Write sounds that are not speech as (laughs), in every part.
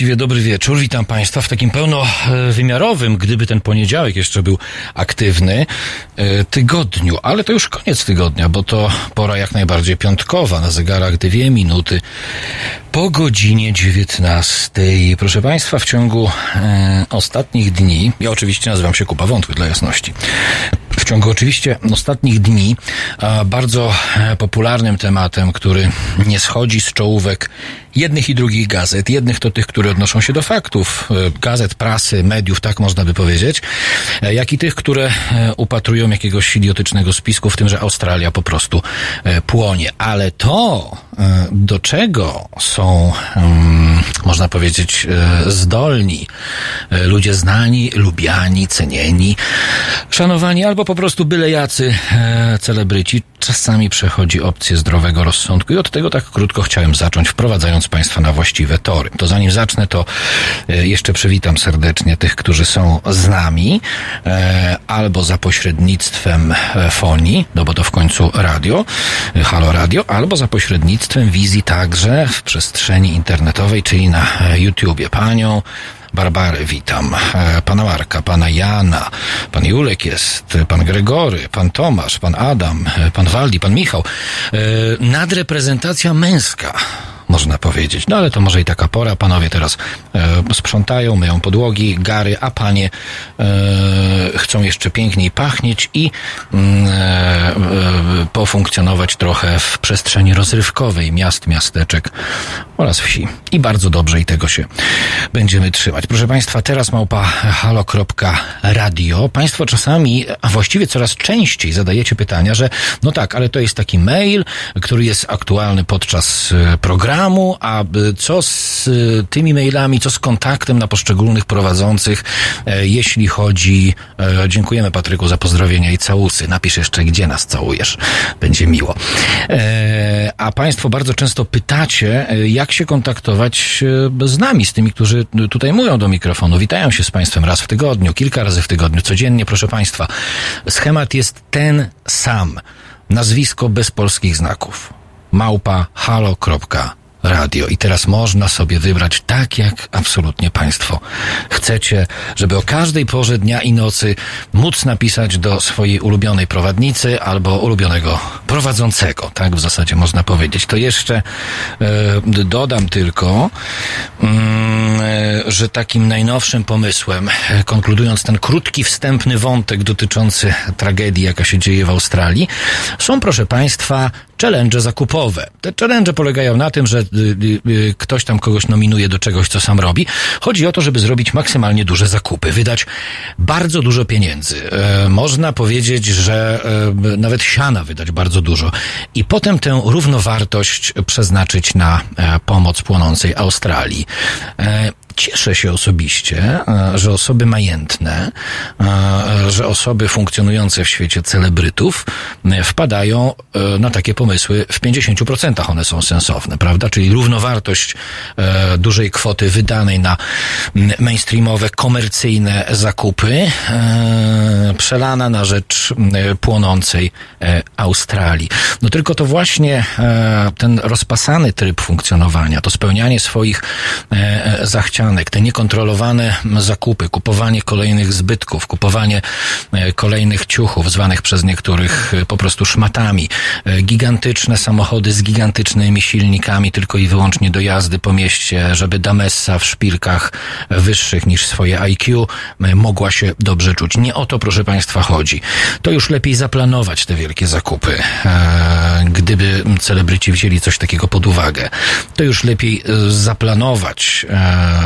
właściwie dobry wieczór. Witam Państwa w takim pełnowymiarowym, gdyby ten poniedziałek jeszcze był aktywny, e, tygodniu. Ale to już koniec tygodnia, bo to pora jak najbardziej piątkowa. Na zegarach dwie minuty po godzinie 19. Proszę Państwa, w ciągu e, ostatnich dni, ja oczywiście nazywam się Kupa Wątły dla jasności, w ciągu oczywiście ostatnich dni bardzo e, popularnym tematem, który nie schodzi z czołówek jednych i drugich gazet. Jednych to tych, które odnoszą się do faktów, e, gazet, prasy, mediów, tak można by powiedzieć, e, jak i tych, które upatrują jakiegoś idiotycznego spisku, w tym, że Australia po prostu płonie. Ale to, do czego są, można powiedzieć, zdolni ludzie znani, lubiani, cenieni, szanowani albo po prostu byle jacy e, celebryci. Czasami przechodzi opcję zdrowego rozsądku i od tego tak krótko chciałem zacząć, wprowadzając Państwa na właściwe tory. To zanim zacznę, to e, jeszcze przywitam serdecznie tych, którzy są z nami, e, albo za pośrednictwem e, fonii, no bo to w końcu radio, halo radio, albo za pośrednictwem wizji także w przestrzeni internetowej, czyli na YouTubie. Panią Barbary witam, pana Marka, pana Jana, pan Julek jest, pan Gregory, pan Tomasz, pan Adam, pan Waldi, pan Michał. Nadreprezentacja męska można powiedzieć. No ale to może i taka pora. Panowie teraz e, sprzątają, myją podłogi, gary, a panie e, chcą jeszcze piękniej pachnieć i mm, e, e, pofunkcjonować trochę w przestrzeni rozrywkowej miast, miasteczek oraz wsi. I bardzo dobrze i tego się będziemy trzymać. Proszę Państwa, teraz małpa halo.radio. Państwo czasami, a właściwie coraz częściej zadajecie pytania, że no tak, ale to jest taki mail, który jest aktualny podczas e, programu, programu, a co z y, tymi mailami, co z kontaktem na poszczególnych prowadzących, e, jeśli chodzi... E, dziękujemy Patryku za pozdrowienia i całusy. Napisz jeszcze, gdzie nas całujesz. Będzie miło. E, a Państwo bardzo często pytacie, jak się kontaktować z nami, z tymi, którzy tutaj mówią do mikrofonu. Witają się z Państwem raz w tygodniu, kilka razy w tygodniu, codziennie, proszę Państwa. Schemat jest ten sam. Nazwisko bez polskich znaków. Małpa halo.com radio. I teraz można sobie wybrać tak, jak absolutnie Państwo chcecie, żeby o każdej porze dnia i nocy móc napisać do swojej ulubionej prowadnicy albo ulubionego prowadzącego. Tak w zasadzie można powiedzieć. To jeszcze e, dodam tylko, mm, e, że takim najnowszym pomysłem, e, konkludując ten krótki, wstępny wątek dotyczący tragedii, jaka się dzieje w Australii, są, proszę Państwa, challenge zakupowe. Te challenge polegają na tym, że y, y, y, ktoś tam kogoś nominuje do czegoś, co sam robi. Chodzi o to, żeby zrobić maksymalnie duże zakupy, wydać bardzo dużo pieniędzy. E, można powiedzieć, że e, nawet siana wydać bardzo dużo i potem tę równowartość przeznaczyć na e, pomoc płonącej Australii. Cieszę się osobiście, że osoby majętne, że osoby funkcjonujące w świecie celebrytów wpadają na takie pomysły. W 50% one są sensowne, prawda? Czyli równowartość dużej kwoty wydanej na mainstreamowe, komercyjne zakupy przelana na rzecz płonącej Australii. No tylko to właśnie ten rozpasany tryb funkcjonowania, to spełnianie swoich zachcianek, te niekontrolowane zakupy, kupowanie kolejnych zbytków, kupowanie e, kolejnych ciuchów, zwanych przez niektórych e, po prostu szmatami, e, gigantyczne samochody z gigantycznymi silnikami, tylko i wyłącznie do jazdy po mieście, żeby Damessa w szpilkach wyższych niż swoje IQ mogła się dobrze czuć. Nie o to, proszę Państwa, chodzi. To już lepiej zaplanować te wielkie zakupy. Gdyby celebryci wzięli coś takiego pod uwagę, to już lepiej zaplanować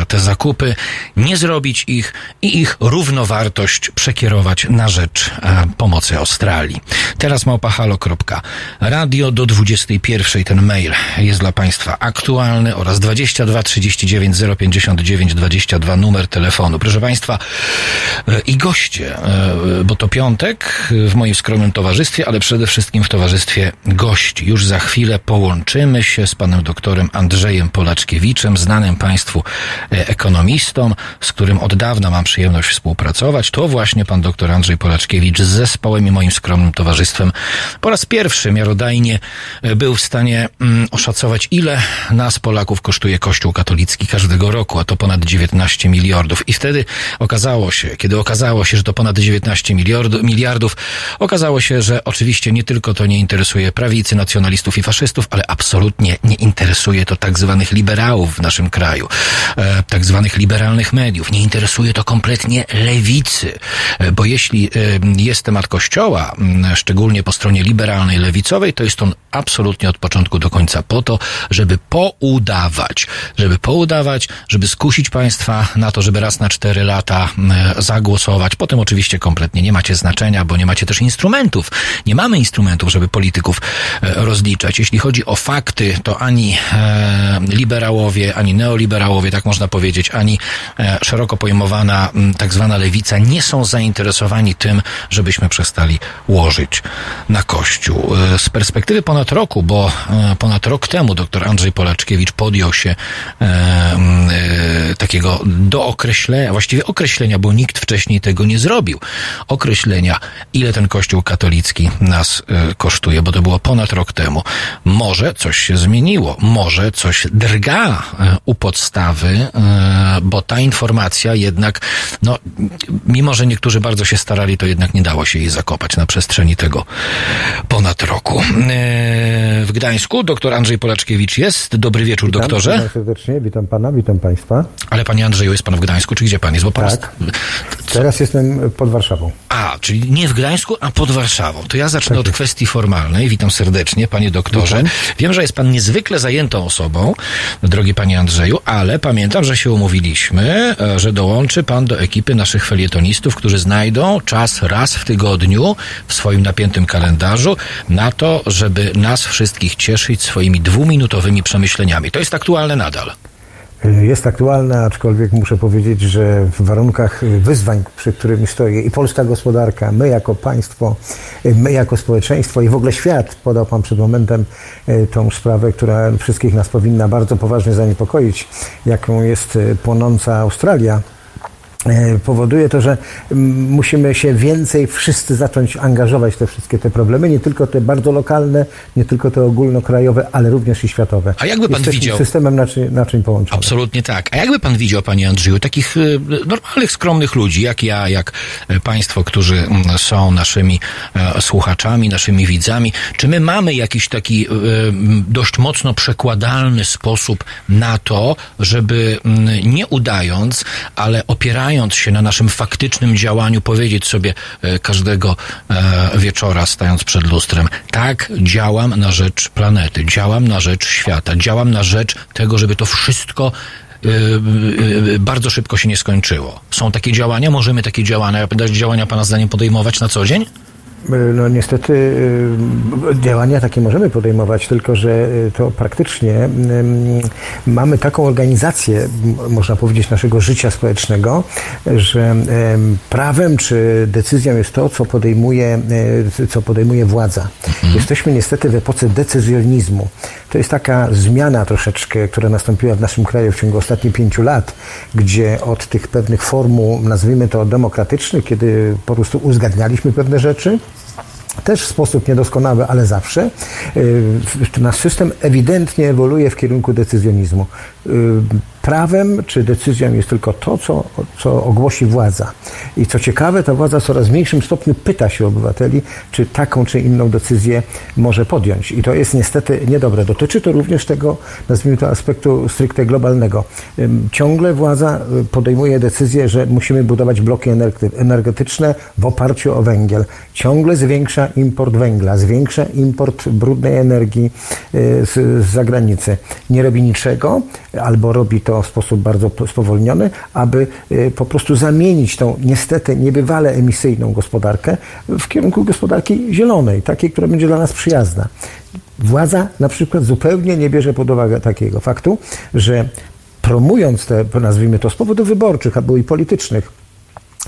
te zakupy, nie zrobić ich i ich równowartość przekierować na rzecz e, pomocy Australii. Teraz małpahalo.radio do 21 ten mail jest dla Państwa aktualny oraz 22 39 059 22 numer telefonu. Proszę Państwa e, i goście, e, bo to piątek w moim skromnym towarzystwie, ale przede wszystkim w towarzystwie gości. Już za chwilę połączymy się z panem doktorem Andrzejem Polaczkiewiczem, znanym Państwu ekonomistą, z którym od dawna mam przyjemność współpracować. To właśnie pan dr Andrzej Polaczkiewicz z zespołem i moim skromnym towarzystwem po raz pierwszy miarodajnie był w stanie mm, oszacować, ile nas Polaków kosztuje Kościół katolicki każdego roku, a to ponad 19 miliardów. I wtedy okazało się, kiedy okazało się, że to ponad 19 miliardów, okazało się, że oczywiście nie tylko to nie interesuje prawicy, nacjonalistów i faszystów, ale absolutnie nie interesuje to tak zwanych liberałów w naszym kraju, e, tak zwanych liberalnych mediów. Nie interesuje to kompletnie lewicy, e, bo jeśli e, jest temat Kościoła, szczególnie po stronie liberalnej, lewicowej, to jest on absolutnie od początku do końca po to, żeby poudawać, żeby poudawać, żeby skusić państwa na to, żeby raz na cztery lata zagłosować. Potem oczywiście kompletnie nie macie znaczenia, bo nie macie też instrumentów. Nie mamy instrumentów, żeby polityków rozliczać. Jeśli chodzi o fakty, to ani liberałowie, ani neoliberałowie, tak można powiedzieć, ani szeroko pojmowana tak zwana lewica nie są zainteresowani tym, żebyśmy przestali łożyć na Kościół. E, z perspektywy ponad roku, bo e, ponad rok temu dr Andrzej Polaczkiewicz podjął się e, e, takiego dookreślenia, właściwie określenia, bo nikt wcześniej tego nie zrobił, określenia, ile ten Kościół katolicki nas e, kosztuje, bo to było ponad rok temu. Może coś się zmieniło, może coś drga e, u podstawy, bo ta informacja jednak, no, mimo że niektórzy bardzo się starali, to jednak nie dało się jej zakopać na przestrzeni tego ponad roku. E, w Gdańsku doktor Andrzej Polaczkiewicz jest. Dobry wieczór, witam, doktorze. Witam serdecznie, witam pana, witam państwa. Ale panie Andrzeju, jest pan w Gdańsku, czy gdzie pan jest? Bo pan tak. Jest... Teraz jestem pod Warszawą. A, czyli nie w Gdańsku, a pod Warszawą. To ja zacznę tak od kwestii formalnej. Witam serdecznie, panie doktorze. Witam. Wiem, że jest pan niezwykle zajętą osobą, drogi panie Andrzeju, ale pamiętam, że się umówiliśmy, e, że dołączy pan do ekipy naszych felietonistów, którzy znajdą czas raz w tygodniu w swoim napiętym kalendarzu na to, żeby nas wszystkich cieszyć swoimi dwuminutowymi przemyśleniami. To jest aktualne nadal. Jest aktualne, aczkolwiek muszę powiedzieć, że w warunkach wyzwań, przed którymi stoję i polska gospodarka, my jako państwo, my jako społeczeństwo i w ogóle świat, podał Pan przed momentem e, tą sprawę, która wszystkich nas powinna bardzo poważnie zaniepokoić, jaką jest e, płonąca Australia powoduje to, że musimy się więcej wszyscy zacząć angażować w te wszystkie te problemy, nie tylko te bardzo lokalne, nie tylko te ogólnokrajowe, ale również i światowe. A jakby pan Jesteśmy widział... systemem naczyń, naczyń połączonych. Absolutnie tak. A jakby pan widział, panie Andrzeju, takich e, normalnych, skromnych ludzi, jak ja, jak e, państwo, którzy są naszymi słuchaczami, naszymi widzami, czy my mamy jakiś taki dość mocno przekładalny sposób na to, żeby nie udając, ale opierając opierając się na naszym faktycznym działaniu, powiedzieć sobie e, każdego e, wieczora, stając przed lustrem, tak, działam na rzecz planety, działam na rzecz świata, działam na rzecz tego, żeby to wszystko e, bardzo szybko się nie skończyło. Są takie działania? Możemy takie działania, działania Pana zdaniem podejmować na co dzień? No niestety y, działania takie możemy podejmować, tylko że y, to praktycznie mamy taką organizację, można powiedzieć, naszego życia społecznego, że prawem czy decyzją jest to, co podejmuje, y, co podejmuje władza. Mhm. Jesteśmy niestety w epoce decyzjonizmu. To jest taka zmiana troszeczkę, która nastąpiła w naszym kraju w ciągu ostatnich pięciu lat, gdzie od tych pewnych formuł, nazwijmy to demokratycznych, kiedy po prostu uzgadnialiśmy pewne rzeczy, też w sposób niedoskonały, ale zawsze, nasz system ewidentnie ewoluuje w kierunku decyzjonizmu prawem czy decyzją jest tylko to, co, co ogłosi władza. I co ciekawe, ta władza w coraz mniejszym stopniu pyta się obywateli, czy taką czy inną decyzję może podjąć. I to jest niestety niedobre. Dotyczy to również tego, nazwijmy to, aspektu stricte globalnego. Ciągle władza y, podejmuje decyzję, że musimy budować bloki energetyczne w oparciu o węgiel. Ciągle zwiększa import węgla, zwiększa import brudnej energii y, z, z zagranicy. Nie robi niczego, albo robi to w sposób bardzo spowolniony, aby y, po prostu zamienić tą niestety niebywale emisyjną gospodarkę w kierunku gospodarki zielonej, takiej, która będzie dla nas przyjazna. Władza na przykład zupełnie nie bierze pod uwagę takiego faktu, że promując te, nazwijmy to z powodów wyborczych albo i politycznych,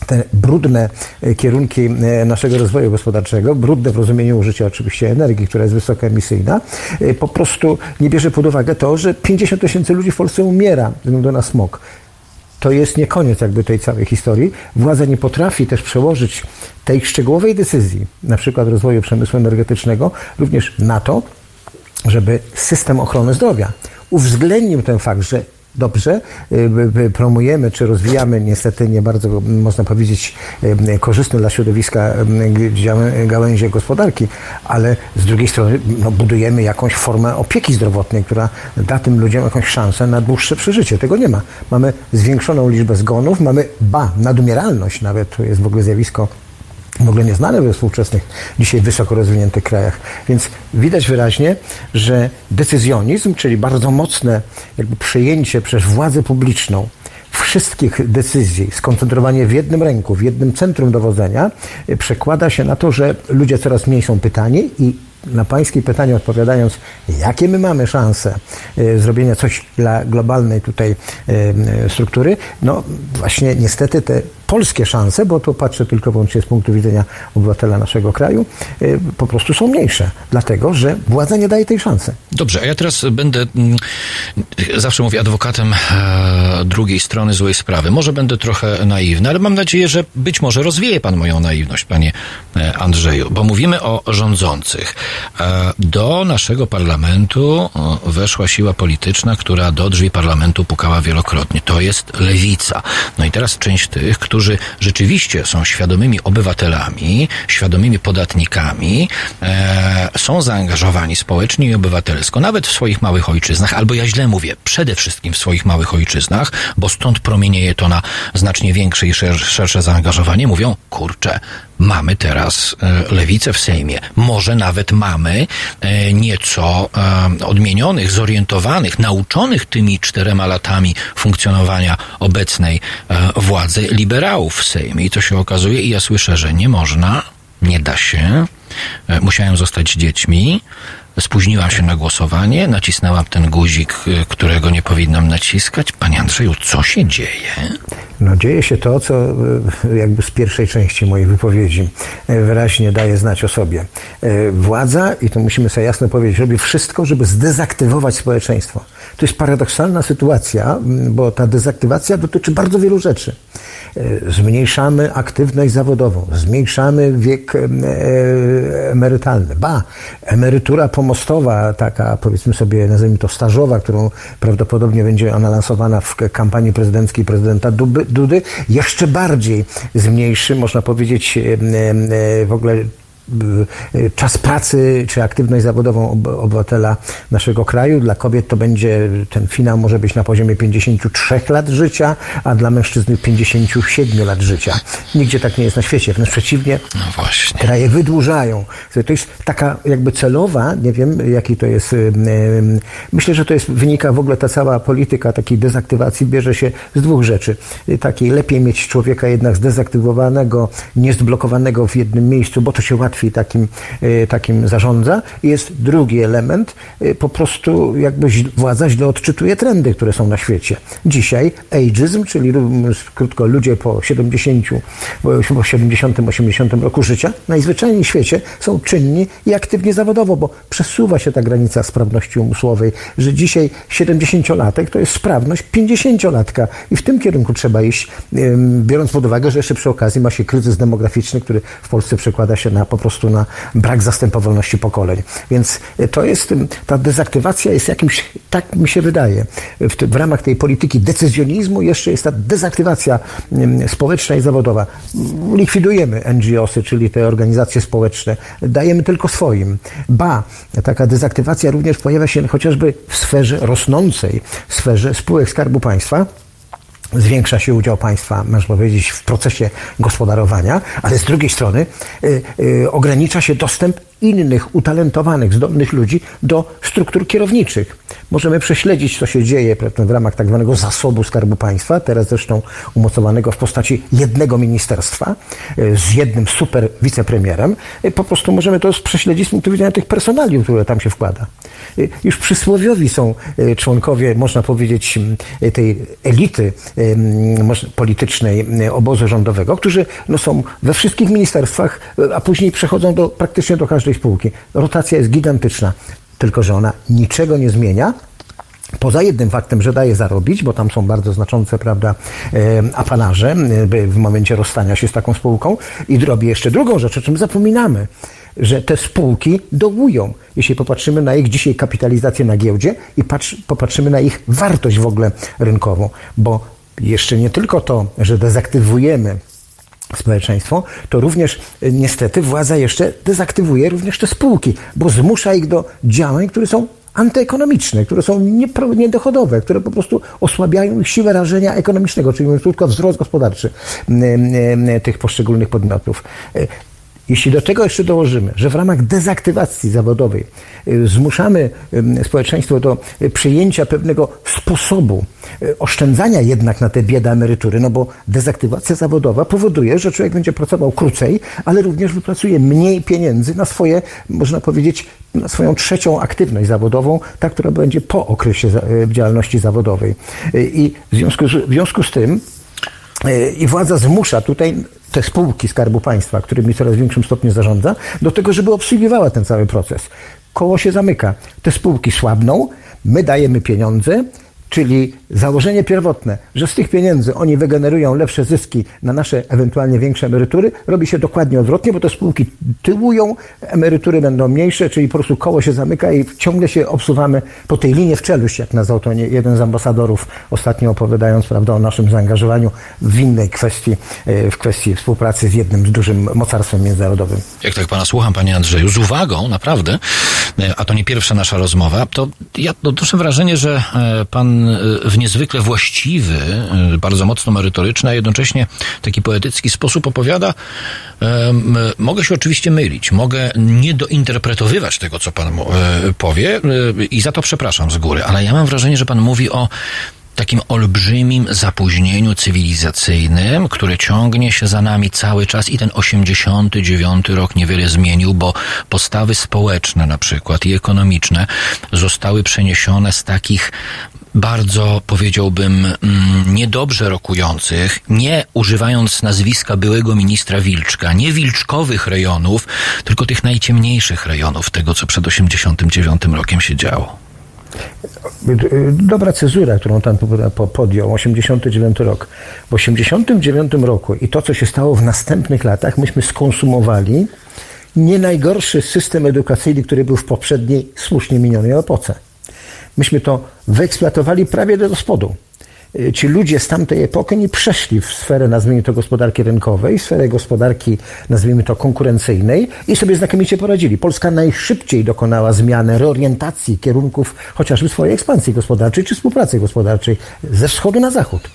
te brudne e, kierunki e, naszego rozwoju gospodarczego, brudne w rozumieniu użycia oczywiście energii, która jest wysokoemisyjna, e, po prostu nie bierze pod uwagę to, że 50 tysięcy ludzi w Polsce umiera ze względu na smog. to jest nie koniec jakby tej całej historii. Władza nie potrafi też przełożyć tej szczegółowej decyzji, na przykład rozwoju przemysłu energetycznego, również na to, żeby system ochrony zdrowia uwzględnił ten fakt, że dobrze y, promujemy czy rozwijamy niestety nie bardzo można powiedzieć y, korzystne dla środowiska y, gałęzie gospodarki, ale z drugiej strony no, budujemy jakąś formę opieki zdrowotnej, która da tym ludziom jakąś szansę na dłuższe przeżycie. Tego nie ma. Mamy zwiększoną liczbę zgonów, mamy ba, nadumieralność nawet, to jest w ogóle zjawisko w ogóle nieznane we współczesnych, dzisiaj wysoko rozwiniętych krajach. Więc widać wyraźnie, że decyzjonizm, czyli bardzo mocne jakby przejęcie przez władzę publiczną wszystkich decyzji, skoncentrowanie w jednym ręku, w jednym centrum dowodzenia, przekłada się na to, że ludzie coraz mniej są pytani i na Pańskie pytanie odpowiadając, jakie my mamy szanse e, zrobienia coś dla globalnej tutaj e, struktury, no właśnie niestety te polskie szanse, bo tu patrzę tylko wyłącznie z punktu widzenia obywatela naszego kraju, y, po prostu są mniejsze, dlatego że władza nie daje tej szansy. Dobrze, a ja teraz będę, mm, zawsze mówię, adwokatem e, drugiej strony złej sprawy. Może będę trochę naiwny, ale mam nadzieję, że być może rozwieje pan moją naiwność, panie e, Andrzeju, bo mówimy o rządzących. E, do naszego parlamentu weszła siła polityczna, która do drzwi parlamentu pukała wielokrotnie. To jest lewica. No i teraz część tych, którzy którzy rzeczywiście są świadomymi obywatelami, świadomymi podatnikami, e, są zaangażowani społecznie i obywatelsko, nawet w swoich małych ojczyznach, albo ja źle mówię, przede wszystkim w swoich małych ojczyznach, bo stąd promienieje to na znacznie większe i szersze zaangażowanie, mówią, kurczę, mamy teraz e, lewicę w Sejmie. Może nawet mamy e, nieco e, odmienionych, zorientowanych, nauczonych tymi czterema latami funkcjonowania obecnej władzy liberałów w Sejmie. I to się okazuje, i ja słyszę, że nie można, nie da się. Musiałem zostać dziećmi. Spóźniłam się na głosowanie, nacisnęłam ten guzik, którego nie powinnam naciskać. Panie Andrzeju, co się dzieje? No dzieje się to, co e, jakby z pierwszej części mojej wypowiedzi e, wyraźnie daje znać o sobie. E, władza, i to musimy sobie jasno powiedzieć, robi wszystko, żeby zdezaktywować społeczeństwo. To jest paradoksalna sytuacja, bo ta dezaktywacja dotyczy bardzo wielu rzeczy. Zmniejszamy aktywność zawodową, zmniejszamy wiek emerytalny. Ba, emerytura pomostowa, taka powiedzmy sobie, nazwijmy to stażowa, którą prawdopodobnie będzie ona lansowana w kampanii prezydenckiej prezydenta Dudy, jeszcze bardziej zmniejszy, można powiedzieć, w ogóle czas pracy czy aktywność zawodową obywatela naszego kraju. Dla kobiet to będzie, ten finał może być na poziomie 53 lat życia, a dla mężczyzn 57 lat życia. Nigdzie tak nie jest na świecie. Wręcz przeciwnie, no właśnie. kraje wydłużają. To jest taka jakby celowa, nie wiem jaki to jest, y, myślę, że to jest, wynika w ogóle ta cała polityka takiej dezaktywacji bierze się z dwóch rzeczy. Takiej lepiej mieć człowieka jednak zdezaktywowanego, niezblokowanego w jednym miejscu, bo to się łatwiej łatwiej takim, e, takim zarządza. Jest drugi element, e, po prostu jakby władza źle odczytuje trendy, które są na świecie. Dzisiaj ageism, czyli krótko ludzie po 70, po 70, 80 roku życia, najzwyczajniej w świecie są czynni i aktywnie zawodowo, bo przesuwa się ta granica sprawności umysłowej, że dzisiaj 70-latek to jest sprawność 50-latka i w tym kierunku trzeba iść, biorąc pod uwagę, że jeszcze przy okazji ma się kryzys demograficzny, który w Polsce przekłada się na po prostu na brak zastępowalności pokoleń. Więc y, to jest, ta dezaktywacja jest jakimś, tak mi się wydaje, w, w ramach tej polityki decyzjonizmu jeszcze jest ta dezaktywacja społeczna i zawodowa. Likwidujemy NGOsy, czyli te organizacje społeczne, dajemy tylko swoim. Ba, taka dezaktywacja również pojawia się chociażby w sferze rosnącej, sferze spółek Skarbu Państwa, zwiększa się udział państwa, można powiedzieć, w procesie gospodarowania, ale z drugiej strony y, y, ogranicza się dostęp innych utalentowanych, zdolnych ludzi do struktur kierowniczych. Możemy prześledzić, co się dzieje w ramach tak zwanego zasobu Skarbu Państwa, teraz zresztą umocowanego w postaci jednego ministerstwa y, z jednym super wicepremierem. Y, po prostu możemy to prześledzić z punktu widzenia tych personaliów, które tam się wkłada. Y, już przysłowiowi są członkowie, można powiedzieć, tej elity politycznej obozu rządowego, którzy no, są we wszystkich ministerstwach, a później przechodzą do, praktycznie do każdej spółki. Rotacja jest gigantyczna, tylko że ona niczego nie zmienia Poza jednym faktem, że daje zarobić, bo tam są bardzo znaczące, prawda, apanarze w momencie rozstania się z taką spółką i robi jeszcze drugą rzecz, o czym zapominamy, że te spółki dołują. Jeśli popatrzymy na ich dzisiaj kapitalizację na giełdzie i patrz, popatrzymy na ich wartość w ogóle rynkową, bo jeszcze nie tylko to, że dezaktywujemy społeczeństwo, to również e, niestety władza jeszcze dezaktywuje również te spółki, bo zmusza ich do działań, które są antyekonomiczne, które są niedochodowe, które po prostu osłabiają ich siłę rażenia ekonomicznego, czyli mówiąc krótko, wzrost gospodarczy tych poszczególnych podmiotów. Jeśli do tego jeszcze dołożymy, że w ramach dezaktywacji zawodowej y, zmuszamy społeczeństwo do przyjęcia pewnego sposobu y, oszczędzania jednak na te bieda emerytury, no bo dezaktywacja zawodowa powoduje, że człowiek będzie pracował krócej, ale również wypracuje mniej pieniędzy na swoje, można powiedzieć, na swoją trzecią aktywność zawodową, ta, która będzie po okresie y, działalności zawodowej. I w związku z, w związku z tym i władza zmusza tutaj te spółki Skarbu Państwa, którymi coraz większym stopniu zarządza, do tego, żeby obsługiwała ten cały proces. Koło się zamyka. Te spółki słabną, my dajemy pieniądze, Czyli założenie pierwotne, że z tych pieniędzy oni wygenerują lepsze zyski na nasze ewentualnie większe emerytury, robi się dokładnie odwrotnie, bo te spółki tyłują, emerytury będą mniejsze, czyli po prostu koło się zamyka i ciągle się obsuwamy po tej linii w czeluść, jak nazwał to jeden z ambasadorów ostatnio opowiadając prawda, o naszym zaangażowaniu w innej kwestii, e, w kwestii współpracy z jednym z dużym mocarstwem międzynarodowym. Jak tak pana słucham, panie Andrzeju, z uwagą, naprawdę, e, a to nie pierwsza nasza rozmowa, to ja odnoszę wrażenie, że e, pan w niezwykle właściwy, bardzo mocno merytoryczny, a jednocześnie taki poetycki sposób opowiada. Mogę się oczywiście mylić, mogę nie dointerpretowywać tego, co pan powie i za to przepraszam z góry, ale ja mam wrażenie, że pan mówi o takim olbrzymim zapóźnieniu cywilizacyjnym, które ciągnie się za nami cały czas i ten 89 rok niewiele zmienił, bo postawy społeczne na przykład i ekonomiczne zostały przeniesione z takich bardzo, powiedziałbym, mm, niedobrze rokujących, nie używając nazwiska byłego ministra Wilczka, nie wilczkowych rejonów, tylko tych najciemniejszych rejonów tego, co przed 89 rokiem się działo. Dobra cezura, którą tam podjął, 89 rok. W 89 roku i to, co się stało w następnych latach, myśmy skonsumowali nie najgorszy system edukacyjny, który był w poprzedniej, słusznie minionej epoce. Myśmy to wyeksploatowali prawie do spodu. Y, ci ludzie z tamtej epoki nie przeszli w sferę, nazwijmy to, gospodarki rynkowej, sferę gospodarki, nazwijmy to, konkurencyjnej i sobie znakomicie poradzili. Polska najszybciej dokonała zmiany, reorientacji kierunków chociażby swojej ekspansji gospodarczej czy współpracy gospodarczej ze wschodu na zachód.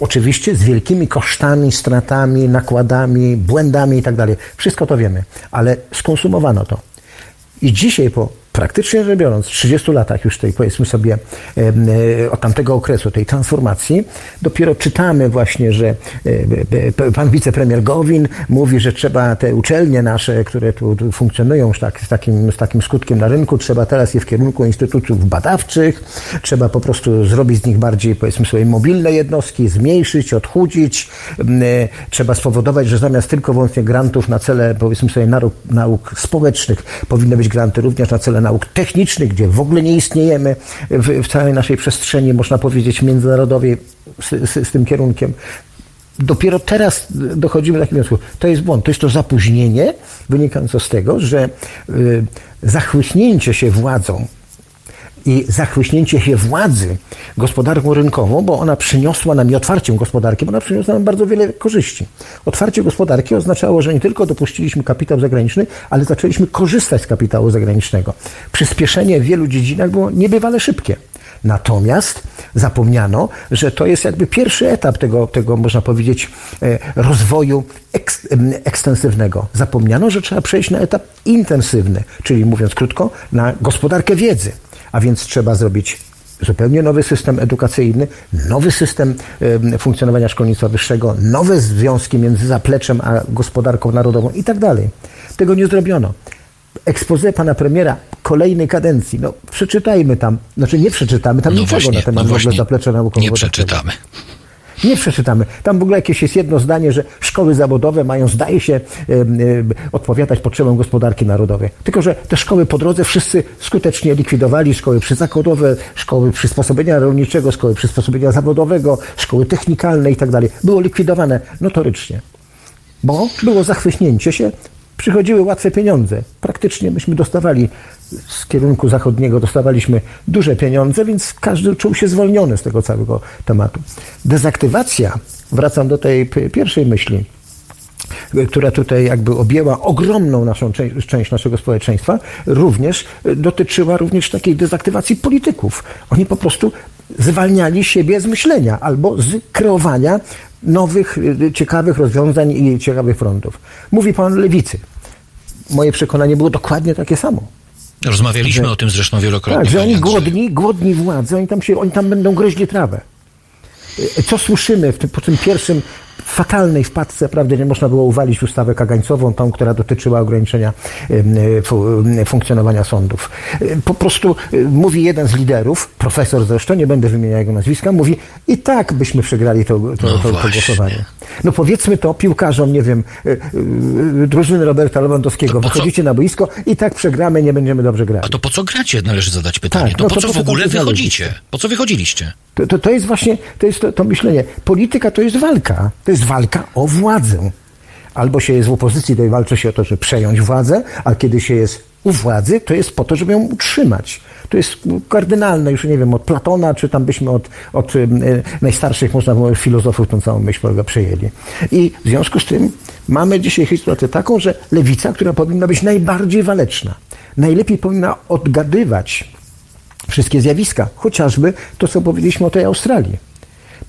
Oczywiście z wielkimi kosztami, stratami, nakładami, błędami i tak. Wszystko to wiemy, ale skonsumowano to. I dzisiaj po praktycznie rzecz biorąc, w 30 latach już tej, powiedzmy sobie, e, od tamtego okresu, tej transformacji, dopiero czytamy właśnie, że e, pan wicepremier Gowin mówi, że trzeba te uczelnie nasze, które tu funkcjonują tak, z, takim, z takim skutkiem na rynku, trzeba teraz je w kierunku instytutów badawczych, trzeba po prostu zrobić z nich bardziej, powiedzmy sobie, mobilne jednostki, zmniejszyć, odchudzić, e, trzeba spowodować, że zamiast tylko wyłącznie grantów na cele, powiedzmy sobie, nauk, nauk społecznych, powinny być granty również na cele nauk technicznych, gdzie w ogóle nie istniejemy w, w całej naszej przestrzeni, można powiedzieć, międzynarodowej z, z, z tym kierunkiem. Dopiero teraz dochodzimy do takiego wniosku. To jest błąd, to jest to zapóźnienie wynikające z tego, że y, zachłyśnięcie się władzą i zachłyśnięcie się władzy gospodarką rynkową, bo ona przyniosła nam i otwarciem gospodarki, bo ona przyniosła nam bardzo wiele korzyści. Otwarcie gospodarki oznaczało, że nie tylko dopuściliśmy kapitał zagraniczny, ale zaczęliśmy korzystać z kapitału zagranicznego. Przyspieszenie w wielu dziedzinach było niebywale szybkie. Natomiast zapomniano, że to jest jakby pierwszy etap tego, tego można powiedzieć, e, rozwoju ekstensywnego. Zapomniano, że trzeba przejść na etap intensywny, czyli mówiąc krótko, na gospodarkę wiedzy a więc trzeba zrobić zupełnie nowy system edukacyjny, nowy system funkcjonowania szkolnictwa wyższego, nowe związki między zapleczem a gospodarką narodową i tak dalej. Tego nie zrobiono. Expose pana premiera kolejnej kadencji, no przeczytajmy tam, znaczy nie przeczytamy tam no niczego właśnie, na temat no zaplecza naukowego. Nie przeczytamy. Nie przeczytamy. Tam w ogóle jakieś jest jedno zdanie, że szkoły zawodowe mają, zdaje się, odpowiadać potrzebom gospodarki narodowej. Tylko, że te szkoły po drodze wszyscy skutecznie likwidowali. Szkoły przyzakładowe, szkoły przysposobienia rolniczego, szkoły przysposobienia zawodowego, szkoły technikalne i tak dalej. Było likwidowane notorycznie. Bo było zachwyśnięcie się przychodziły łatwe pieniądze. Praktycznie myśmy dostawali z kierunku zachodniego, dostawaliśmy duże pieniądze, więc każdy czuł się zwolniony z tego całego tematu. Dezaktywacja, wracam do tej pierwszej myśli, która tutaj jakby objęła ogromną naszą część, część, naszego społeczeństwa, również dotyczyła również takiej dezaktywacji polityków. Oni po prostu zwalniali siebie z myślenia albo z kreowania nowych, y, ciekawych rozwiązań i ciekawych frontów. Mówi pan lewicy. Moje przekonanie było dokładnie takie samo. Rozmawialiśmy że, o tym zresztą wielokrotnie. Tak, że oni głodni, głodni władzy, oni tam, się, oni tam będą gryźli trawę. Y, co słyszymy w tym, po tym pierwszym fatalnej wpadce, prawda, nie można było uwalić ustawę kagańcową, tą, która dotyczyła ograniczenia funkcjonowania sądów. Po prostu y, mówi jeden z liderów, profesor zresztą, nie będę wymieniał jego nazwiska, mówi i tak byśmy przegrali to, to, no to, to głosowanie. No powiedzmy to piłkarzom, nie wiem, y, drużyny Roberta Lewandowskiego, wychodzicie na boisko i tak przegramy, nie będziemy dobrze grać. A to po co gracie, należy zadać pytanie. Tak, to no po to, co po w ogóle wychodzicie? Po co wychodziliście? To, to, to jest właśnie, to jest to, to myślenie. Polityka to jest walka. To jest walka o władzę. Albo się jest w opozycji, to walczy się o to, żeby przejąć władzę, a kiedy się jest u władzy, to jest po to, żeby ją utrzymać. To jest kardynalne, już nie wiem, od Platona, czy tam byśmy od, od e, najstarszych, można było, filozofów tą całą myśl przejęli. I w związku z tym mamy dzisiaj sytuację taką, że lewica, która powinna być najbardziej waleczna, najlepiej powinna odgadywać wszystkie zjawiska, chociażby to, co powiedzieliśmy o tej Australii.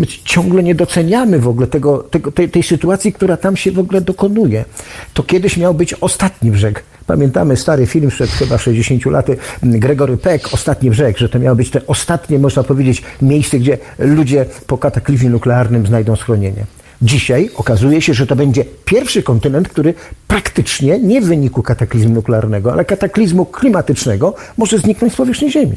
My ciągle nie doceniamy w ogóle tego, tego, tej, tej sytuacji, która tam się w ogóle dokonuje. To kiedyś miał być ostatni brzeg. Pamiętamy stary film sprzed chyba 60 lat, Gregory Peck, Ostatni brzeg, że to miało być te ostatnie, można powiedzieć, miejsce, gdzie ludzie po kataklizmie nuklearnym znajdą schronienie. Dzisiaj okazuje się, że to będzie pierwszy kontynent, który praktycznie nie w wyniku kataklizmu nuklearnego, ale kataklizmu klimatycznego może zniknąć z powierzchni Ziemi.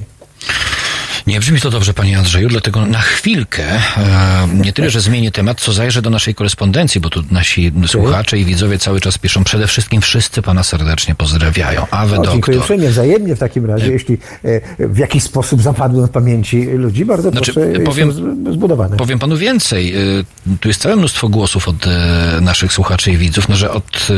Nie brzmi to dobrze, panie Andrzeju, dlatego na chwilkę e, nie tyle, że zmienię temat, co zajrzę do naszej korespondencji, bo tu nasi słuchacze i widzowie cały czas piszą. Przede wszystkim wszyscy pana serdecznie pozdrawiają. Awe doktor. Dziękuję uprzejmie, wzajemnie w takim razie, e... jeśli e, w jakiś sposób zapadły w pamięci ludzi, bardzo znaczy, proszę, powiem, zbudowane. Powiem panu więcej. Tu jest całe mnóstwo głosów od naszych słuchaczy i widzów, no, że od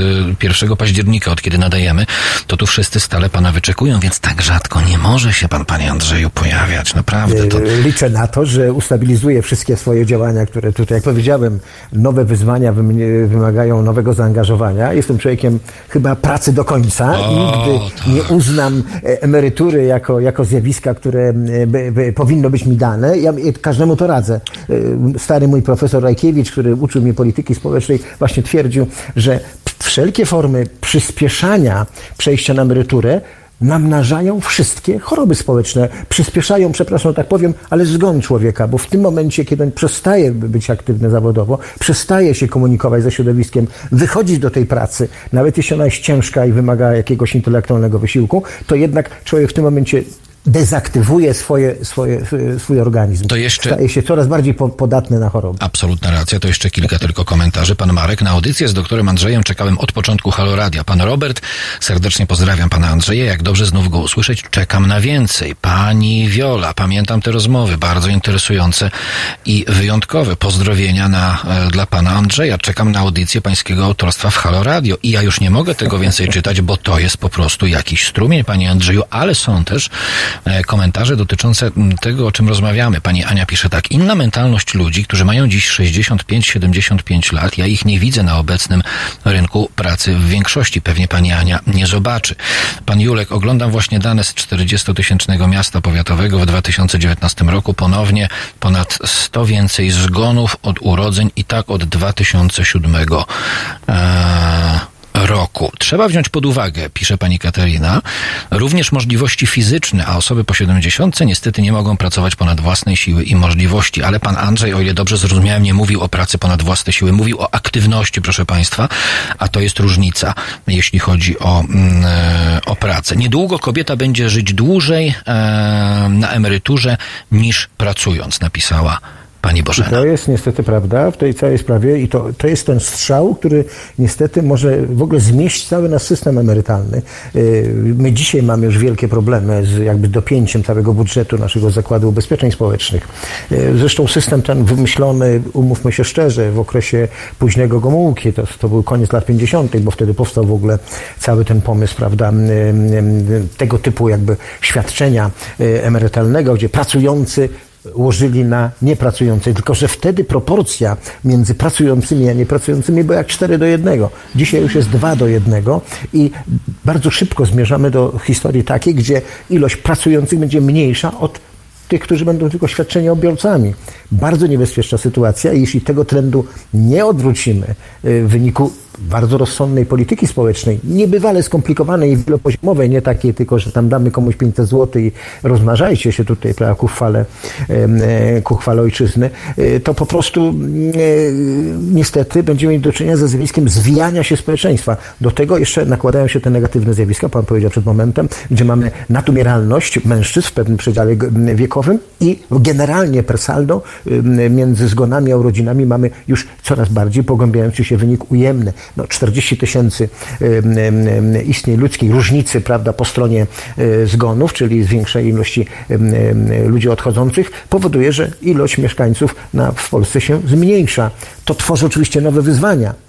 1 e, października, od kiedy nadajemy, to tu wszyscy stale pana wyczekują, więc tak rzadko nie może się pan, panie Andrzeju, pojawiać naprawdę. To... E, liczę na to, że ustabilizuje wszystkie swoje działania, które tutaj, jak powiedziałem, nowe wyzwania wymagają nowego zaangażowania. Jestem człowiekiem chyba pracy do końca o, nigdy tak. nie uznam e, emerytury jako, jako zjawiska, które by, by powinno być mi dane. Ja każdemu to radzę. E, stary mój profesor Rajkiewicz, który uczył mnie polityki społecznej, właśnie twierdził, że wszelkie formy przyspieszania przejścia na emeryturę namnażają wszystkie choroby społeczne, przyspieszają, przepraszam, tak powiem, ale zgon człowieka, bo w tym momencie, kiedy on przestaje być aktywny zawodowo, przestaje się komunikować ze środowiskiem, wychodzić do tej pracy, nawet jeśli ona jest ciężka i wymaga jakiegoś intelektualnego wysiłku, to jednak człowiek w tym momencie dezaktywuje swoje, swoje, swój organizm. To jeszcze... Staje się coraz bardziej podatny na choroby. Absolutna racja. To jeszcze kilka tylko komentarzy. Pan Marek, na audycję z doktorem Andrzejem czekałem od początku Haloradia. Pan Robert, serdecznie pozdrawiam pana Andrzeja. Jak dobrze znów go usłyszeć, czekam na więcej. Pani Wiola, pamiętam te rozmowy, bardzo interesujące i wyjątkowe. Pozdrowienia na, e, dla pana Andrzeja. Czekam na audycję pańskiego autorstwa w Haloradio. I ja już nie mogę tego więcej czytać, bo to jest po prostu jakiś strumień, panie Andrzeju, ale są też komentarze dotyczące tego, o czym rozmawiamy. Pani Ania pisze tak. Inna mentalność ludzi, którzy mają dziś 65-75 lat, ja ich nie widzę na obecnym rynku pracy w większości. Pewnie pani Ania nie zobaczy. Pan Julek, oglądam właśnie dane z 40-tysięcznego miasta powiatowego w 2019 roku. Ponownie ponad 100 więcej zgonów od urodzeń i tak od 2007. Eee, roku. Trzeba wziąć pod uwagę, pisze pani Katarina, również możliwości fizyczne, a osoby po 70 niestety nie mogą pracować ponad własnej siły i możliwości. Ale pan Andrzej, o ile dobrze zrozumiałem, nie mówił o pracy ponad własne siły, mówił o aktywności, proszę państwa, a to jest różnica, jeśli chodzi o, mm, e, o pracę. Niedługo kobieta będzie żyć dłużej e, na emeryturze niż pracując, napisała pani to jest niestety prawda w tej całej sprawie i to, to jest ten strzał, który niestety może w ogóle zmieść cały nasz system emerytalny. Y, my dzisiaj mamy już wielkie problemy z jakby dopięciem całego budżetu naszego Zakładu Ubezpieczeń Społecznych. Y, Zresztą system ten wymyślony, umówmy się szczerze, w okresie późnego Gomułki, to, to był koniec lat 50., bo wtedy powstał w ogóle cały ten pomysł, prawda, tego typu jakby świadczenia y, emerytalnego, gdzie pracujący łożyli na niepracujących, tylko że wtedy proporcja między pracującymi a niepracującymi była jak 4 do 1. Dzisiaj już jest 2 do 1 i bardzo szybko zmierzamy do historii takiej, gdzie ilość pracujących będzie mniejsza od tych, którzy będą tylko świadczeniobiorcami. Bardzo niebezpieczna sytuacja i jeśli tego trendu nie odwrócimy y, w wyniku bardzo rozsądnej polityki społecznej, niebywale skomplikowanej i wielopoziomowej, nie takiej tylko, że tam damy komuś 500 zł i rozmnażajcie się tutaj prawda, ku, chwale, e, ku chwale ojczyzny, e, to po prostu e, niestety będziemy mieli do czynienia ze zjawiskiem zwijania się społeczeństwa. Do tego jeszcze nakładają się te negatywne zjawiska, pan powiedział przed momentem, gdzie mamy natumieralność mężczyzn w pewnym przedziale wiekowym i generalnie per saldo między zgonami a urodzinami mamy już coraz bardziej pogłębiający się wynik ujemny. No, 40 tysięcy istnień ludzkiej różnicy prawda, po stronie e, zgonów, czyli zwiększej ilości ludzi odchodzących, powoduje, że ilość mieszkańców na, w Polsce się zmniejsza. To tworzy oczywiście nowe wyzwania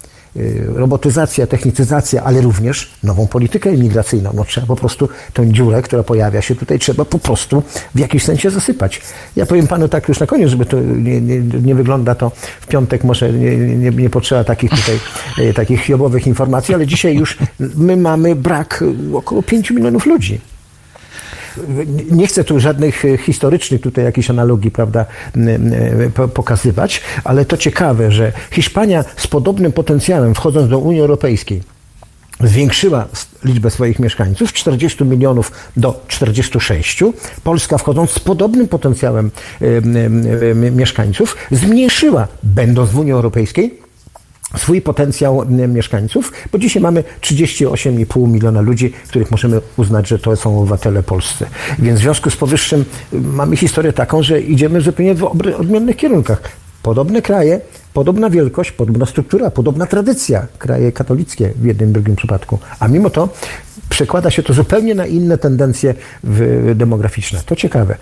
robotyzacja, technicyzacja, ale również nową politykę imigracyjną. No, trzeba po prostu tę dziurę, która pojawia się tutaj, trzeba po prostu w jakimś sensie zasypać. Ja powiem panu tak już na koniec, żeby to nie, nie, nie wygląda to w piątek, może nie, nie, nie potrzeba takich tutaj (laughs) e, takich hiobowych informacji, ale dzisiaj już my mamy brak około 5 milionów ludzi. Nie chcę tu żadnych e, historycznych tutaj jakichś analogii, prawda, pokazywać, ale to ciekawe, że Hiszpania z podobnym potencjałem, wchodząc do Unii Europejskiej, zwiększyła liczbę swoich mieszkańców z 40 milionów do 46. Polska wchodząc z podobnym potencjałem em, em, em, mieszkańców zmniejszyła, będąc w Unii Europejskiej, swój potencjał m, mieszkańców, bo dzisiaj mamy 38,5 miliona ludzi, których możemy uznać, że to są obywatele polscy. Więc w związku z powyższym y, mamy historię taką, że idziemy zupełnie w odmiennych kierunkach. Podobne kraje, podobna wielkość, podobna struktura, podobna tradycja, kraje katolickie w jednym, drugim przypadku. A mimo to przekłada się to zupełnie na inne tendencje demograficzne. To ciekawe.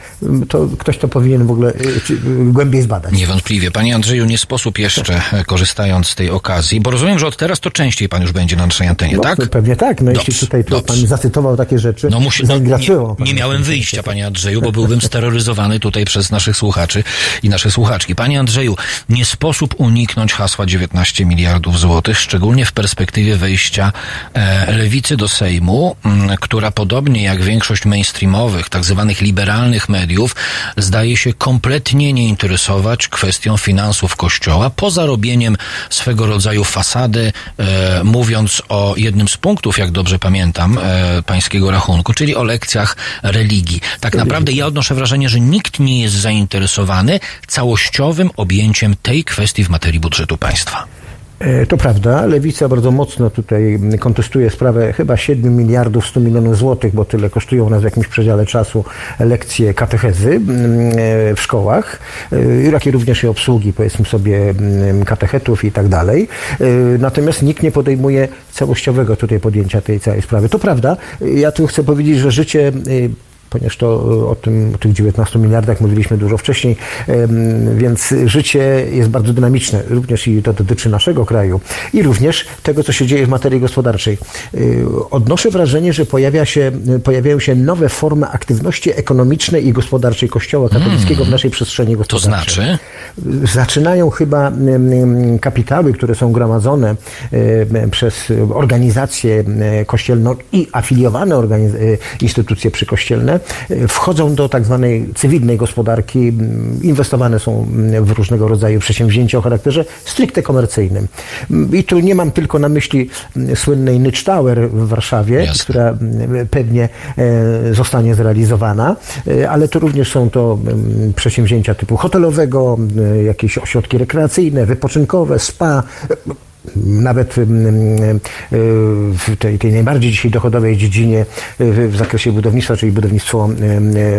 To ktoś to powinien w ogóle y, y, głębiej zbadać. Niewątpliwie. Panie Andrzeju, nie sposób jeszcze, e, korzystając z tej okazji, bo rozumiem, że od teraz to częściej pan już będzie na naszej antenie, No, tak? to Pewnie tak. No jeśli Dobrze, tutaj to dobrze. pan zacytował takie rzeczy, No musi, no, nie, nie miałem wyjścia, panie Andrzeju, bo byłbym steroryzowany tutaj przez naszych słuchaczy i nasze słuchaczki. Panie Andrzeju, nie sposób uniknąć hasła 19 miliardów złotych, szczególnie w perspektywie wejścia e, lewicy do Sejmu, która podobnie jak większość mainstreamowych, tak zwanych liberalnych mediów, zdaje się kompletnie nie interesować kwestią finansów Kościoła, poza robieniem swego rodzaju fasady, e, mówiąc o jednym z punktów, jak dobrze pamiętam, e, pańskiego rachunku, czyli o lekcjach religii. Tak naprawdę ja odnoszę wrażenie, że nikt nie jest zainteresowany całościowym objęciem tej kwestii w materii budżetu państwa. E, To prawda, Lewica bardzo mocno tutaj kontestuje sprawę chyba 7 miliardów 100 milionów złotych, bo tyle kosztują nas w jakimś przedziale czasu lekcje katechezy mm, e, w szkołach, e, jak i również i obsługi, powiedzmy sobie, mm, katechetów i tak dalej. E, Natomiast nikt nie podejmuje całościowego tutaj podjęcia tej całej sprawy. To prawda, ja tu chcę powiedzieć, że życie e, ponieważ to o, tym, o tych 19 miliardach mówiliśmy dużo wcześniej, więc życie jest bardzo dynamiczne, również i to dotyczy naszego kraju i również tego, co się dzieje w materii gospodarczej. Y, Odnoszę wrażenie, że pojawia się, pojawiają się nowe formy aktywności ekonomicznej i gospodarczej Kościoła katolickiego w naszej przestrzeni To gospodarczej znaczy? zaczynają chyba kapitały, które są gromadzone przez organizacje kościelne i afiliowane organiz- e, instytucje przykościelne, e, wchodzą do tak zwanej cywilnej gospodarki, inwestowane są w różnego rodzaju przedsięwzięcia o charakterze stricte komercyjnym. I tu nie mam tylko na myśli słynnej Nycz Tower w Warszawie, Jasne. która pewnie e, zostanie zrealizowana, e, ale to również są to przedsięwzięcia typu hotelowego, m, jakieś ośrodki rekreacyjne, wypoczynkowe, spa. Nawet w tej, tej najbardziej dzisiaj dochodowej dziedzinie e, w, zakresie budownictwa, czyli budownictwo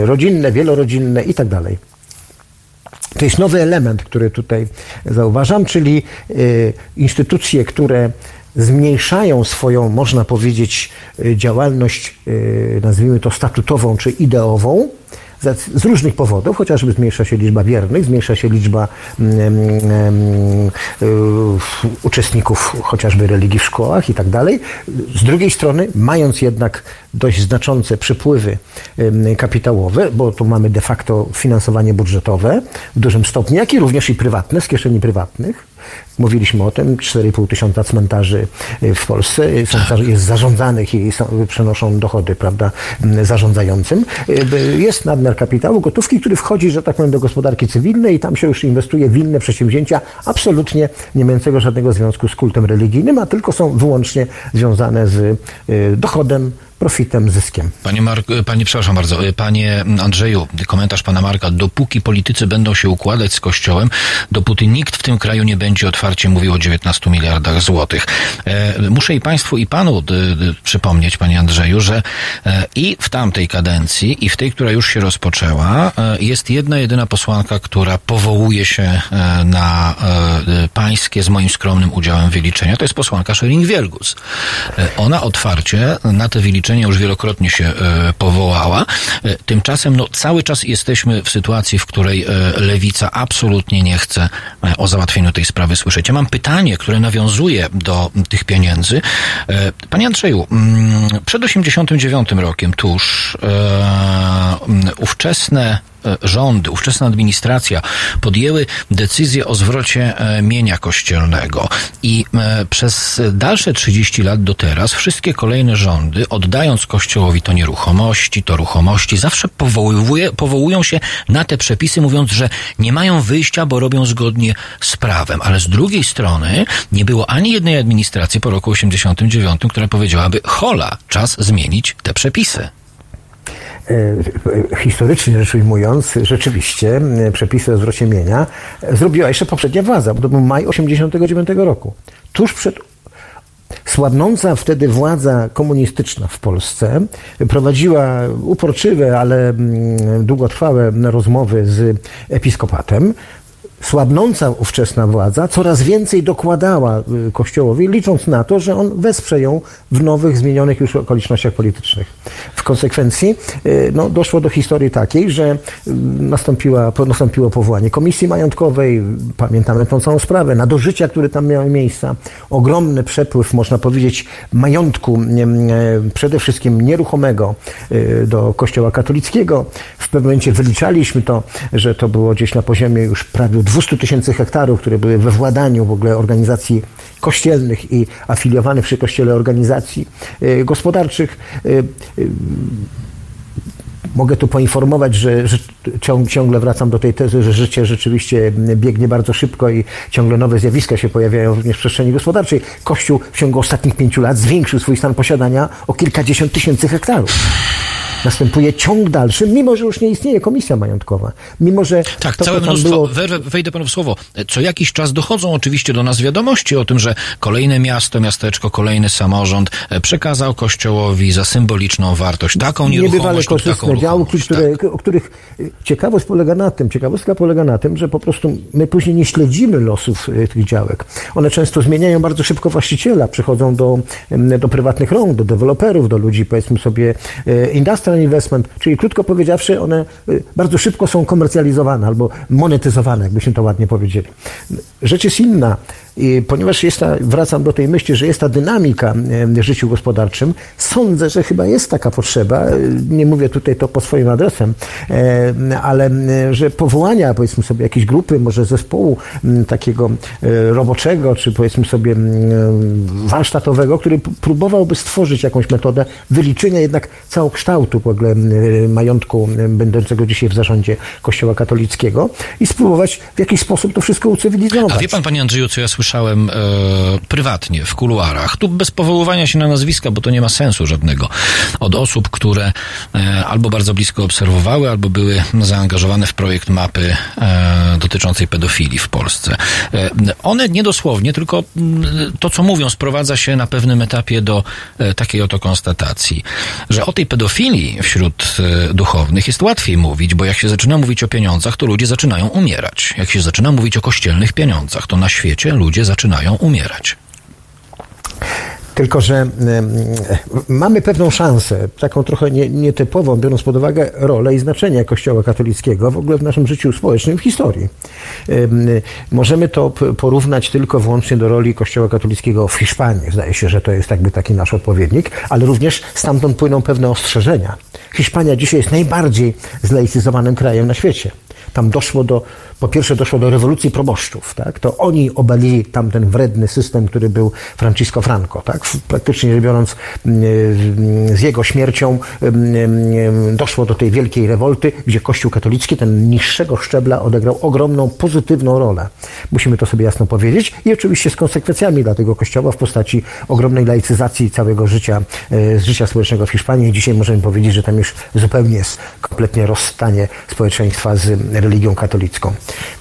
rodzinne, wielorodzinne i tak dalej. To jest nowy element, który tutaj zauważam, czyli y, instytucje, które zmniejszają swoją, można powiedzieć, y, działalność, y, nazwijmy to statutową czy ideową, z różnych powodów, chociażby zmniejsza się liczba wiernych, zmniejsza się liczba mm, mm, mm, uczestników chociażby religii w szkołach i tak dalej. Z drugiej strony, mając jednak dość znaczące przepływy kapitałowe, bo tu mamy de facto finansowanie budżetowe w dużym stopniu, jak i również i prywatne, z kieszeni prywatnych, Mówiliśmy o tym, 4,5 tysiąca cmentarzy y, w Polsce y, tak. jest zarządzanych i są, przenoszą dochody, prawda, zarządzającym. Y, jest nadmiar kapitału, gotówki, który wchodzi, że tak powiem, do gospodarki cywilnej i tam się już inwestuje w inne przedsięwzięcia, absolutnie nie mającego żadnego związku z kultem religijnym, a tylko są wyłącznie związane z dochodem, profitem, zyskiem. Panie, Mark, panie, przepraszam bardzo, panie Andrzeju, komentarz pana Marka. Dopóki politycy będą się układać z Kościołem, dopóty nikt w tym kraju nie będzie otwarcie mówił o 19 miliardach złotych. E, muszę i państwu, i panu d, d, przypomnieć, panie Andrzeju, że e, i w tamtej kadencji, i w tej, która już się rozpoczęła, e, jest jedna jedyna posłanka, która powołuje się na pańskie, z moim skromnym udziałem wyliczenia. To jest posłanka Schering-Wielgus. E, ona otwarcie na te wyliczenia już wielokrotnie się e, powołała. E, tymczasem no, cały czas jesteśmy w sytuacji, w której e, lewica absolutnie nie chce o załatwieniu tej sprawy słyszeć. Ja mam pytanie, które nawiązuje do tych pieniędzy. Panie Andrzeju, mm, przed 89 rokiem tuż ówczesne E, rządy, ówczesna administracja podjęły decyzję o zwrocie e, mienia kościelnego i e, przez dalsze 30 lat do teraz wszystkie kolejne rządy, oddając Kościołowi to nieruchomości, to ruchomości, zawsze powołują się na te przepisy, mówiąc, że nie mają wyjścia, bo robią zgodnie z prawem. Ale z drugiej strony nie było ani jednej administracji po roku 89, która powiedziałaby, hola, czas zmienić te przepisy. E, historycznie rzecz ujmując, rzeczywiście e, przepisy o zwrocie mienia zrobiła jeszcze poprzednia władza, bo to był maj 89 roku. Tuż przed Słabnąca wtedy władza komunistyczna w Polsce prowadziła uporczywe, ale mm, długotrwałe rozmowy z episkopatem słabnąca ówczesna władza coraz więcej dokładała y, Kościołowi, licząc na to, że on wesprze ją w nowych, zmienionych już okolicznościach politycznych. W konsekwencji y, no, doszło do historii takiej, że y, nastąpiła, nastąpiło powołanie komisji majątkowej, pamiętamy tą całą sprawę, nadużycia, które tam miały miejsca, ogromny przepływ, można powiedzieć, majątku, przede wszystkim nieruchomego do Kościoła katolickiego. W pewnym momencie wyliczaliśmy to, że to było gdzieś na poziomie już prawie 200 tysięcy hektarów, które były we władaniu w ogóle organizacji kościelnych i afiliowanych przy kościele organizacji y, gospodarczych. Mogę tu poinformować, że, że ciągle wracam do tej tezy, że życie rzeczywiście biegnie bardzo szybko i ciągle nowe zjawiska się pojawiają również w przestrzeni gospodarczej. Kościół w ciągu ostatnich pięciu lat zwiększył swój stan posiadania o kilkadziesiąt tysięcy hektarów następuje ciąg dalszy, mimo że już nie istnieje komisja majątkowa. Mimo, że tak, to, całe mnóstwo, było... wejdę panu w słowo, co jakiś czas dochodzą oczywiście do nas wiadomości o tym, że kolejne miasto, miasteczko, kolejny samorząd e, przekazał Kościołowi za symboliczną wartość taką nieruchomość Niebywale korzystne działki, które, tak. o których e, ciekawość polega na tym, ciekawostka polega na tym, że po prostu my później nie śledzimy losów e, tych działek. One często zmieniają bardzo szybko właściciela, przychodzą do, do prywatnych rąk, do deweloperów, do ludzi, powiedzmy sobie, industrial investment, czyli krótko powiedziawszy, one y, bardzo szybko są komercjalizowane albo monetyzowane, jakbyśmy to ładnie powiedzieli. Rzecz jest inna. Ponieważ jest ta, wracam do tej myśli, że jest ta dynamika w życiu gospodarczym, sądzę, że chyba jest taka potrzeba, nie mówię tutaj to po swoim adresem, ale że powołania, powiedzmy sobie, jakiejś grupy, może zespołu takiego e, roboczego, czy powiedzmy sobie warsztatowego, który próbowałby stworzyć jakąś metodę wyliczenia jednak całokształtu w ogóle majątku będącego dzisiaj w zarządzie Kościoła katolickiego i spróbować w jakiś sposób to wszystko ucywilizować. A wie pan, panie Andrzeju, co ja słyszę słyszałem e, prywatnie w kuluarach, tu bez powoływania się na nazwiska, bo to nie ma sensu żadnego, od osób, które e, albo bardzo blisko obserwowały, albo były zaangażowane w projekt mapy e, dotyczącej pedofilii w Polsce. E, one niedosłownie, tylko to, co mówią, sprowadza się na pewnym etapie do e, takiej oto konstatacji, że o tej pedofilii wśród e, duchownych jest łatwiej mówić, bo jak się zaczyna mówić o pieniądzach, to ludzie zaczynają umierać. Jak się zaczyna mówić o kościelnych pieniądzach, to na świecie ludzie zaczynają umierać. Tylko, że mamy pewną szansę, taką trochę nie, nietypową, biorąc pod uwagę rolę i znaczenie Kościoła katolickiego w ogóle w naszym życiu społecznym, w historii. Em, Możemy to porównać tylko wyłącznie do roli Kościoła katolickiego w Hiszpanii. Zdaje się, że to jest jakby taki nasz odpowiednik, ale również stamtąd płyną pewne ostrzeżenia. Hiszpania dzisiaj jest najbardziej zlaicyzowanym krajem na świecie. Tam doszło do, po pierwsze doszło do rewolucji proboszczów, tak? To oni obalili tamten wredny system, który był Francisco Franco, tak? Praktycznie rzecz biorąc, z jego śmiercią doszło do tej wielkiej rewolty, gdzie Kościół katolicki, ten niższego szczebla, odegrał ogromną, pozytywną rolę. Musimy to sobie jasno powiedzieć i oczywiście z konsekwencjami dla tego Kościoła w postaci ogromnej laicyzacji całego życia, e, życia społecznego w Hiszpanii. Dzisiaj możemy powiedzieć, że tam już zupełnie jest kompletnie rozstanie społeczeństwa z religią katolicką.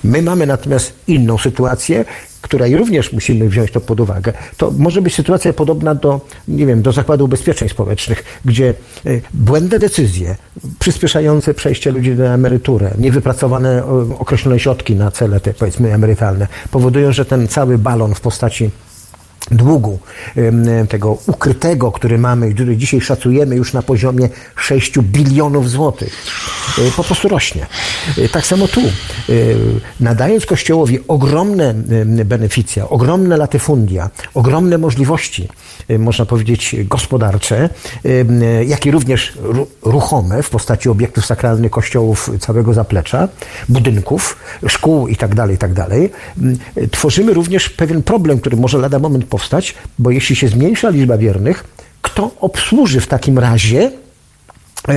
My mamy natomiast inną sytuację, która i również musimy wziąć to pod uwagę. To może być sytuacja podobna do, nie wiem, do Zakładu Ubezpieczeń Społecznych, gdzie e, błędne decyzje przyspieszające przejście ludzi na emeryturę, niewypracowane o, określone środki na cele te, powiedzmy, emerytalne, powodują, że ten cały balon w postaci długu tego ukrytego, który mamy, który dzisiaj szacujemy już na poziomie 6 bilionów złotych, e, po prostu rośnie. E, Tak samo tu. E, Nadając Kościołowi ogromne beneficja, ogromne latyfundia, ogromne możliwości, można powiedzieć, gospodarcze, jak i również ru- ruchome w postaci obiektów sakralnych kościołów całego zaplecza, budynków, szkół i tak dalej, i tak tworzymy również pewien problem, który może lada moment powstać, bo jeśli się zmniejsza liczba wiernych, kto obsłuży w takim razie e,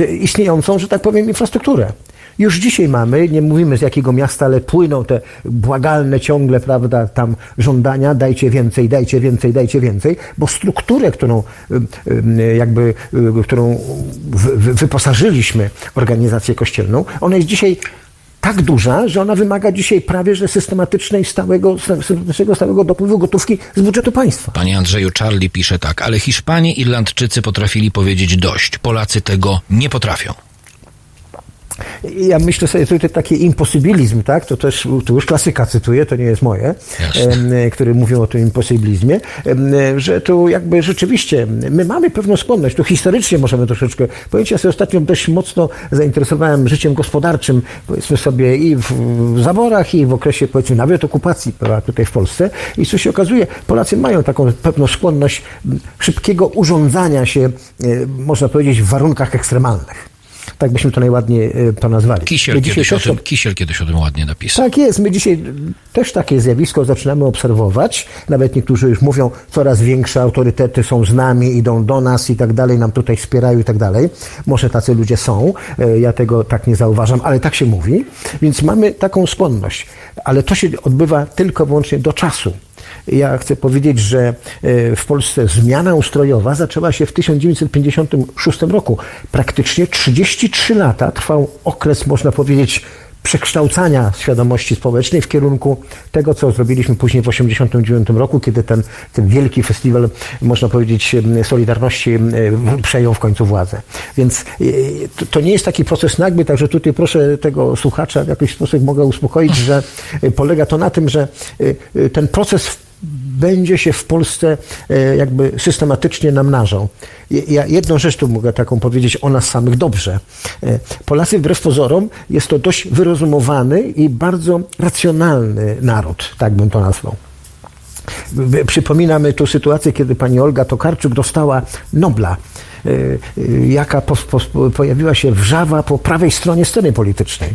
e, istniejącą, że tak powiem, infrastrukturę. Już dzisiaj mamy, nie mówimy z jakiego miasta, ale płyną te błagalne ciągle, prawda, tam żądania, dajcie więcej, dajcie więcej, dajcie więcej, bo strukturę, którą y, y, jakby, którą wy- wy- wyposażyliśmy organizację kościelną, ona jest dzisiaj tak duża, że ona wymaga dzisiaj prawie że systematycznej stałego, systematycznego stałego dopływu gotówki z budżetu państwa. Panie Andrzeju, Charlie pisze tak, ale Hiszpanie, Irlandczycy potrafili powiedzieć dość. Polacy tego nie potrafią. Ja myślę sobie tutaj taki imposybilizm, tak? To też, tu już klasyka cytuję, to nie jest moje, Jasne. który mówią o tym imposybilizmie, że tu jakby rzeczywiście my mamy pewną skłonność, tu historycznie możemy troszeczkę powiedzieć, ja sobie ostatnio dość mocno zainteresowałem życiem gospodarczym, powiedzmy sobie i w, w zaborach, i w okresie powiedzmy nawet okupacji prawda, tutaj w Polsce i co się okazuje, Polacy mają taką pewną skłonność szybkiego urządzania się, e, można powiedzieć, w warunkach ekstremalnych. Tak byśmy to najładniej e, to nazwali. Kisiel kiedyś, o też tym, Kisiel kiedyś o tym ładnie napisał. tak jest. My dzisiaj też takie zjawisko zaczynamy obserwować. Nawet niektórzy już mówią, coraz większe autorytety są z nami, idą do nas i tak dalej, nam tutaj wspierają i tak dalej. Może tacy ludzie są. E, Ja tego tak nie zauważam, ale tak się mówi. Więc mamy taką skłonność. Ale to się odbywa tylko wyłącznie do czasu. Ja chcę powiedzieć, że e, w Polsce zmiana ustrojowa zaczęła się w 1956 roku. Praktycznie 33 lata trwał okres, można powiedzieć, przekształcania świadomości społecznej w kierunku tego, co zrobiliśmy później w 1989 roku, kiedy ten, ten wielki festiwal, można powiedzieć, em, Solidarności em, przejął w końcu władzę. Więc e, to, nie jest taki proces nagły, także tutaj proszę tego słuchacza w jakiś sposób mogę uspokoić, że e, polega to na tym, że e, e, ten proces będzie się w Polsce e, jakby systematycznie namnażał. Ja jedną rzecz tu mogę taką powiedzieć o nas samych dobrze. E, Polacy wbrew pozorom jest to dość wyrozumowany i bardzo racjonalny naród, tak bym to nazwał. Przypominamy tu sytuację, kiedy pani Olga Tokarczuk dostała Nobla, jaka po, po, pojawiła się wrzawa po prawej stronie sceny politycznej,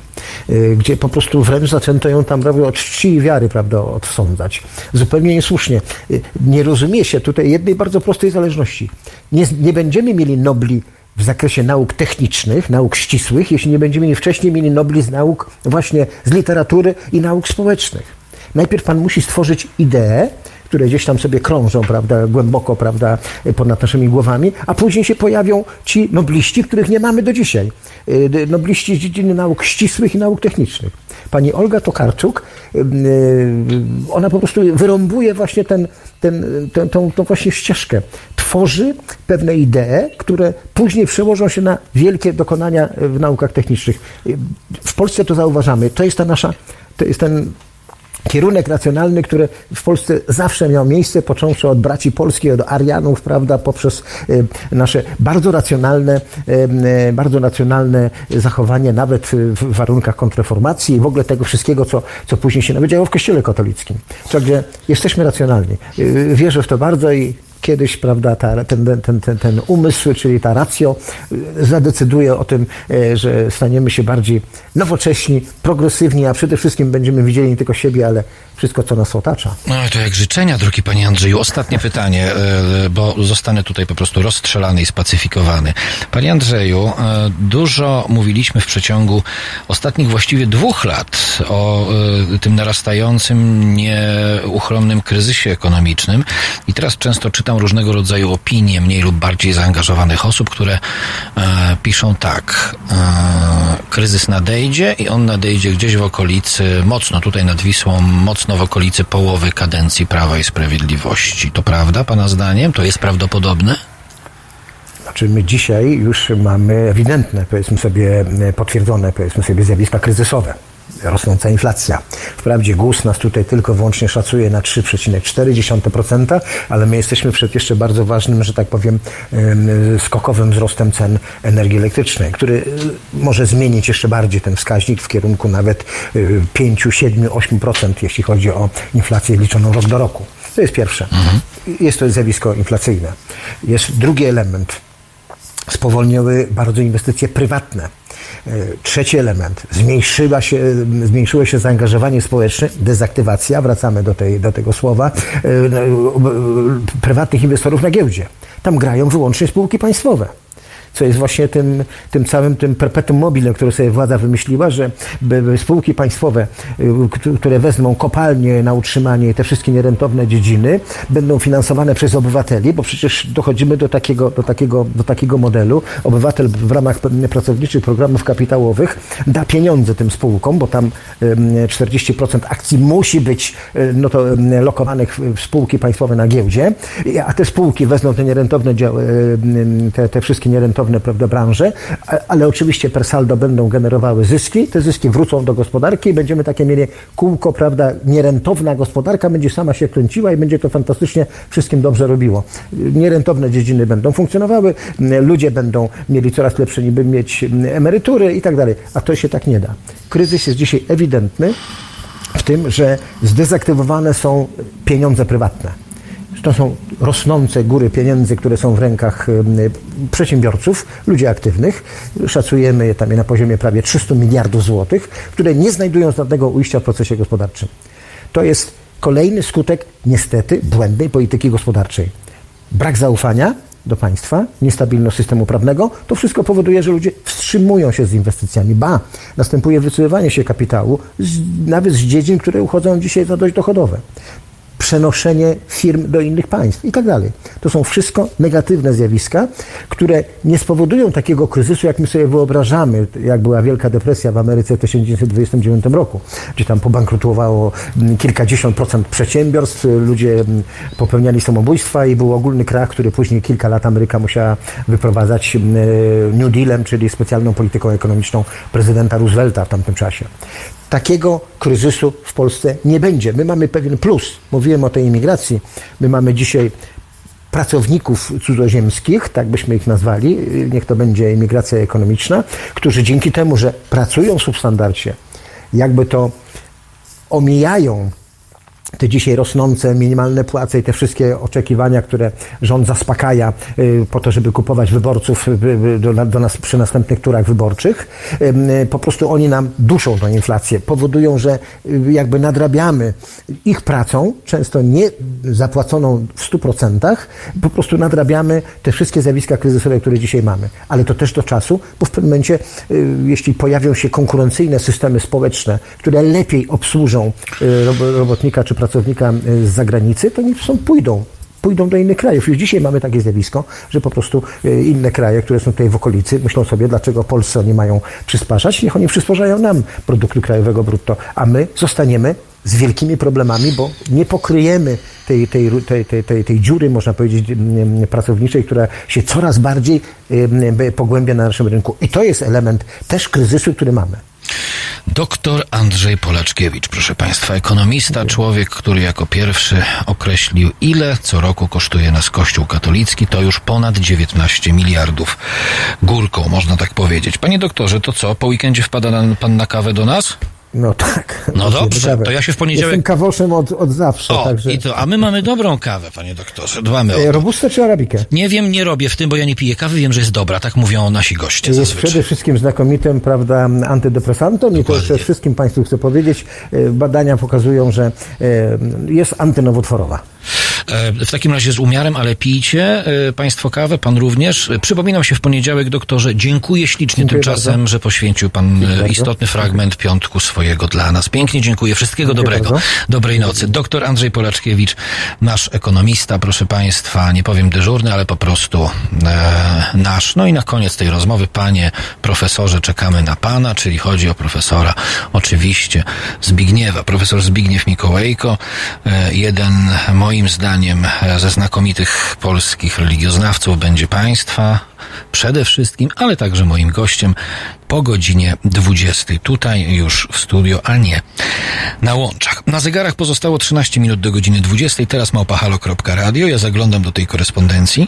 e, gdzie po prostu wręcz zaczęto ją tam prawie od czci i wiary prawda, odsądzać. Zupełnie niesłusznie. Nie rozumie się tutaj jednej bardzo prostej zależności. Nie, nie będziemy mieli Nobli w zakresie nauk technicznych, nauk ścisłych, jeśli nie będziemy wcześniej mieli Nobli z nauk właśnie z literatury i nauk społecznych. Najpierw pan musi stworzyć ideę, które gdzieś tam sobie krążą, prawda, głęboko, prawda, ponad naszymi głowami, a później się pojawią ci nobliści, których nie mamy do dzisiaj. Y, nobliści z dziedziny nauk ścisłych i nauk technicznych. Pani Olga Tokarczuk, y, ona po prostu wyrąbuje właśnie ten, ten, tą, tą właśnie ścieżkę. Tworzy pewne idee, które później przełożą się na wielkie dokonania w naukach technicznych. Y, w Polsce to zauważamy. To jest ta nasza, to jest ten kierunek racjonalny, który w Polsce zawsze miał miejsce, począwszy od braci polskich, od Arianów, prawda, poprzez y, nasze bardzo racjonalne, y, y, bardzo racjonalne zachowanie, nawet w warunkach kontrreformacji i w ogóle tego wszystkiego, co, co później się nawet działo w Kościele katolickim. Także jesteśmy racjonalni. Wierzę w to bardzo i kiedyś, prawda, ta, ten, ten, ten, ten umysł, czyli ta racjo zadecyduje o tym, że staniemy się bardziej nowocześni, progresywni, a przede wszystkim będziemy widzieli nie tylko siebie, ale wszystko, co nas otacza. No to jak życzenia, drogi panie Andrzeju. Ostatnie pytanie, e, bo zostanę tutaj po prostu rozstrzelany i spacyfikowany. Panie Andrzeju, dużo mówiliśmy w przeciągu ostatnich właściwie dwóch lat o tym narastającym, nieuchronnym kryzysie ekonomicznym i teraz często czytam różnego rodzaju opinie mniej lub bardziej zaangażowanych osób, które piszą tak. Kryzys nadejdzie i on nadejdzie gdzieś w okolicy, mocno tutaj nad Wisłą, mocno w okolicy połowy kadencji Prawa i Sprawiedliwości. To prawda, Pana zdaniem? To jest prawdopodobne? Znaczy my dzisiaj już mamy ewidentne, powiedzmy sobie, potwierdzone, powiedzmy sobie, zjawiska kryzysowe rosnąca inflacja. Wprawdzie GUS nas tutaj tylko wyłącznie szacuje na 3,4%, ale my jesteśmy przed jeszcze bardzo ważnym, że tak powiem, skokowym wzrostem cen energii elektrycznej, który y, może zmienić jeszcze bardziej ten wskaźnik w kierunku nawet 5, 7, 8%, jeśli chodzi o inflację liczoną rok do roku. To jest pierwsze. Mhm. Jest to zjawisko inflacyjne. Jest drugi element. Spowolniły bardzo inwestycje prywatne E, trzeci element. Zmniejszyła się, zmniejszyło się zaangażowanie społeczne, dezaktywacja, wracamy do, tej, do tego słowa, e, prywatnych inwestorów na giełdzie. Tam grają wyłącznie spółki państwowe co jest właśnie tym, tym całym tym perpetuum mobile, które sobie władza wymyśliła, że spółki państwowe, y, które wezmą kopalnie na utrzymanie te wszystkie nierentowne dziedziny, będą finansowane przez obywateli, bo przecież dochodzimy do takiego, do takiego, do takiego modelu. Obywatel w ramach pracowniczych programów kapitałowych da pieniądze tym spółkom, bo tam 40% akcji musi być y, no to lokowanych w spółki państwowe na giełdzie, a te spółki wezmą te nierentowne, te, te wszystkie nierentowne prawda, branże, ale oczywiście per saldo będą generowały zyski, te zyski wrócą do gospodarki i będziemy takie mieli kółko, prawda, nierentowna gospodarka będzie sama się kręciła i będzie to fantastycznie wszystkim dobrze robiło. Nierentowne dziedziny będą funkcjonowały, ludzie będą mieli coraz lepsze niby mieć emerytury i tak dalej, a to się tak nie da. Kryzys jest dzisiaj ewidentny w tym, że zdezaktywowane są pieniądze prywatne to są rosnące góry pieniędzy, które są w rękach przedsiębiorców, ludzi aktywnych. Szacujemy je tam na poziomie prawie 300 miliardów złotych, które nie znajdują żadnego ujścia w procesie gospodarczym. To jest kolejny skutek niestety błędnej polityki gospodarczej. Brak zaufania do państwa, niestabilność systemu prawnego, to wszystko powoduje, że ludzie wstrzymują się z inwestycjami. Ba, następuje wycofywanie się kapitału z, nawet z dziedzin, które uchodzą dzisiaj za dość dochodowe przenoszenie firm do innych państw i tak dalej. To są wszystko negatywne zjawiska, które nie spowodują takiego kryzysu, jak my sobie wyobrażamy, jak była Wielka Depresja w Ameryce w 1929 roku, gdzie tam pobankrutowało mm, kilkadziesiąt procent przedsiębiorstw, ludzie mm, popełniali samobójstwa i był ogólny krach, który później kilka lat Ameryka musiała wyprowadzać mm, New Dealem, czyli specjalną polityką ekonomiczną prezydenta Roosevelta w tamtym czasie takiego kryzysu w Polsce nie będzie. My mamy pewien plus. Mówiłem o tej imigracji. My mamy dzisiaj pracowników cudzoziemskich, tak byśmy ich nazwali, niech to będzie imigracja ekonomiczna, którzy dzięki temu, że pracują w substandarcie, jakby to omijają te dzisiaj rosnące minimalne płace i te wszystkie oczekiwania, które rząd zaspokaja y, po to, żeby kupować wyborców y, do, do nas przy następnych turach wyborczych, y, po prostu oni nam duszą tą inflację, powodują, że jakby nadrabiamy ich pracą, często nie zapłaconą w 100%, po prostu nadrabiamy te wszystkie zjawiska kryzysowe, które dzisiaj mamy. Ale to też do czasu, bo w pewnym momencie, jeśli pojawią się konkurencyjne systemy społeczne, które lepiej obsłużą robotnika czy pracownika z zagranicy, to nie są pójdą pójdą do innych krajów. Już dzisiaj mamy takie zjawisko, że po prostu e, inne kraje, które są tutaj w okolicy, myślą sobie, dlaczego Polsce oni mają przysparzać, niech oni przysparzają nam produktu krajowego brutto, a my zostaniemy z wielkimi problemami, bo nie pokryjemy tej, tej, tej, tej, tej, tej dziury, można powiedzieć, pracowniczej, która się coraz bardziej pogłębia na naszym rynku. I to jest element też kryzysu, który mamy. Doktor Andrzej Polaczkiewicz, proszę Państwa, ekonomista, człowiek, który jako pierwszy określił, ile co roku kosztuje nas Kościół katolicki, to już ponad 19 miliardów górką, można tak powiedzieć. Panie doktorze, to co, po weekendzie wpada Pan na kawę do nas? No tak. No dobrze, to ja się w poniedziałek... Jestem kawoszem od, od zawsze. O, także... i to, a my mamy dobrą kawę, panie doktorze. Dbamy o to. Robustę czy arabikę? Nie wiem, nie robię w tym, bo ja nie piję kawy, wiem, że jest dobra, tak mówią nasi goście Jest zazwyczaj. przede wszystkim znakomitym, prawda, antydepresantem Dokładnie. i to wszystkim państwu chcę powiedzieć, e, badania pokazują, że e, jest antynowotworowa. E, w takim razie z umiarem, ale pijcie Państwo kawę, Pan również. Przypominam się w poniedziałek, doktorze, dziękuję ślicznie dziękuję tymczasem, bardzo. że poświęcił Pan dziękuję istotny bardzo. fragment piątku swojego dla nas. Pięknie dziękuję. Wszystkiego dziękuję dobrego. Bardzo. Dobrej nocy. Doktor Andrzej Polaczkiewicz, nasz ekonomista, proszę Państwa, nie powiem dyżurny, ale po prostu e, nasz. No i na koniec tej rozmowy, Panie profesorze, czekamy na Pana, czyli chodzi o profesora oczywiście Zbigniewa. Profesor Zbigniew Mikołajko, e, jeden moim zdaniem ze znakomitych polskich religioznawców będzie Państwa przede wszystkim, ale także moim gościem po godzinie 20. Tutaj już w studio, a nie na łączach. Na zegarach pozostało 13 minut do godziny 20. Teraz małpahalo.radio. Ja zaglądam do tej korespondencji.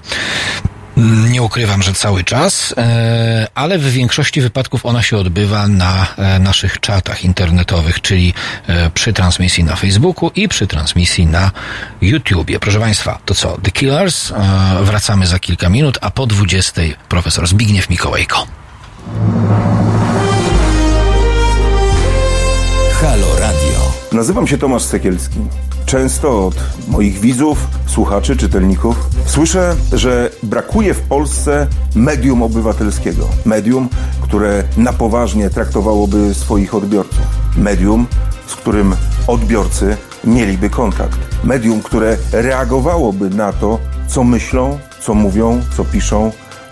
Nie ukrywam, że cały czas, e, ale w większości wypadków ona się odbywa na e, naszych czatach internetowych, czyli e, przy transmisji na Facebooku i przy transmisji na YouTubie. Proszę Państwa, to co? The Killers. Wracamy za kilka minut, a po 20 profesor Zbigniew Mikołajko. Halo Radio. Nazywam się Tomasz Sekielski. Często od moich widzów, słuchaczy, czytelników słyszę, że brakuje w Polsce medium obywatelskiego. Medium, które na poważnie traktowałoby swoich odbiorców. Medium, z którym odbiorcy mieliby kontakt. Medium, które reagowałoby na to, co myślą, co mówią, co piszą,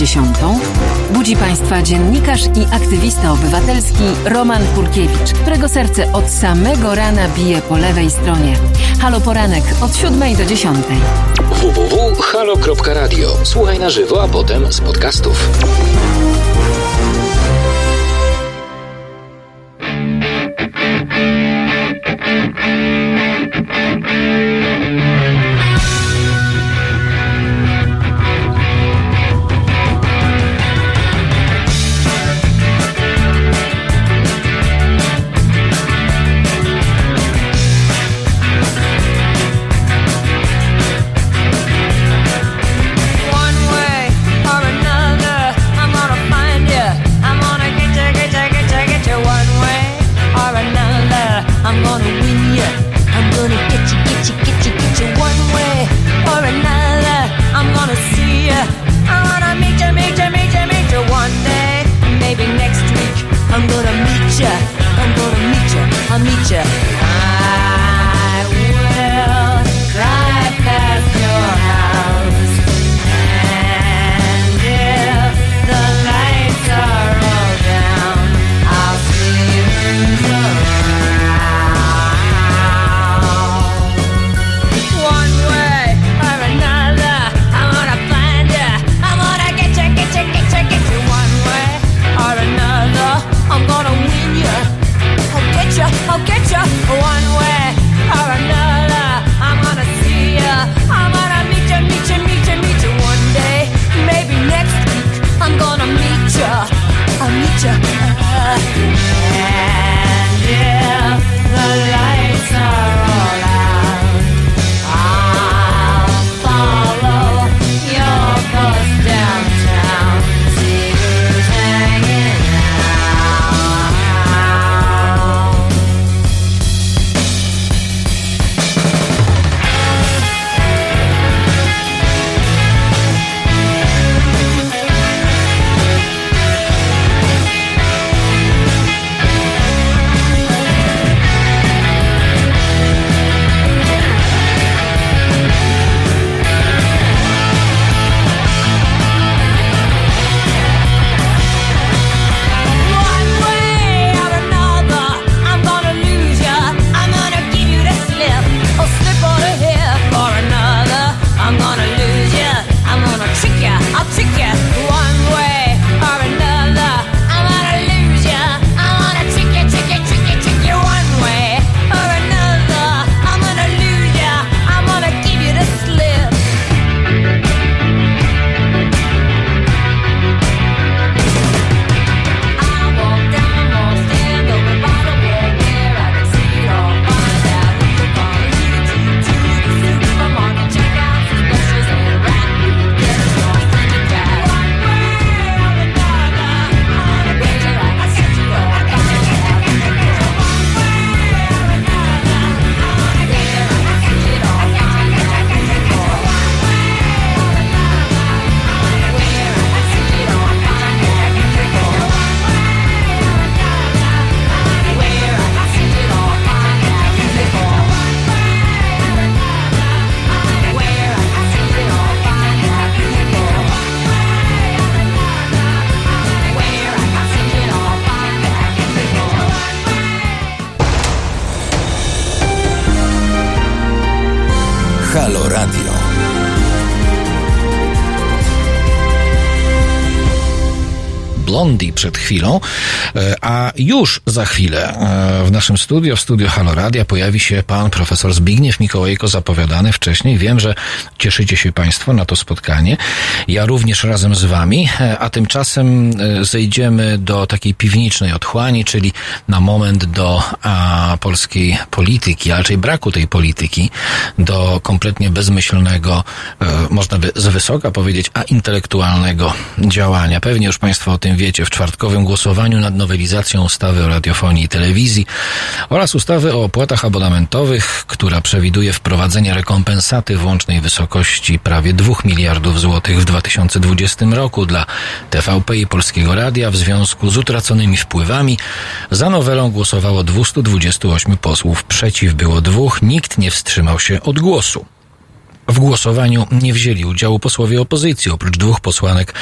10. Budzi Państwa dziennikarz i aktywista obywatelski Roman Kurkiewicz, którego serce od samego rana bije po lewej stronie. Halo Poranek od 7 do 10. www.halo.radio. Słuchaj na żywo, a potem z podcastów. przed chwilą już za chwilę e, w naszym studio, w studio Haloradia pojawi się pan profesor Zbigniew Mikołajko zapowiadany wcześniej. Wiem, że cieszycie się państwo na to spotkanie. Ja również razem z wami, e, a tymczasem e, zejdziemy do takiej piwnicznej otchłani, czyli na moment do a, polskiej polityki, a raczej braku tej polityki, do kompletnie bezmyślnego, e, można by z wysoka powiedzieć, a intelektualnego działania. Pewnie już państwo o tym wiecie. W czwartkowym głosowaniu nad nowelizacją ustawy o radiofonii i telewizji oraz ustawy o opłatach abonamentowych, która przewiduje wprowadzenie rekompensaty w łącznej wysokości prawie 2 miliardów złotych w 2020 roku dla TVP i Polskiego Radia w związku z utraconymi wpływami. Za nowelą głosowało 228 posłów, przeciw było dwóch, nikt nie wstrzymał się od głosu. W głosowaniu nie wzięli udziału posłowie opozycji, oprócz dwóch posłanek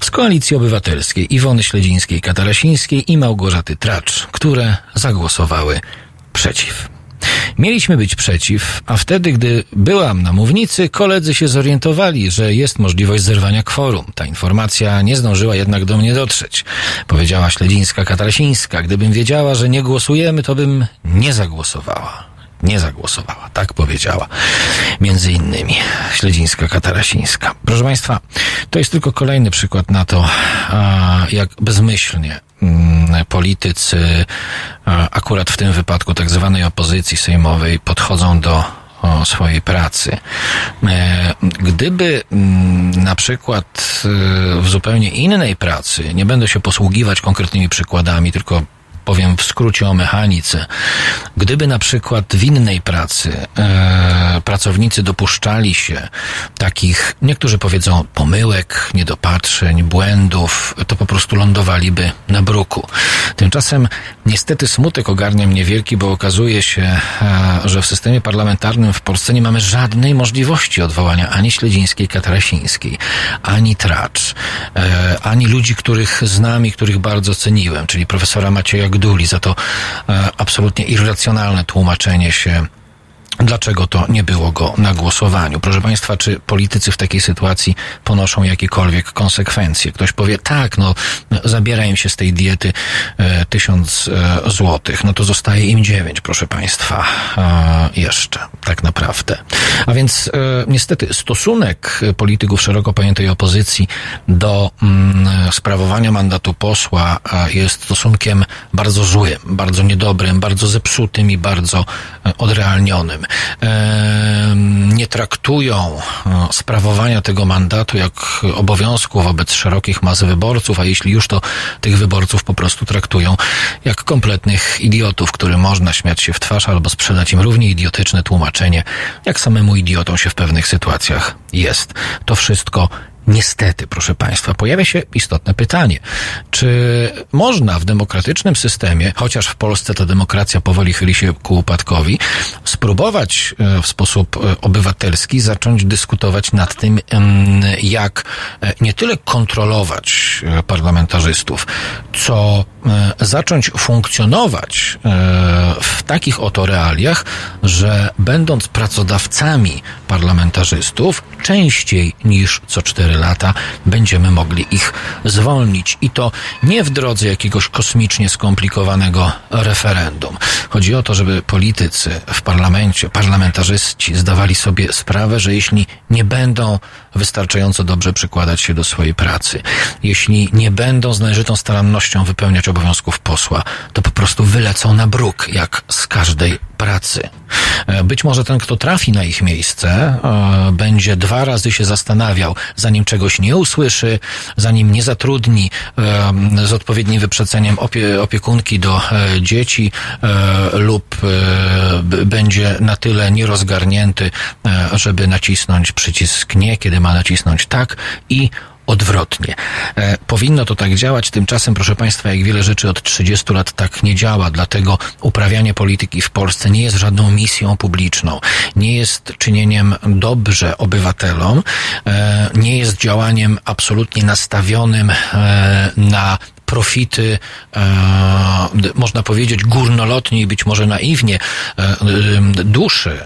z Koalicji Obywatelskiej Iwony Śledzińskiej-Katarasińskiej i Małgorzaty Tracz, które zagłosowały przeciw. Mieliśmy być przeciw, a wtedy, gdy byłam na mównicy, koledzy się zorientowali, że jest możliwość zerwania kworum. Ta informacja nie zdążyła jednak do mnie dotrzeć. Powiedziała Śledzińska-Katarasińska, gdybym wiedziała, że nie głosujemy, to bym nie zagłosowała. Nie zagłosowała. Tak powiedziała. Między innymi Śledzińska Katarasińska. Proszę Państwa, to jest tylko kolejny przykład na to, jak bezmyślnie mm, politycy, akurat w tym wypadku tak zwanej opozycji sejmowej, podchodzą do swojej pracy. E, Gdyby mm, na przykład e, w zupełnie innej pracy, nie będę się posługiwać konkretnymi przykładami, tylko powiem w skrócie o mechanice. Gdyby na przykład w innej pracy e, pracownicy dopuszczali się takich, niektórzy powiedzą, pomyłek, niedopatrzeń, błędów, to po prostu lądowaliby na bruku. Tymczasem niestety smutek ogarnia mnie wielki, bo okazuje się, e, że w systemie parlamentarnym w Polsce nie mamy żadnej możliwości odwołania ani Śledzińskiej, Katarasińskiej, ani Tracz, e, ani ludzi, których znam i których bardzo ceniłem, czyli profesora Macieja Gduli, za to e, absolutnie irracjonalne tłumaczenie się Dlaczego to nie było go na głosowaniu? Proszę Państwa, czy politycy w takiej sytuacji ponoszą jakiekolwiek konsekwencje? Ktoś powie, tak, no, zabiera im się z tej diety e, tysiąc e, złotych, no to zostaje im dziewięć, proszę Państwa, e, jeszcze, tak naprawdę. A więc e, niestety stosunek polityków szeroko pojętej opozycji do mm, sprawowania mandatu posła e, jest stosunkiem bardzo złym, bardzo niedobrym, bardzo zepsutym i bardzo odrealnionym nie traktują e, sprawowania tego mandatu jak obowiązku wobec szerokich mas wyborców, a jeśli już to tych wyborców po prostu traktują jak kompletnych idiotów, którym można śmiać się w twarz albo sprzedać im równie idiotyczne tłumaczenie, jak samemu idiotą się w pewnych sytuacjach jest. To wszystko Niestety, proszę Państwa, pojawia się istotne pytanie. Czy można w demokratycznym systemie, chociaż w Polsce ta demokracja powoli chyli się ku upadkowi, spróbować e, w sposób e, obywatelski zacząć dyskutować nad tym, jak e, nie tyle kontrolować parlamentarzystów, co zacząć funkcjonować w takich oto realiach, że będąc pracodawcami parlamentarzystów, częściej niż co cztery lata będziemy mogli ich zwolnić. I to nie w drodze jakiegoś kosmicznie skomplikowanego referendum. Chodzi o to, żeby politycy w parlamencie, parlamentarzyści zdawali sobie sprawę, że jeśli nie będą wystarczająco dobrze przykładać się do swojej pracy, jeśli nie będą z należytą starannością wypełniać obowiązków posła, to po prostu wylecą na bruk, jak z każdej pracy. E, Być może ten, kto trafi na ich miejsce, e, będzie dwa razy się zastanawiał, zanim czegoś nie usłyszy, zanim nie zatrudni e, z odpowiednim wyprzeceniem opie, opiekunki do dzieci lub będzie na tyle nierozgarnięty, żeby nacisnąć przycisk nie, kiedy ma nacisnąć tak i odwrotnie. E, powinno to tak działać, tymczasem, proszę Państwa, jak wiele rzeczy od 30 lat tak nie działa, dlatego uprawianie polityki w Polsce nie jest żadną misją publiczną, nie jest czynieniem dobrze obywatelom, e, nie jest działaniem absolutnie nastawionym e, na profity, e, można powiedzieć górnolotnie i być może naiwnie e, e, duszy,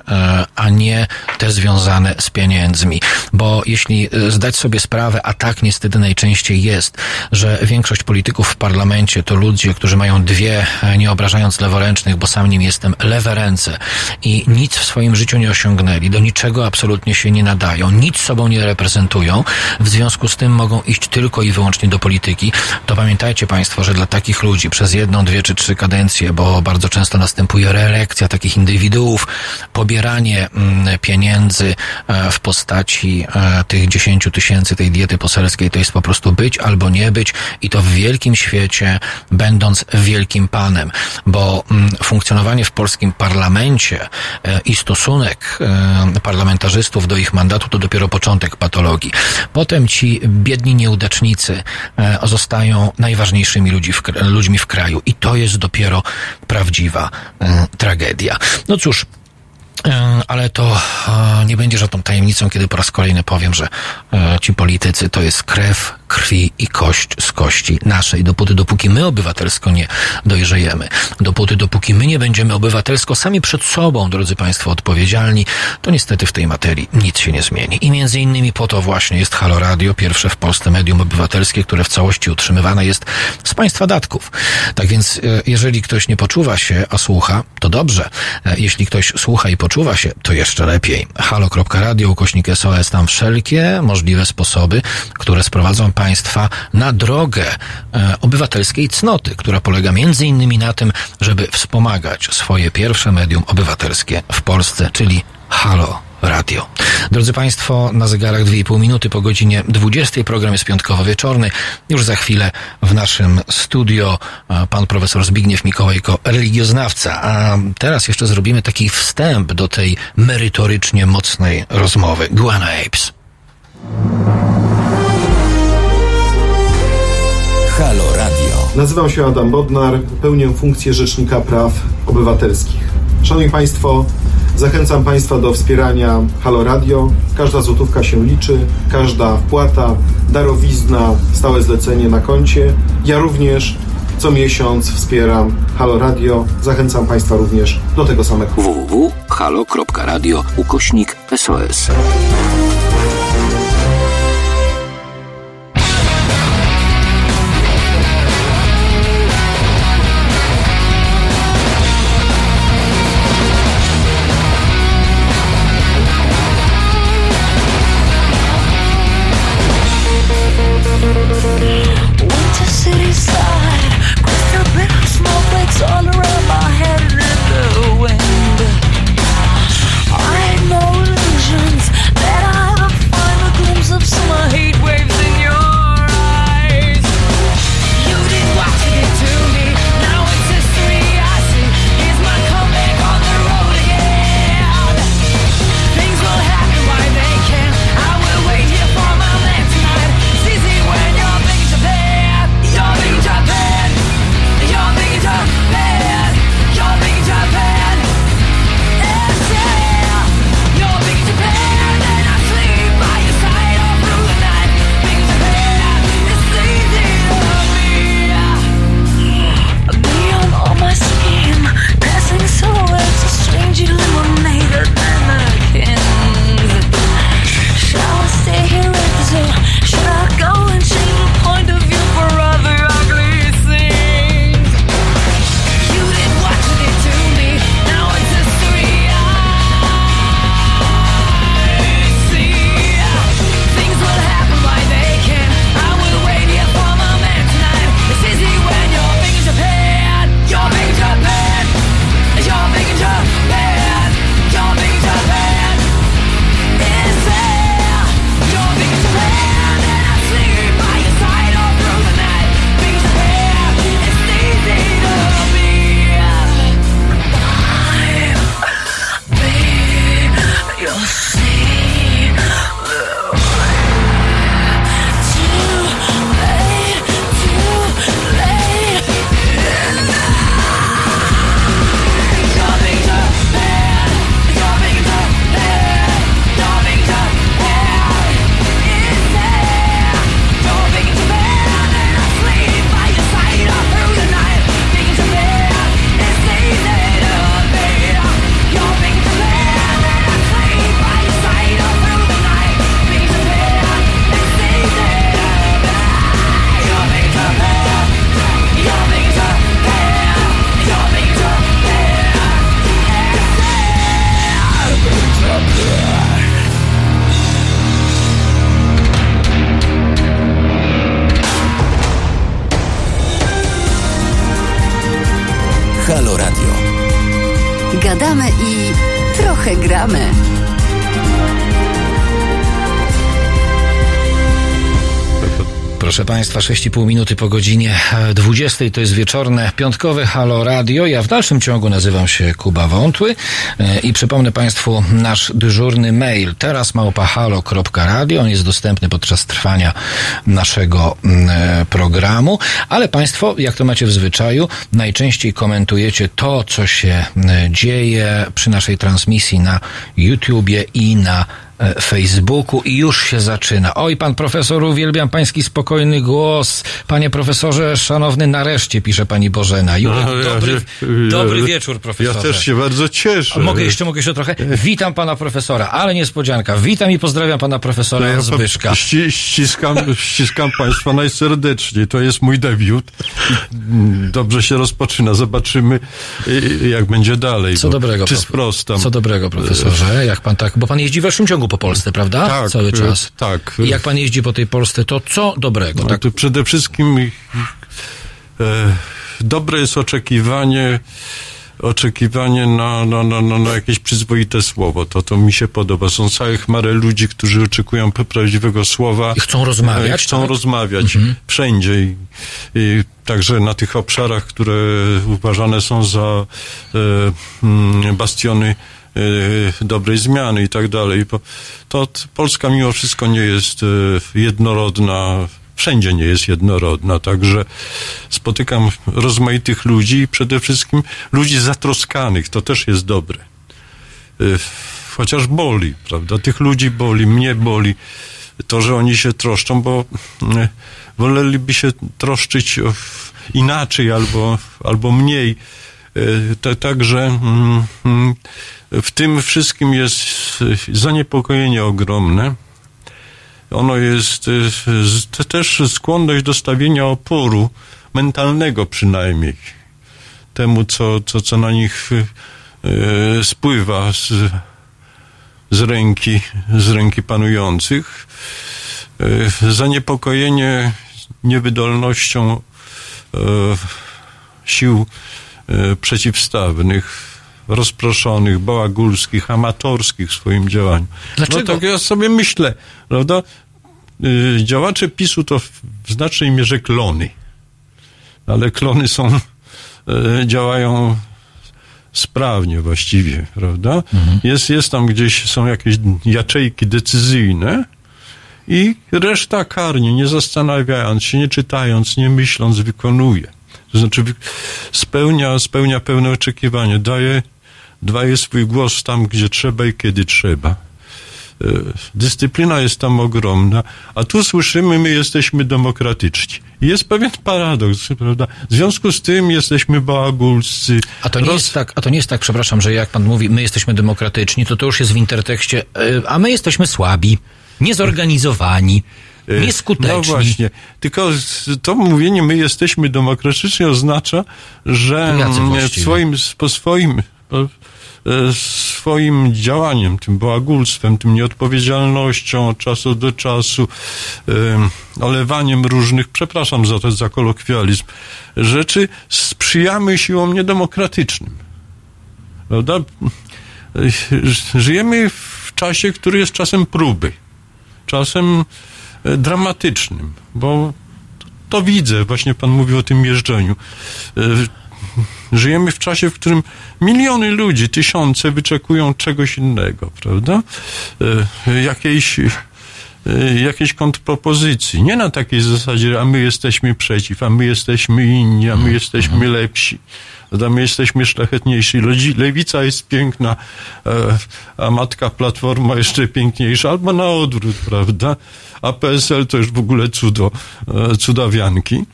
a nie te związane z pieniędzmi. Bo jeśli zdać sobie sprawę, a tak niestety najczęściej jest, że większość polityków w parlamencie to ludzie, którzy mają dwie, nie obrażając leworęcznych, bo sam nim jestem, lewe ręce i nic w swoim życiu nie osiągnęli, do niczego absolutnie się nie nadają, nic sobą nie reprezentują, w związku z tym mogą iść tylko i wyłącznie do polityki, to pamiętajcie Państwo, że dla takich ludzi przez jedną, dwie czy trzy kadencje, bo bardzo często następuje reelekcja takich indywiduów, pobieranie mm, pieniędzy e, w postaci e, tych 10 tysięcy tej diety poselskiej, to jest po prostu być albo nie być i to w wielkim świecie, będąc wielkim panem, bo mm, funkcjonowanie w polskim parlamencie e, i stosunek parlamentarzystów do ich mandatu to dopiero początek patologii. Potem ci biedni nieudacznicy zostają najważniejszymi ludzi w, ludźmi w kraju i to jest dopiero prawdziwa e, tragedia. No cóż, Ale to e, nie będzie żadną tajemnicą, kiedy po raz kolejny powiem, że e, ci politycy to jest krew, krwi i kość z kości naszej. Dopóty, dopóki my obywatelsko nie dojrzejemy, dopóty, dopóki my nie będziemy obywatelsko sami przed sobą, drodzy Państwo, odpowiedzialni, to niestety w tej materii nic się nie zmieni. I między innymi po to właśnie jest Halo Radio, pierwsze w Polsce medium obywatelskie, które w całości utrzymywane jest z Państwa datków. Tak więc, e, jeżeli ktoś nie poczuwa się, a słucha, to dobrze. E, Jeśli ktoś słucha i poczuwa się, to jeszcze lepiej. Halo.radio, ukośnik SOS, tam wszelkie możliwe sposoby, które sprowadzą Państwa na drogę e, obywatelskiej cnoty, która polega między innymi na tym, żeby wspomagać swoje pierwsze medium obywatelskie w Polsce, czyli Halo Radio. Drodzy Państwo, na zegarach 2,5 minuty po godzinie 20. Program jest piątkowo-wieczorny. Już za chwilę w naszym studio e, pan profesor Zbigniew Mikołajko, religioznawca. A teraz jeszcze zrobimy taki wstęp do tej merytorycznie mocnej rozmowy. Guana Apes. Halo Radio. Nazywam się Adam Bodnar, pełnię funkcję Rzecznika Praw Obywatelskich. Szanowni Państwo, zachęcam Państwa do wspierania Halo Radio. Każda złotówka się liczy, każda wpłata, darowizna, stałe zlecenie na koncie. Ja również co miesiąc wspieram Halo Radio. Zachęcam Państwa również do tego samego. www.halo.radio ukośnik SOS. Państwa, 6,5 minuty po godzinie 20 to jest wieczorne, piątkowe Halo Radio. Ja w dalszym ciągu nazywam się Kuba Wątły e, i przypomnę Państwu nasz dyżurny mail teraz małpahalo.radio. On jest dostępny podczas trwania naszego mm, e, programu, ale Państwo, jak to macie w zwyczaju, najczęściej komentujecie to, co się e, dzieje przy naszej transmisji na YouTubie i na e, Facebooku i już się zaczyna. Oj, pan profesor, uwielbiam pański spokojny głos. Panie profesorze, szanowny, nareszcie, pisze pani Bożena. Ju, No, ja dobry, dobry ja- wieczór, profesorze. Ja też się bardzo cieszę. A Mogę jeszcze, mogę jeszcze trochę? Witam pana profesora, ale niespodzianka. Witam i pozdrawiam pana profesora No ja Zbyszka. ści, ściskam, ściskam Państwa najserdeczniej. To jest mój debiut. Dobrze się rozpoczyna. Zobaczymy, y, jak będzie dalej. Co dobrego, Czy sprostam. Co dobrego, profesorze, jak pan tak, bo pan jeździ w dalszym ciągu po Polsce, prawda? Tak, Cały y, czas. tak. I jak pan jeździ po tej Polsce, to co dobrego? No, Tak, to przede wszystkim e, dobre jest oczekiwanie oczekiwanie na, na, na, na, na jakieś przyzwoite słowo. To, to mi się podoba. Są całe chmary ludzi, którzy oczekują prawdziwego słowa. I chcą rozmawiać, E, Chcą tak? rozmawiać. Wszędzie. I, I także na tych obszarach, które uważane są za e, bastiony dobrej zmiany i tak dalej. To Polska mimo wszystko nie jest e, jednorodna, wszędzie nie jest jednorodna, także spotykam rozmaitych ludzi i przede wszystkim ludzi zatroskanych, to też jest dobre. E, Chociaż boli, prawda? Tych ludzi boli, mnie boli to, że oni się troszczą, bo woleliby się troszczyć inaczej albo, albo mniej. E, Także mm, w tym wszystkim jest e, zaniepokojenie ogromne. Ono jest e, też skłonność do stawienia oporu, mentalnego przynajmniej, temu, co, co, co na nich spływa z, z ręki, z ręki panujących. Zaniepokojenie niewydolnością sił przeciwstawnych, rozproszonych, bałagulskich, amatorskich w swoim działaniu. Dlaczego? No tak ja sobie myślę, prawda? Y, Działacze PiSu to w znacznej mierze klony. Ale klony są, e, działają sprawnie właściwie, prawda? Jest, jest tam gdzieś, są jakieś jaczejki decyzyjne i reszta karnie, nie zastanawiając się, nie czytając, nie myśląc, wykonuje. To znaczy spełnia, spełnia pełne oczekiwanie, daje, daje swój głos tam, gdzie trzeba i kiedy trzeba. E, Dyscyplina jest tam ogromna, a tu słyszymy, my jesteśmy demokratyczni. I Jest pewien paradoks, prawda? W związku z tym jesteśmy bałagulscy. A to, nie roz- jest tak, a to nie jest tak, przepraszam, że jak pan mówi, my jesteśmy demokratyczni, to to już jest w intertekście, e, a my jesteśmy słabi, (laughs) niezorganizowani, nieskuteczni. No właśnie. Tylko to mówienie, my jesteśmy demokratyczni, oznacza, że mm, swoim, po swoim, po, e, swoim działaniem, tym bałagulstwem, tym nieodpowiedzialnością od czasu do czasu, em, olewaniem różnych, przepraszam za to, za kolokwializm, rzeczy sprzyjamy siłom niedemokratycznym. Prawda? E, Żyjemy w czasie, który jest czasem próby czasem e, dramatycznym, bo to widzę, właśnie pan mówił o tym jeżdżeniu. E, Żyjemy w czasie, w którym miliony ludzi, tysiące wyczekują czegoś innego, prawda? E, Jakiejś, e, jakiejś kontrpropozycji. Nie na takiej zasadzie, a my jesteśmy przeciw, a my jesteśmy inni, a my jesteśmy lepsi. A my jesteśmy szlachetniejsi. Lewica jest piękna, e, a matka Platforma jeszcze piękniejsza, albo na odwrót, prawda? A PSL to już w ogóle cudo, e, cudawianki.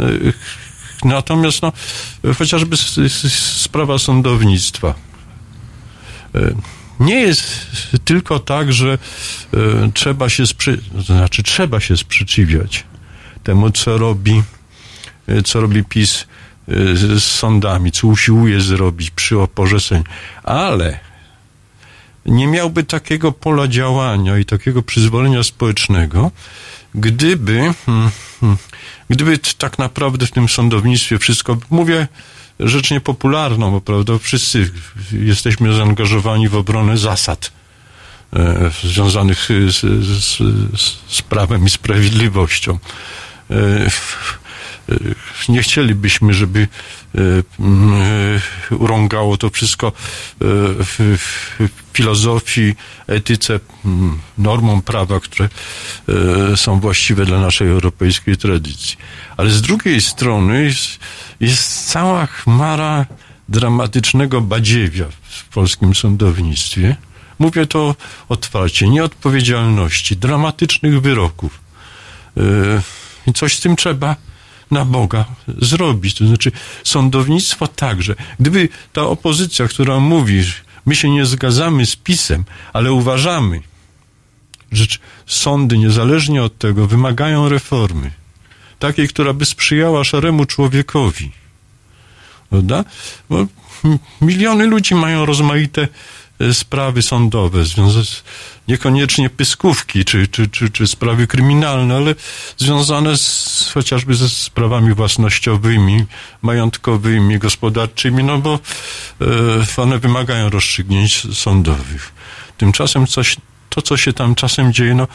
E, Natomiast no, chociażby sprawa sądownictwa. E, Nie jest tylko tak, że trzeba się sprzy... znaczy trzeba się sprzeciwiać temu, co robi, co robi PiS z sądami, co usiłuje zrobić przy oporze sędziów. Ale nie miałby takiego pola działania i takiego przyzwolenia społecznego, gdyby, hmm, hmm, gdyby tak naprawdę w tym sądownictwie wszystko, mówię rzecz niepopularną, bo prawda, wszyscy jesteśmy zaangażowani w obronę zasad e, związanych z, z, z prawem i sprawiedliwością. E, Nie chcielibyśmy, żeby urągało to wszystko e, w, filozofii, etyce, normom prawa, które są właściwe dla naszej europejskiej tradycji. Ale z drugiej strony jest, jest cała chmara dramatycznego badziewia w polskim sądownictwie. Mówię to otwarcie, nieodpowiedzialności, dramatycznych wyroków. I coś z tym trzeba na Boga zrobić. To znaczy, sądownictwo także. Gdyby ta opozycja, która mówi, że my się nie zgadzamy z pisem, ale uważamy, że sądy niezależnie od tego wymagają reformy, takiej, która by sprzyjała szaremu człowiekowi. Prawda? Bo miliony ludzi mają rozmaite sprawy sądowe, niekoniecznie pyskówki czy, czy, czy, czy sprawy kryminalne, ale związane z, chociażby ze sprawami własnościowymi, majątkowymi, gospodarczymi, no bo e, one wymagają rozstrzygnięć sądowych. Tymczasem coś, to, co się tam czasem dzieje, no,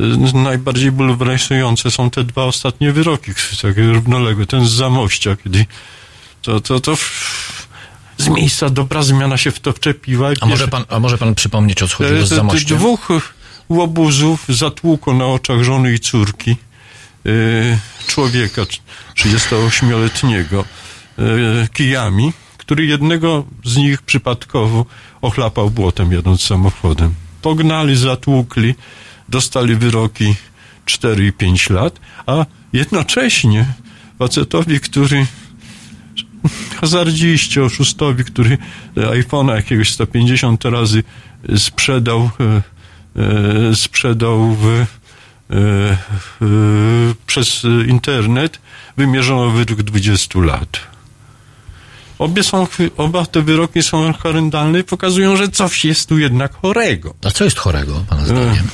e, najbardziej bulwersujące są te dwa ostatnie wyroki, takie równoległe. Ten z Zamościa, kiedy to, to, to z miejsca dobra zmiana się w to wczepiła. A może pan, a może pan przypomnieć, o co chodziło z E, Zamościem? Dwóch łobuzów zatłuko na oczach żony i córki e, człowieka 38-letniego e, kijami, który jednego z nich przypadkowo ochlapał błotem jadąc samochodem. Pognali, zatłukli, dostali wyroki 4 i 5 lat, a jednocześnie facetowi, który (laughs) hazardziście, oszustowi, który iPhone'a jakiegoś 150 razy sprzedał, e, e, sprzedał w, e, e, przez internet, wymierzono wyrok 20 lat. Obie są, oba te wyroki są horrendalne i pokazują, że coś jest tu jednak chorego. A co jest chorego, E, pana zdaniem?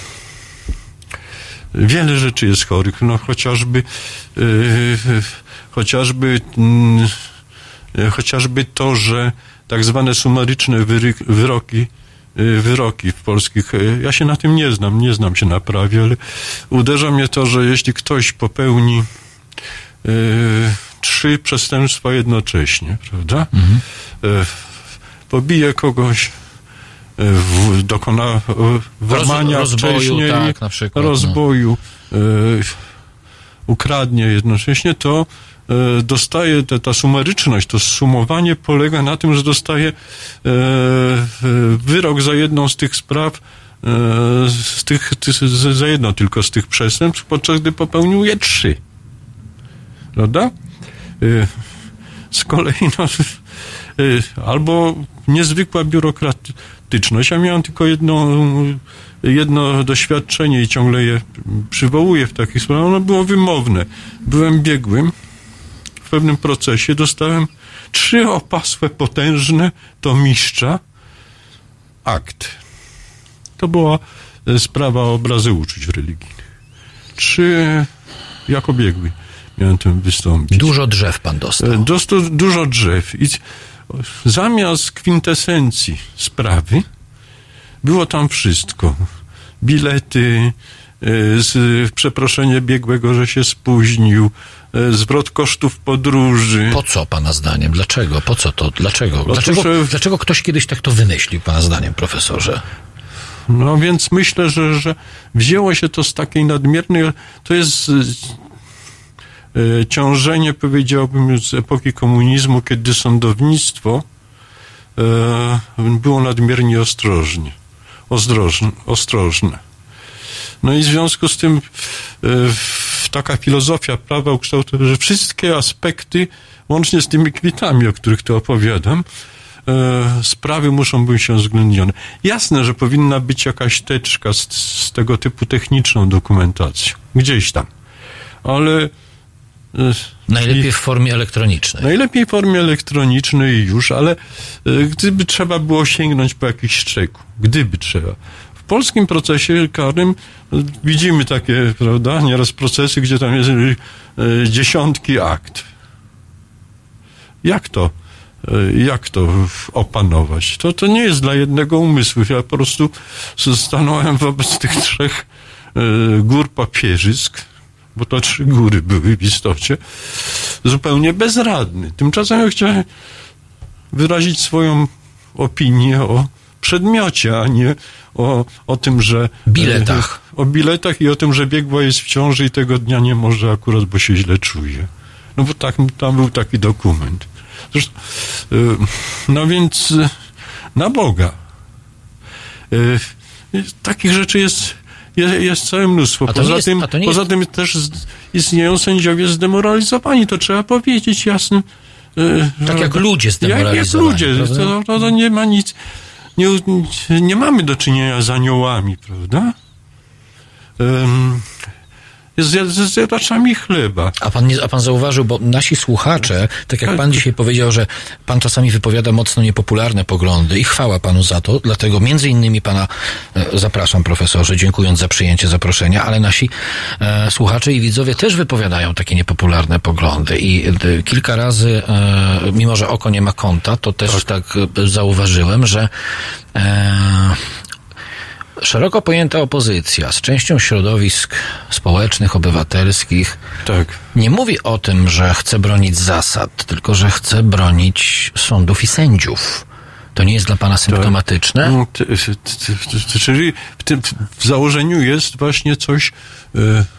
Wiele rzeczy jest chorych, no chociażby yy, chociażby mm, yy, chociażby to, że tak zwane sumaryczne wyroki yy, wyroki w polskich, yy, ja się na tym nie znam, nie znam się na prawie, ale uderza mnie to, że jeśli ktoś popełni yy, trzy przestępstwa jednocześnie, prawda? Yy, pobije kogoś, w, dokona włamania rozboju, wcześniej, tak, na przykład, no. rozboju, e, ukradnie jednocześnie, to e, dostaje te, ta sumaryczność, to sumowanie polega na tym, że dostaje e, e, wyrok za jedną z tych spraw, e, z tych, za jedno tylko z tych przestępstw, podczas gdy popełnił je trzy. Prawda? E, Z kolei no, e, albo niezwykła biurokratyczność. Ja miałem tylko jedno, jedno doświadczenie i ciągle je przywołuję w takich sprawach. Ono było wymowne. Byłem biegłym pewnym procesie, dostałem trzy opasłe, potężne tomiszcza akt. To była e, sprawa obrazy uczuć religijnych. Trzy jako biegły miałem tym wystąpić. Dużo drzew pan dostał. E, Dostał dużo drzew i zamiast kwintesencji sprawy było tam wszystko. Bilety, z, przeproszenie biegłego, że się spóźnił, e, zwrot kosztów podróży. Po co pana zdaniem? Dlaczego? Po co to? Dlaczego? Dlaczego, że- dlaczego ktoś kiedyś tak to wymyślił, pana zdaniem, profesorze? No więc myślę, że, że wzięło się to z takiej nadmiernej, to jest e, ciążenie, powiedziałbym, z epoki komunizmu, kiedy sądownictwo e, było nadmiernie ostrożnie, ostrożne, ostrożne. No i w związku z tym e, taka filozofia prawa ukształtowała, że wszystkie aspekty, łącznie z tymi kwitami, o których tu opowiadam, e, sprawy muszą być uwzględnione. Jasne, że powinna być jakaś teczka z, z tego typu techniczną dokumentacją, gdzieś tam, ale e, Najlepiej w formie elektronicznej. Najlepiej w formie elektronicznej już, ale gdyby trzeba było sięgnąć po jakiś szczegół, gdyby trzeba. Polskim procesie karnym widzimy takie, prawda, nieraz procesy, gdzie tam jest e, dziesiątki akt. Jak to? e, jak to opanować? To, to nie jest dla jednego umysłu. Ja po prostu stanąłem wobec tych trzech e, gór papierzysk, bo to trzy góry były w istocie, zupełnie bezradny. Tymczasem ja chciałem wyrazić swoją opinię o przedmiocie, a nie o, o tym, że... Biletach. e, O biletach i o tym, że biegła jest w ciąży i tego dnia nie może akurat, bo się źle czuje. No bo tak, tam był taki dokument. Zresztą, e, no więc e, na Boga. Takich rzeczy jest, jest, jest całe mnóstwo. Poza, jest- tym, poza tym też istnieją sędziowie zdemoralizowani. To trzeba powiedzieć jasnym. Tak że- jak ludzie zdemoralizowani, Jak, jak ludzie. to, to nie ma nic. Nie, nie mamy do czynienia z aniołami, prawda? Um, z z zjadaczami chleba. A pan, nie, a pan zauważył, bo nasi słuchacze, tak jak pan dzisiaj powiedział, że pan czasami wypowiada mocno niepopularne poglądy i chwała panu za to, dlatego między innymi pana e, zapraszam profesorze, dziękując za przyjęcie zaproszenia, ale nasi e, słuchacze i widzowie też wypowiadają takie niepopularne poglądy i e, kilka razy, e, mimo że oko nie ma kąta, to też tak, e, zauważyłem, że e, Szeroko pojęta opozycja z częścią środowisk społecznych, obywatelskich Tak. nie mówi o tym, że chce bronić zasad, tylko że chce bronić sądów i sędziów. To nie jest dla pana symptomatyczne? Ty- ty- ty- ty- Czyli w, tym, w założeniu jest właśnie coś, e,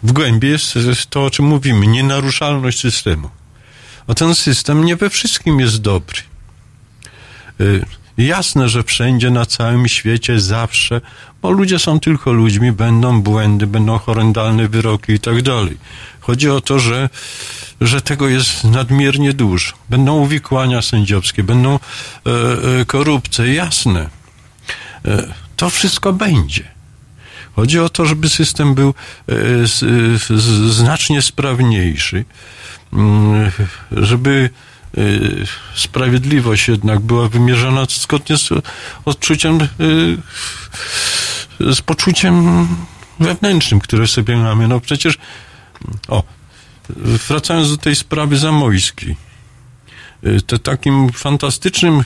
w głębi jest to, o czym mówimy, nienaruszalność systemu. A ten system nie we wszystkim jest dobry. E, Jasne, że wszędzie na całym świecie zawsze, bo ludzie są tylko ludźmi, będą błędy, będą horrendalne wyroki i tak dalej. Chodzi o to, że, że tego jest nadmiernie dużo. Będą uwikłania sędziowskie, będą e, e, korupcje, jasne. E, to wszystko będzie. Chodzi o to, żeby system był e, z, z, znacznie sprawniejszy, mm, żeby e, sprawiedliwość jednak była wymierzona zgodnie z odczuciem, e, z poczuciem wewnętrznym, które sobie mamy. No przecież, o, wracając do tej sprawy zamojskiej, e, to takim fantastycznym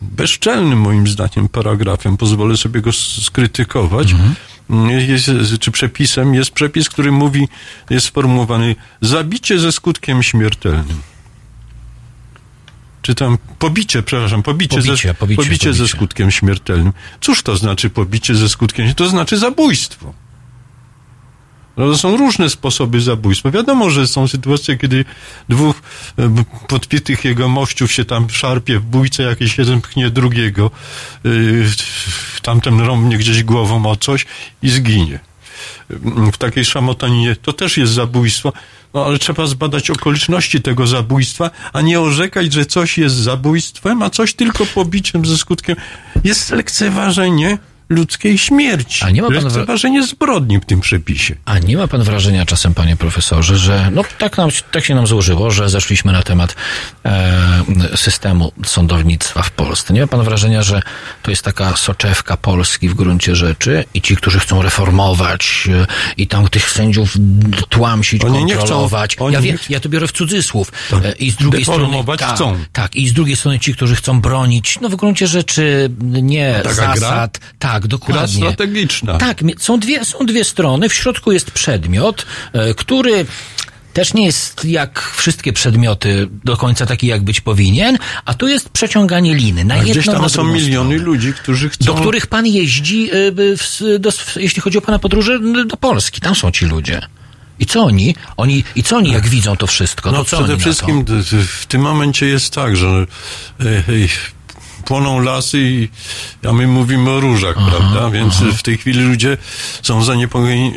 bezczelnym moim zdaniem paragrafem, pozwolę sobie go skrytykować, jest, czy przepisem jest przepis, który mówi, jest sformułowany zabicie ze skutkiem śmiertelnym. Czy tam pobicie, przepraszam, pobicie, Pobicie, ze, pobicie, pobicie ze skutkiem śmiertelnym. Cóż to znaczy pobicie ze skutkiem? To znaczy zabójstwo. No to są różne sposoby zabójstwa. Wiadomo, że są sytuacje, kiedy dwóch e, podpitych jego mościów się tam szarpie w bójce, jakiś jeden pchnie drugiego, yy, tamten rąbnie gdzieś głową o coś i zginie. W takiej szamotaninie to też jest zabójstwo, no ale trzeba zbadać okoliczności tego zabójstwa, a nie orzekać, że coś jest zabójstwem, a coś tylko pobiciem ze skutkiem. Jest lekceważenie ludzkiej śmierci. A nie ma pan wra- lekceważenie zbrodni w tym przepisie. A nie ma pan wrażenia czasem, panie profesorze, że no tak, nam, tak się nam złożyło, że zeszliśmy na temat e, systemu sądownictwa w Polsce. Nie ma pan wrażenia, że to jest taka soczewka Polski w gruncie rzeczy i ci, którzy chcą reformować e, i tam tych sędziów tłamsić, Oni nie chcą- kontrolować. oni ja, wiem, ja to biorę w cudzysłów. Tak. E, I z drugiej strony... Tak, chcą. Tak, i z drugiej strony ci, którzy chcą bronić, no w gruncie rzeczy nie Taka gra? zasad. Tak, Gra dokładnie. strategiczna. Tak, są dwie, są dwie strony. W środku jest przedmiot, e, który też nie jest jak wszystkie przedmioty do końca taki, jak być powinien, a tu jest przeciąganie liny na A jedną, gdzieś tam są miliony stronę. ludzi, którzy chcą... Do których pan jeździ, e, w, do, w, jeśli chodzi o pana podróże, do Polski. Tam są ci ludzie. I co oni? oni I co oni, jak widzą to wszystko? No to przede wszystkim w tym momencie jest tak, że e, płoną lasy i a my mówimy o różach, prawda? Więc w tej chwili ludzie są zaniepokojeni,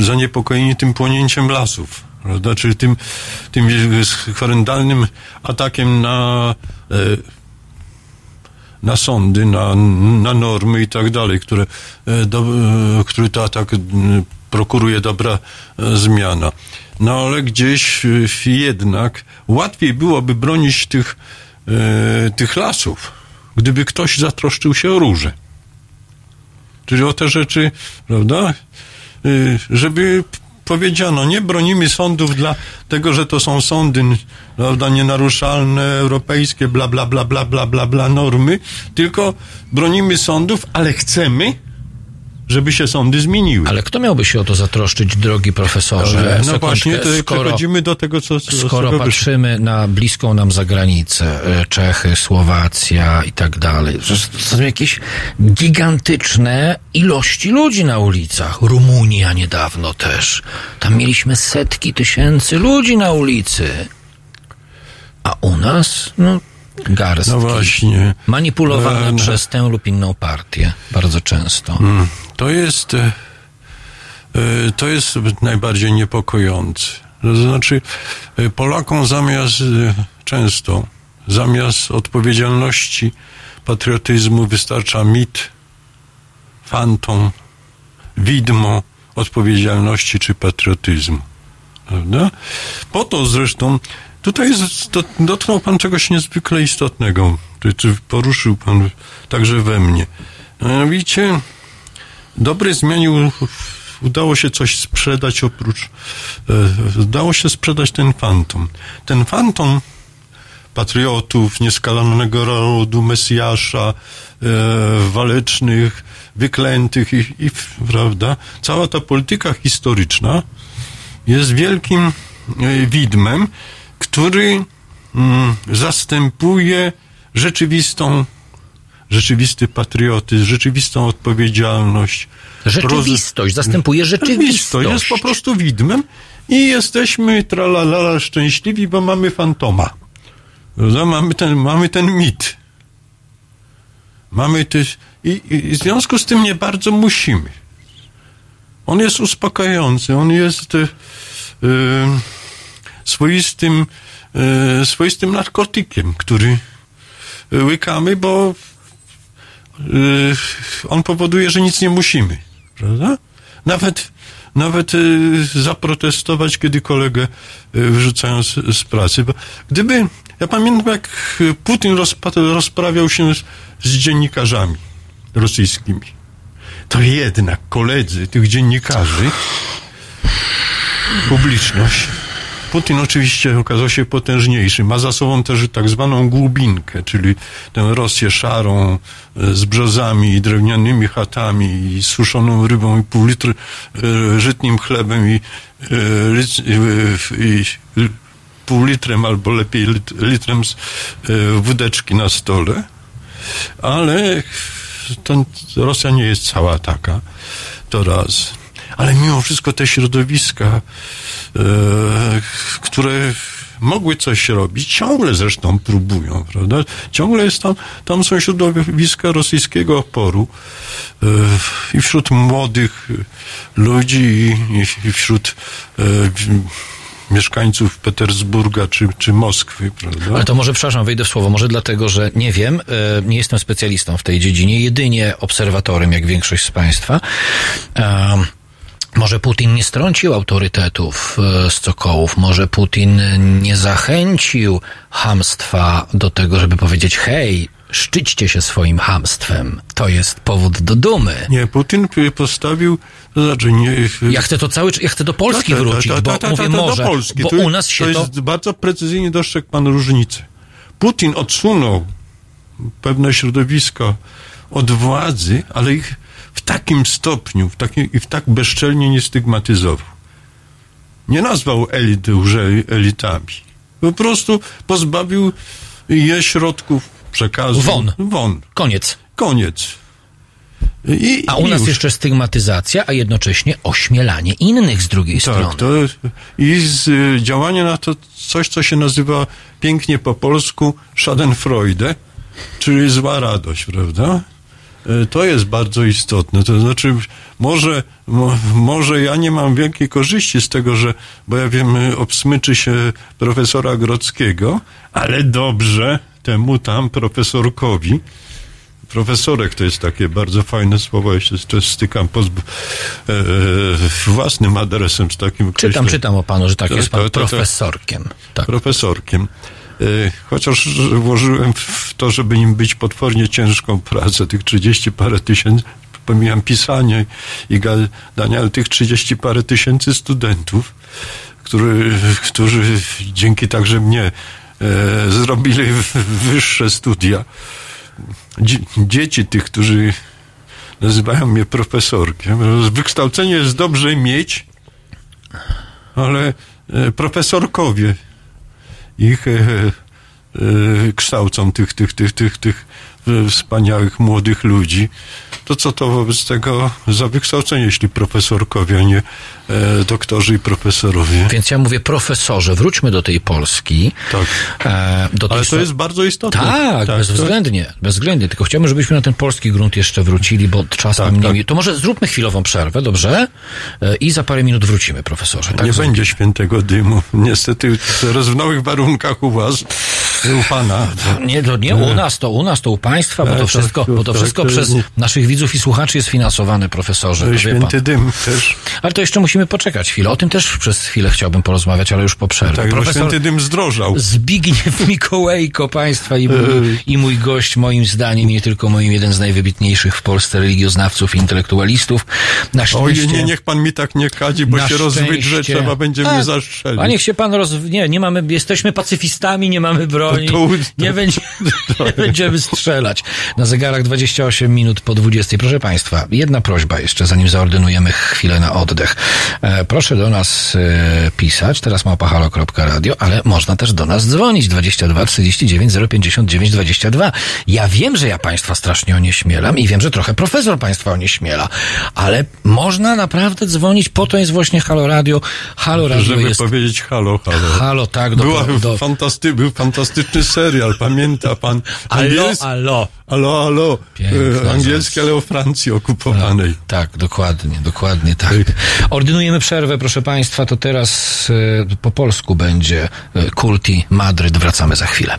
zaniepokojeni tym płonięciem lasów, prawda? Czyli tym, tym horrendalnym atakiem na e, na sądy, na, na normy i tak dalej, które, e, do, e, który to atak prokuruje dobra zmiana. No ale gdzieś jednak łatwiej byłoby bronić tych, tych lasów, gdyby ktoś zatroszczył się o róże. Czyli o te rzeczy, prawda? E, Żeby powiedziano, nie bronimy sądów dla tego, że to są sądy, prawda, nienaruszalne, europejskie, bla, bla, bla, bla, bla, bla, normy, tylko bronimy sądów, ale chcemy, żeby się sądy zmieniły. Ale kto miałby się o to zatroszczyć, drogi profesorze? no Sekundkę, właśnie, tutaj skoro, przechodzimy do tego, co... co skoro wyszło. patrzymy na bliską nam zagranicę, e, Czechy, Słowacja i tak dalej, to są jakieś gigantyczne ilości ludzi na ulicach. Rumunia niedawno też. Tam mieliśmy setki tysięcy ludzi na ulicy. A u nas, no, garstki. No właśnie. Manipulowane E, no. przez tę lub inną partię. Bardzo często. Mm, To jest, e, e, to jest najbardziej niepokojące. To znaczy, Polakom zamiast często, zamiast odpowiedzialności, patriotyzmu wystarcza mit, fantom, widmo odpowiedzialności czy patriotyzmu. Prawda? Po to zresztą, tutaj dotknął Pan czegoś niezwykle istotnego, czy, poruszył Pan także we mnie. Mianowicie, dobry zmianił, udało się coś sprzedać oprócz, e, udało się sprzedać ten fantom. Ten fantom patriotów, nieskalanego rodu, Mesjasza, e, walecznych, wyklętych i, i, prawda, cała ta polityka historyczna jest wielkim e, widmem, który mm, zastępuje rzeczywistą, rzeczywisty patriotyzm, rzeczywistą odpowiedzialność. Rzeczywistość, zastępuje rzeczywistość. Jest po prostu widmem i jesteśmy tralalala szczęśliwi, bo mamy fantoma. Prawda? Mamy ten, mamy ten mit. Mamy też, i, i w związku z tym nie bardzo musimy. On jest uspokajający, on jest e, swoistym, e, swoistym narkotykiem, który łykamy, bo e, on powoduje, że nic nie musimy. Prawda? Nawet, nawet e, zaprotestować, kiedy kolegę wyrzucają z, z pracy. Bo gdyby, ja pamiętam, jak Putin rozpa- rozprawiał się z, z dziennikarzami rosyjskimi to jednak koledzy tych dziennikarzy, publiczność, Putin oczywiście okazał się potężniejszy. Ma za sobą też tak zwaną głubinkę, czyli tę Rosję szarą, e, z brzozami i drewnianymi chatami i suszoną rybą i pół litry e, żytnim chlebem i, e, i, i pół litrem albo lepiej lit, litrem z, wódeczki na stole. Ale to Rosja nie jest cała taka. To raz. Ale mimo wszystko te środowiska, e, które mogły coś robić, ciągle zresztą próbują, prawda? Ciągle jest tam, tam są środowiska rosyjskiego oporu e, i wśród młodych ludzi i, i wśród e, mieszkańców Petersburga czy, czy Moskwy, prawda? Ale to może, przepraszam, wejdę w słowo, może dlatego, że nie wiem, e, nie jestem specjalistą w tej dziedzinie, jedynie obserwatorem, jak większość z Państwa. Um, może Putin nie strącił autorytetów e, z cokołów, może Putin nie zachęcił hamstwa do tego, żeby powiedzieć, hej, szczyćcie się swoim hamstwem. To jest powód do dumy. Nie, Putin postawił, to znaczy nie... Ja chcę to cały, ja chcę do Polski Ta, ta, ta, wrócić, ta, bo ta, ta, mówię ta, do może, Polski. bo To- u nas się to to... jest bardzo precyzyjnie dostrzegł pan różnicę. Putin odsunął pewne środowiska od władzy, ale ich w takim stopniu w takim, i w tak bezczelnie nie stygmatyzował. Nie nazwał elit już elitami. Po prostu pozbawił je środków przekazu. Won. Won. Koniec. Koniec. I, A u nas już. jeszcze stygmatyzacja, a jednocześnie ośmielanie innych z drugiej strony. Tak, to i z, y, działanie na to coś, co się nazywa pięknie po polsku Schadenfreude, czyli zła radość, prawda? Y, To jest bardzo istotne. To znaczy, może, mo, może ja nie mam wielkiej korzyści z tego, że, bo ja wiem, y, obsmyczy się profesora Grodzkiego, ale dobrze temu tam profesorkowi, Profesorek to jest takie bardzo fajne słowo, ja się jeszcze stykam pod e, e, własnym adresem z takim Czytam, określeniem. czytam o panu, że tak jest pan to- to- to- profesorkiem. Tak. Profesorkiem. E, chociaż włożyłem w to, żeby nim być potwornie ciężką pracę, tych 30 parę tysięcy, pomijam pisanie i gadanie, ale tych 30 parę tysięcy studentów, który, którzy dzięki także mnie e, zrobili wyższe studia. Dzie- dzieci tych, którzy nazywają mnie profesorkiem. Wykształcenie jest dobrze mieć, ale e, profesorkowie ich e, e, kształcą tych, tych, tych, tych, tych e, wspaniałych młodych ludzi. To co to wobec tego za wykształcenie, jeśli profesorkowie, a nie e, doktorzy i profesorowie? Więc ja mówię, profesorze, wróćmy do tej Polski. Tak. E, do tej Ale to jest bardzo istotne. Tak, to- bezwzględnie, bezwzględnie. Tylko chciałbym, żebyśmy na ten polski grunt jeszcze wrócili, bo czas Tak, nam tak. nie... To może zróbmy chwilową przerwę, dobrze? E, I za parę minut wrócimy, profesorze. Tak nie będzie świętego dymu. Niestety teraz w nowych warunkach u was, u pana. Nie, to nie u nas, to u nas, to u państwa, bo to Tak, wszystko, tak, bo to tak, wszystko przez naszych widzów i słuchaczy jest finansowane, profesorze. Święty dym też. Ale to jeszcze musimy poczekać chwilę. O tym też przez chwilę chciałbym porozmawiać, ale już po przerwie. Tak, bo święty dym zdrożał. Zbigniew (laughs) Mikołajko państwa i mój, i mój gość, moim zdaniem, nie tylko moim, jeden z najwybitniejszych w Polsce religioznawców i intelektualistów. Na szczęście... Oj, nie, niech pan mi tak nie kadzi, bo się rozwydrze, trzeba będzie mnie zastrzelić. A niech się pan roz... Nie, nie mamy, jesteśmy pacyfistami, nie mamy broni. To- (laughs) to- nie, będzie, nie będziemy strzelać. Na zegarach 28 minut po 20. Proszę państwa, jedna prośba jeszcze, zanim zaordynujemy chwilę na oddech. E, proszę do nas e, pisać, teraz małpahalo.radio, ale można też do nas dzwonić 22 39 059 22. Ja wiem, że ja państwa strasznie onieśmielam i wiem, że trochę profesor państwa onieśmiela, ale można naprawdę dzwonić, po to jest właśnie Halo Radio. Halo Radio Żeby jest... powiedzieć halo, halo. Halo, tak, do, Była do, fantasty, był fantastyczny serial, pamięta pan? Alo, Angiels- alo. Alo, alo. Piękna E, Angielski, ale o Francji okupowanej. Tak, dokładnie, dokładnie tak. Ordynujemy przerwę, proszę Państwa, to teraz e, po polsku będzie e, Kulti Madryt. Wracamy za chwilę.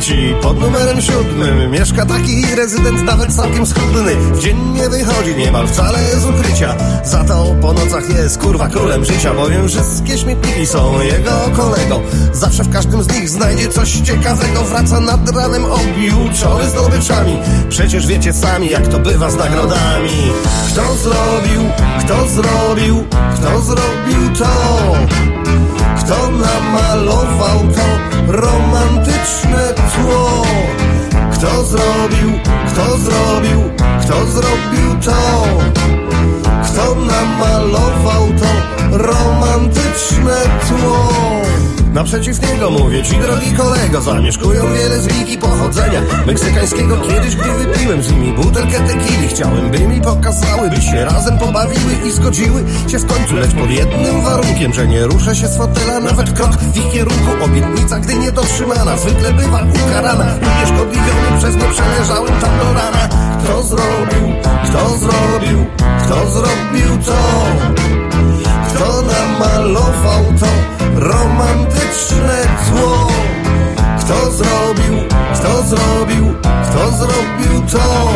Domu mówię ci, pod numerem siódmym Mieszka taki rezydent nawet całkiem schudny. W dzień nie wychodzi niemal wcale z ukrycia. Za to po nocach jest kurwa królem życia Bowiem wszystkie śmietniki są jego kolego. Zawsze w każdym z nich znajdzie coś ciekawego. Wraca nad ranem objuczony zdobyczami Przecież wiecie sami jak to bywa z nagrodami. Kto zrobił, kto zrobił, kto zrobił to kto namalował to romantyczne tło? Kto zrobił, kto zrobił, kto zrobił to? Kto namalował to romantyczne? Naprzeciw niego mówię ci, drogi kolego Zamieszkują wiele z wiki pochodzenia. Meksykańskiego Kiedyś, gdy wypiłem z nimi butelkę tequili Chciałem, by mi pokazały, by się razem pobawiły I zgodziły się w końcu, lecz pod jednym warunkiem Że nie ruszę się z fotela, nawet krok w ich kierunku. Obietnica, gdy niedotrzymana Zwykle bywa ukarana. Unieszkodliwiony przez nie przeleżałem tam do rana. Kto zrobił, kto zrobił, kto zrobił to? Kto namalował to romantyczne tło? Kto zrobił, kto zrobił, kto zrobił to?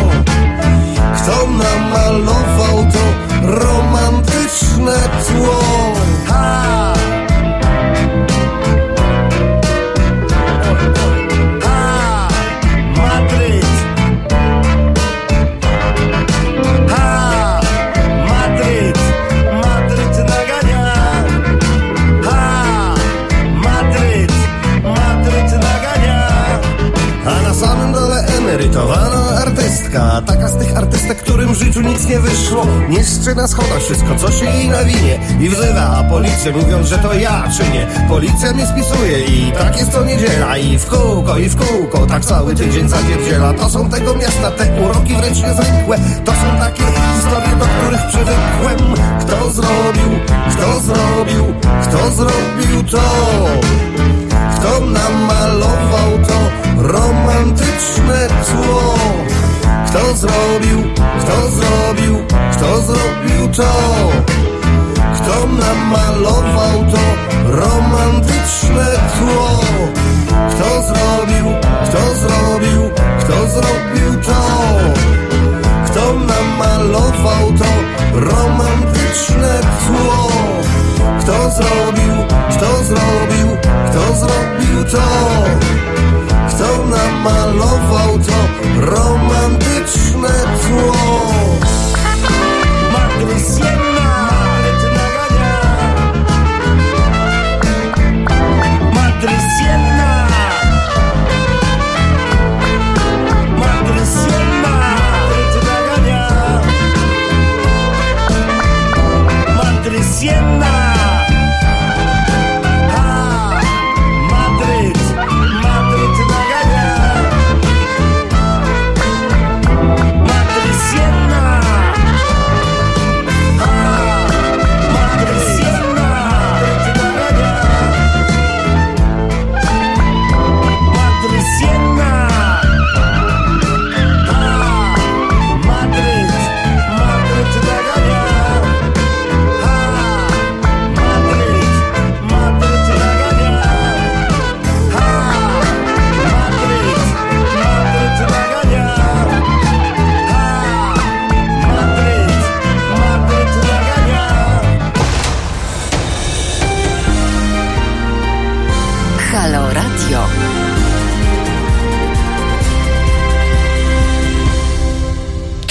Kto namalował to romantyczne tło? Ha! Artystka Taka z tych artystek, którym w życiu nic nie wyszło. Niszczy na schodach wszystko, co się jej nawinie I wzywa policję, mówiąc, że to ja czynię. Policja mnie spisuje i tak jest to niedziela. I w kółko, i w kółko, tak cały tydzień zapierdziela To są tego miasta te uroki wręcz niezwykłe. To są takie historie, do których przywykłem. Kto zrobił, kto zrobił, kto zrobił to? Kto namalował to romantyczne tło? Kto zrobił, kto zrobił, kto zrobił to? Kto namalował to romantyczne tło? Kto zrobił, kto zrobił, kto zrobił to? Kto namalował to romantyczne tło? Kto zrobił, kto zrobił, kto zrobił to? Kto namalował to romantyczne tło?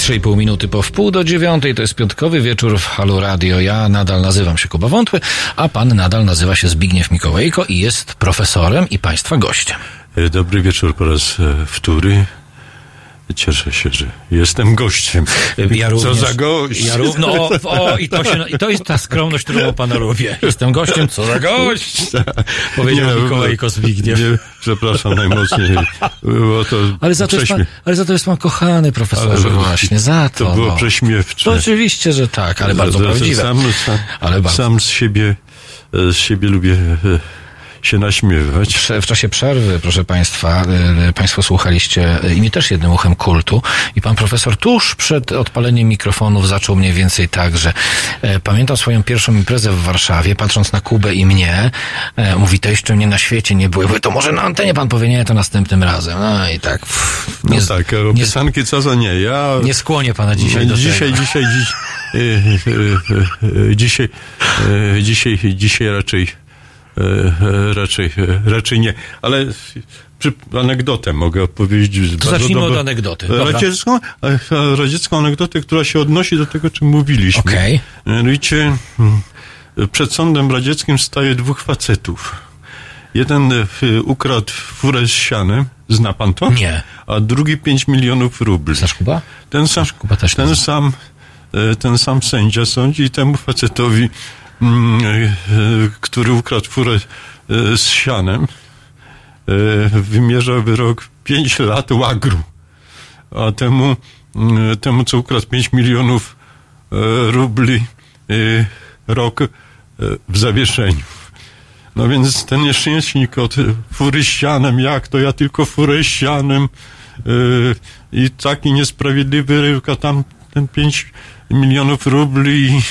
3,5 minuty po wpół do dziewiątej. To jest piątkowy wieczór w Halu Radio. Ja nadal nazywam się Kuba Wątły, a pan nadal nazywa się Zbigniew Mikołajko i jest profesorem i państwa gościem. E, dobry wieczór po raz e, wtóry. Cieszę się, że jestem gościem. Ja Co również, za gość. Ja ró- no, o, o, i, to się, i to jest ta skromność, którą pana lubię. Jestem gościem, co za gość! Powiedział Nie, Mikołajko Zbigniew. Nie, przepraszam najmocniej. Było to Ale za, to jest pan, prześmie- ale za to jest pan kochany profesorze Ale- właśnie, za to. To było no. prześmiewcze. To oczywiście, że tak, ale bardzo że prawdziwe. Sam, sam, Ale bardzo. sam z siebie, z siebie lubię e, się naśmiewać. W czasie przerwy, proszę Państwa, y, Państwo słuchaliście y, i mnie też jednym uchem kultu i pan profesor tuż przed odpaleniem mikrofonów zaczął mniej więcej tak, że e, pamiętam swoją pierwszą imprezę w Warszawie, patrząc na Kubę i mnie, e, mówi, to jeszcze mnie na świecie nie było. Mówię, to może na antenie pan powie, nie, to następnym razem. No i tak. Pff, No nie, tak, o nie, piosenki co za nie. Ja nie skłonię pana dzisiaj do dzisiaj, tego. dzisiaj, dziś, e, e, e, dzisiaj, e, dzisiaj, dzisiaj raczej, e, e, raczej, e, raczej nie. Ale przy, anegdotę mogę opowiedzieć. To zacznijmy od anegdoty. Dobra. Radziecką, e, radziecką anegdotę, która się odnosi do tego, czym mówiliśmy. Okej. Mianowicie mm, przed sądem radzieckim staje dwóch facetów. Jeden e, ukradł furę z sianem, zna pan to? Nie. A drugi 5 milionów rubli. Znasz Kuba? Ten sam, Kuba też ten sam, e, ten sam sędzia sądzi temu facetowi, e, e, który ukradł furę e, z sianem, wymierza wyrok 5 lat łagru. A temu, temu co ukradł 5 milionów rubli, rok w zawieszeniu. No więc ten nieszczęśnik od fury ścianem, jak to ja tylko furę ścianem i taki niesprawiedliwy ryłka tam ten 5 milionów rubli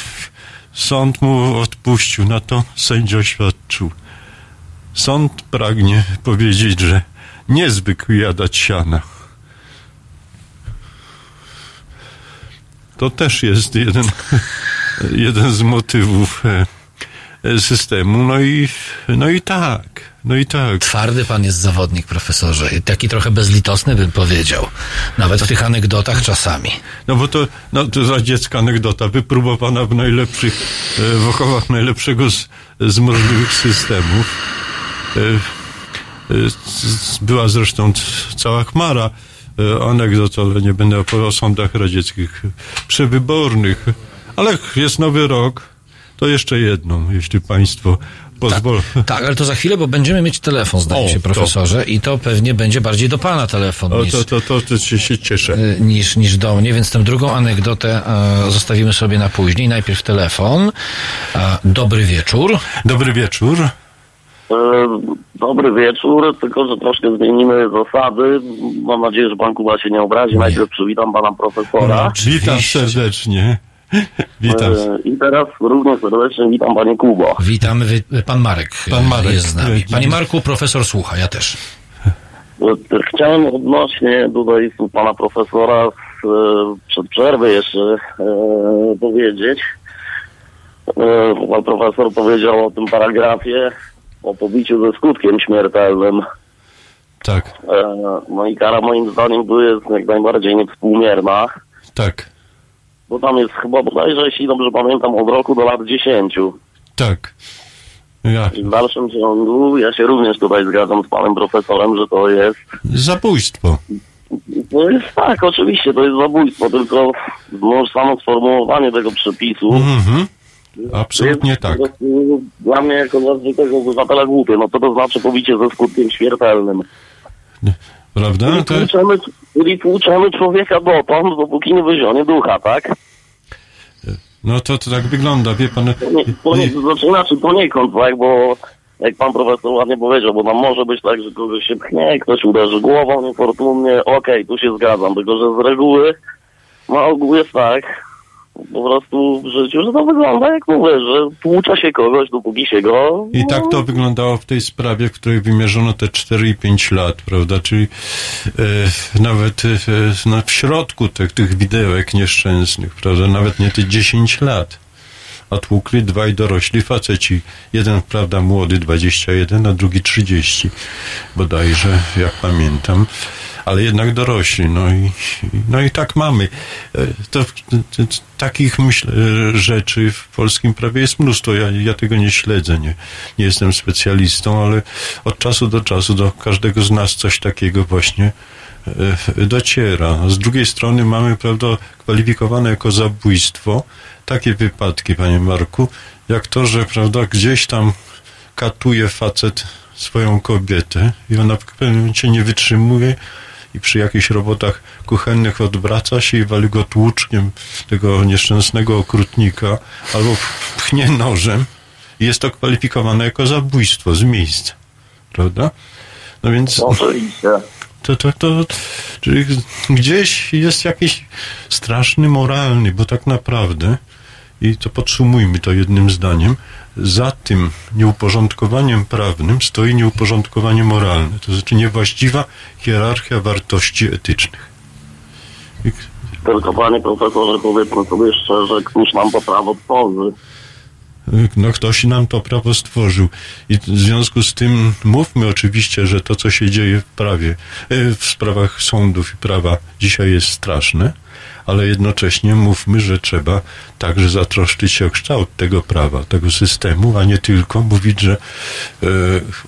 sąd mu odpuścił. Na to sędzia oświadczył. Sąd pragnie powiedzieć, że nie zwykł jadać siana. To też jest jeden, jeden z motywów e, systemu. No i, no i tak, no i tak. Twardy pan jest zawodnik, profesorze. Taki trochę bezlitosny bym powiedział. Nawet w tych anegdotach czasami. No bo to, no, to radziecka anegdota, wypróbowana w najlepszych, e, w okowach najlepszego z, z możliwych systemów. E, e, była zresztą cała chmara anegdot, ale nie będę opowiadał o sądach radzieckich przewybornych. Ale jest nowy rok, to jeszcze jedną, jeśli państwo pozwolą. Tak, ale to za chwilę, bo będziemy mieć telefon, zdaje O, się, to- profesorze, i to pewnie będzie bardziej do pana telefon O, niż, to, to, to, to się, się cieszę. y, niż, niż do mnie, więc tę drugą anegdotę e, zostawimy sobie na później. Najpierw telefon. E, dobry wieczór. Dobry wieczór. E, Dobry wieczór, tylko że troszkę zmienimy zasady. Mam nadzieję, że pan Kuba się nie obrazi. Najpierw przywitam pana profesora. Witam serdecznie. (laughs) Witam. E, I teraz równie serdecznie witam panie Kubo. Witamy, wy, pan Marek, Pan Marek. jest z nami. Panie Marku, profesor słucha, ja też. E, Chciałem odnośnie tutaj słów pana profesora z, e, przed przerwy jeszcze powiedzieć. Pan profesor powiedział o tym paragrafie o pobiciu ze skutkiem śmiertelnym. Tak, No i kara moim zdaniem tu jest jak najbardziej niewspółmierna. tak, Bo tam jest chyba bodajże, jeśli dobrze pamiętam, od roku do lat 10. tak. Ja. W dalszym ciągu ja się również tutaj zgadzam z panem profesorem, że to jest. Zabójstwo. To jest tak, oczywiście, to jest zabójstwo, tylko może samo sformułowanie tego przepisu. Mhm. Absolutnie jest tak. Dla mnie jako zwykłego obywatela głupie, no to to znaczy pobicie ze skutkiem śmiertelnym. Prawda? To, tłuczemy, człowieka dotąd, dopóki nie wyzionie ducha, tak? no to, to tak wygląda, wie pan. Nie, ponie, znaczy inaczej poniekąd, tak, bo jak pan profesor ładnie powiedział, bo tam może być tak, że kogoś się pchnie, ktoś uderzy głową niefortunnie, okej, tu się zgadzam, tylko że z reguły na ogół jest tak, po prostu w życiu, że to wygląda jak mówię, że tłucza się kogoś, dopóki się go... I tak to wyglądało w tej sprawie, w której wymierzono te 4 i 5 lat, prawda? Czyli e, nawet e, no, w środku tych, tych widełek nieszczęsnych, prawda? Nawet nie te 10 lat. A tłukli dwaj dorośli faceci. Jeden, prawda, młody, 21, a drugi 30, bodajże, jak pamiętam. Ale jednak dorośli, no i, no i tak mamy. E, To, to, takich myślę, e, rzeczy w polskim prawie jest mnóstwo. Ja, ja tego nie śledzę, nie, nie jestem specjalistą, ale od czasu do czasu do każdego z nas coś takiego właśnie e, dociera. Z drugiej strony mamy, prawda, kwalifikowane jako zabójstwo takie wypadki, panie Marku, jak to, że, prawda, gdzieś tam katuje facet swoją kobietę i ona w pewnym momencie nie wytrzymuje i przy jakichś robotach kuchennych odwraca się i wali go tłuczkiem tego nieszczęsnego okrutnika albo pchnie nożem i jest to kwalifikowane jako zabójstwo z miejsca. Prawda? No więc... To, to, to, czyli gdzieś jest jakiś straszny moralny, bo tak naprawdę, i to podsumujmy to jednym zdaniem, za tym nieuporządkowaniem prawnym stoi nieuporządkowanie moralne, to znaczy niewłaściwa hierarchia wartości etycznych. Tylko panie profesorze, powiedzmy sobie szczerze, któż nam to prawo tworzy. no ktoś nam to prawo stworzył i w związku z tym mówmy oczywiście, że to, co się dzieje w prawie, e, w sprawach sądów i prawa dzisiaj jest straszne, ale jednocześnie mówmy, że trzeba także zatroszczyć się o kształt tego prawa, tego systemu, a nie tylko mówić, że e,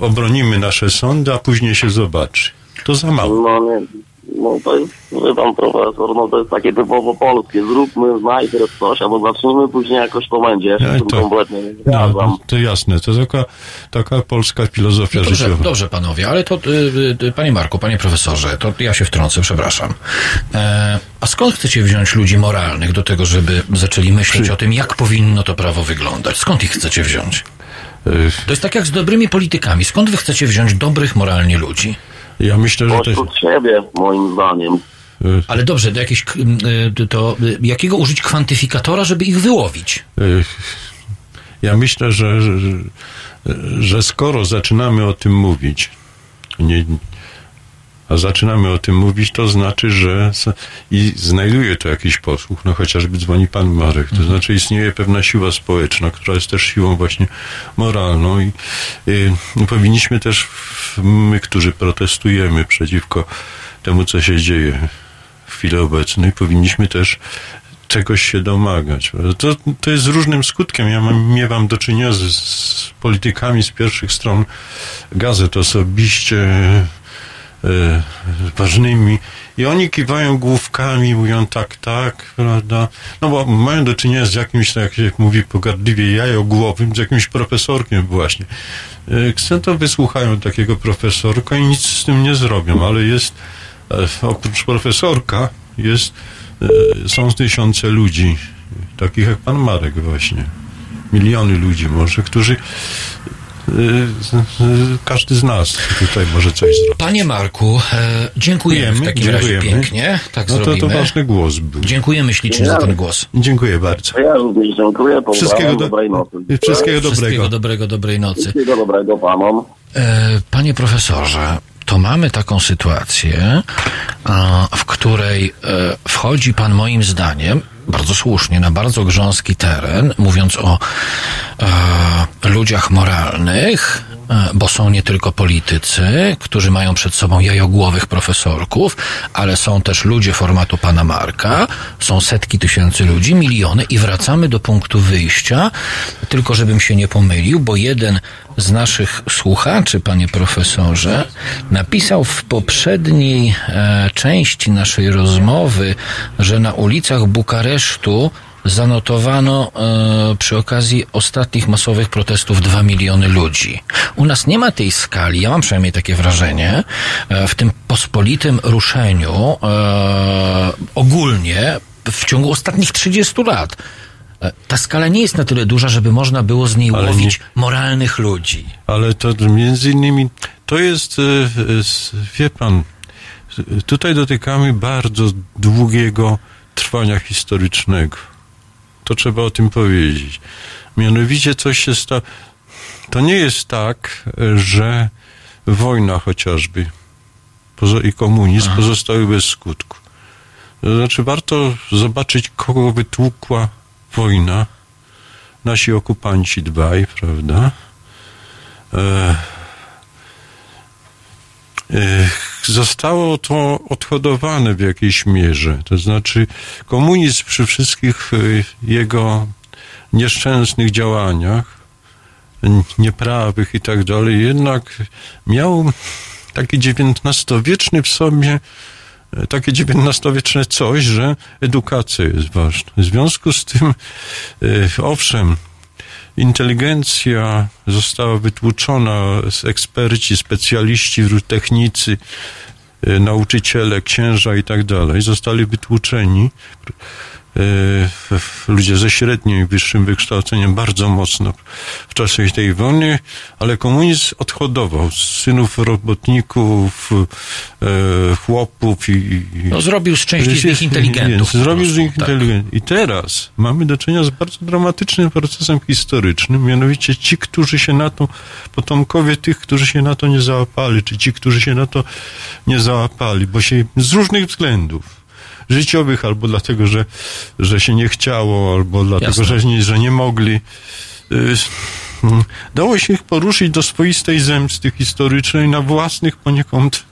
obronimy nasze sądy, a później się zobaczy. To za mało. No no to jest, wie pan profesor, no to jest takie typowo polskie. Zróbmy najpierw coś, albo zacznijmy, później jakoś to będzie. Ja się to- kompletnie nie No, zgadzam. no, to jasne, to taka, taka polska filozofia No dobrze, życiowa. dobrze, panowie, ale to, y, y, panie Marku, panie profesorze, to ja się wtrącę, przepraszam. E, a skąd chcecie wziąć ludzi moralnych do tego, żeby zaczęli myśleć o tym, jak powinno to prawo wyglądać? Skąd ich chcecie wziąć? To jest tak jak z dobrymi politykami. Skąd wy chcecie wziąć dobrych moralnie ludzi? Ja myślę, że to jest... Pośród siebie, moim zdaniem. Ale dobrze, do jakiejś, k- y, to y, jakiego użyć kwantyfikatora, żeby ich wyłowić? Y, Ja myślę, że, że, że skoro zaczynamy o tym mówić, nie, a zaczynamy o tym mówić, to znaczy, że i znajduje to jakiś posłuch, no chociażby dzwoni pan Marek, to znaczy istnieje pewna siła społeczna, która jest też siłą właśnie moralną i y, powinniśmy też, my, którzy protestujemy przeciwko temu, co się dzieje w chwili obecnej, powinniśmy też czegoś się domagać. To, to jest z różnym skutkiem. Ja mam, miewam do czynienia z, z politykami z pierwszych stron gazet osobiście, ważnymi i oni kiwają główkami, mówią tak, tak, prawda? No bo mają do czynienia z jakimś, tak jak się mówi pogardliwie, jajogłowym, z jakimś profesorkiem właśnie. E, Ksento wysłuchają takiego profesorka i nic z tym nie zrobią, ale jest e, oprócz profesorka jest, e, są tysiące ludzi, takich jak pan Marek właśnie. Miliony ludzi może, którzy każdy z nas tutaj może coś zrobić. Panie Marku, e, dziękujemy w takim razie dziękujemy. pięknie. Tak no to, zrobimy. to ważny głos był. Dziękujemy ślicznie za ten głos. Dziękuję bardzo. Ja również dziękuję. Wszystkiego, do, dobrej nocy. wszystkiego dobrego. Wszystkiego dobrego, dobrej nocy. Wszystkiego dobrego panom. E, Panie profesorze, to mamy taką sytuację, w której e, wchodzi pan moim zdaniem bardzo słusznie na bardzo grząski teren, mówiąc o e, ludziach moralnych, bo są nie tylko politycy, którzy mają przed sobą jajogłowych profesorków, ale są też ludzie formatu pana Marka, są setki tysięcy ludzi, miliony i wracamy do punktu wyjścia, tylko żebym się nie pomylił, bo jeden z naszych słuchaczy, panie profesorze, napisał w poprzedniej e, części naszej rozmowy, że na ulicach Bukaresztu zanotowano e, przy okazji ostatnich masowych protestów 2 miliony ludzi. U nas nie ma tej skali, ja mam przynajmniej takie wrażenie, e, w tym pospolitym ruszeniu e, ogólnie w ciągu ostatnich 30 lat. E, Ta skala nie jest na tyle duża, żeby można było z niej Ale łowić moralnych ludzi. Ale to między innymi, to jest, e, wie pan, tutaj dotykamy bardzo długiego trwania historycznego. To trzeba o tym powiedzieć. Mianowicie coś się stało. To nie jest tak, że wojna chociażby i komunizm pozostały bez skutku. To znaczy, warto zobaczyć, kogo wytłukła wojna. Nasi okupanci dwaj, prawda? E, Zostało to odhodowane w jakiejś mierze. To znaczy, komunizm przy wszystkich e, jego nieszczęsnych działaniach, nieprawych i tak dalej, jednak miał taki XIX-wieczny w sobie e, takie XIX-wieczne coś, że edukacja jest ważna. W związku z tym, e, owszem, inteligencja została wytłuczona, eksperci, specjaliści, technicy, e, nauczyciele, księża i tak dalej, zostali wytłuczeni. F- Ludzie ze średnim i wyższym wykształceniem bardzo mocno w czasie tej wojny, ale komunizm odhodował synów robotników, e, chłopów i, No, zrobił z części z nich inteligentów. Zrobił po z prostu, nich tak. inteligentów. I teraz mamy do czynienia z bardzo dramatycznym procesem historycznym, mianowicie ci, którzy się na to, potomkowie tych, którzy się na to nie załapali, czy ci, którzy się na to nie załapali, bo się z różnych względów życiowych, albo dlatego, że, że się nie chciało, albo dlatego, Jasne. że nie, że nie mogli. y, mm, Dało się ich poruszyć do swoistej zemsty historycznej na własnych poniekąd,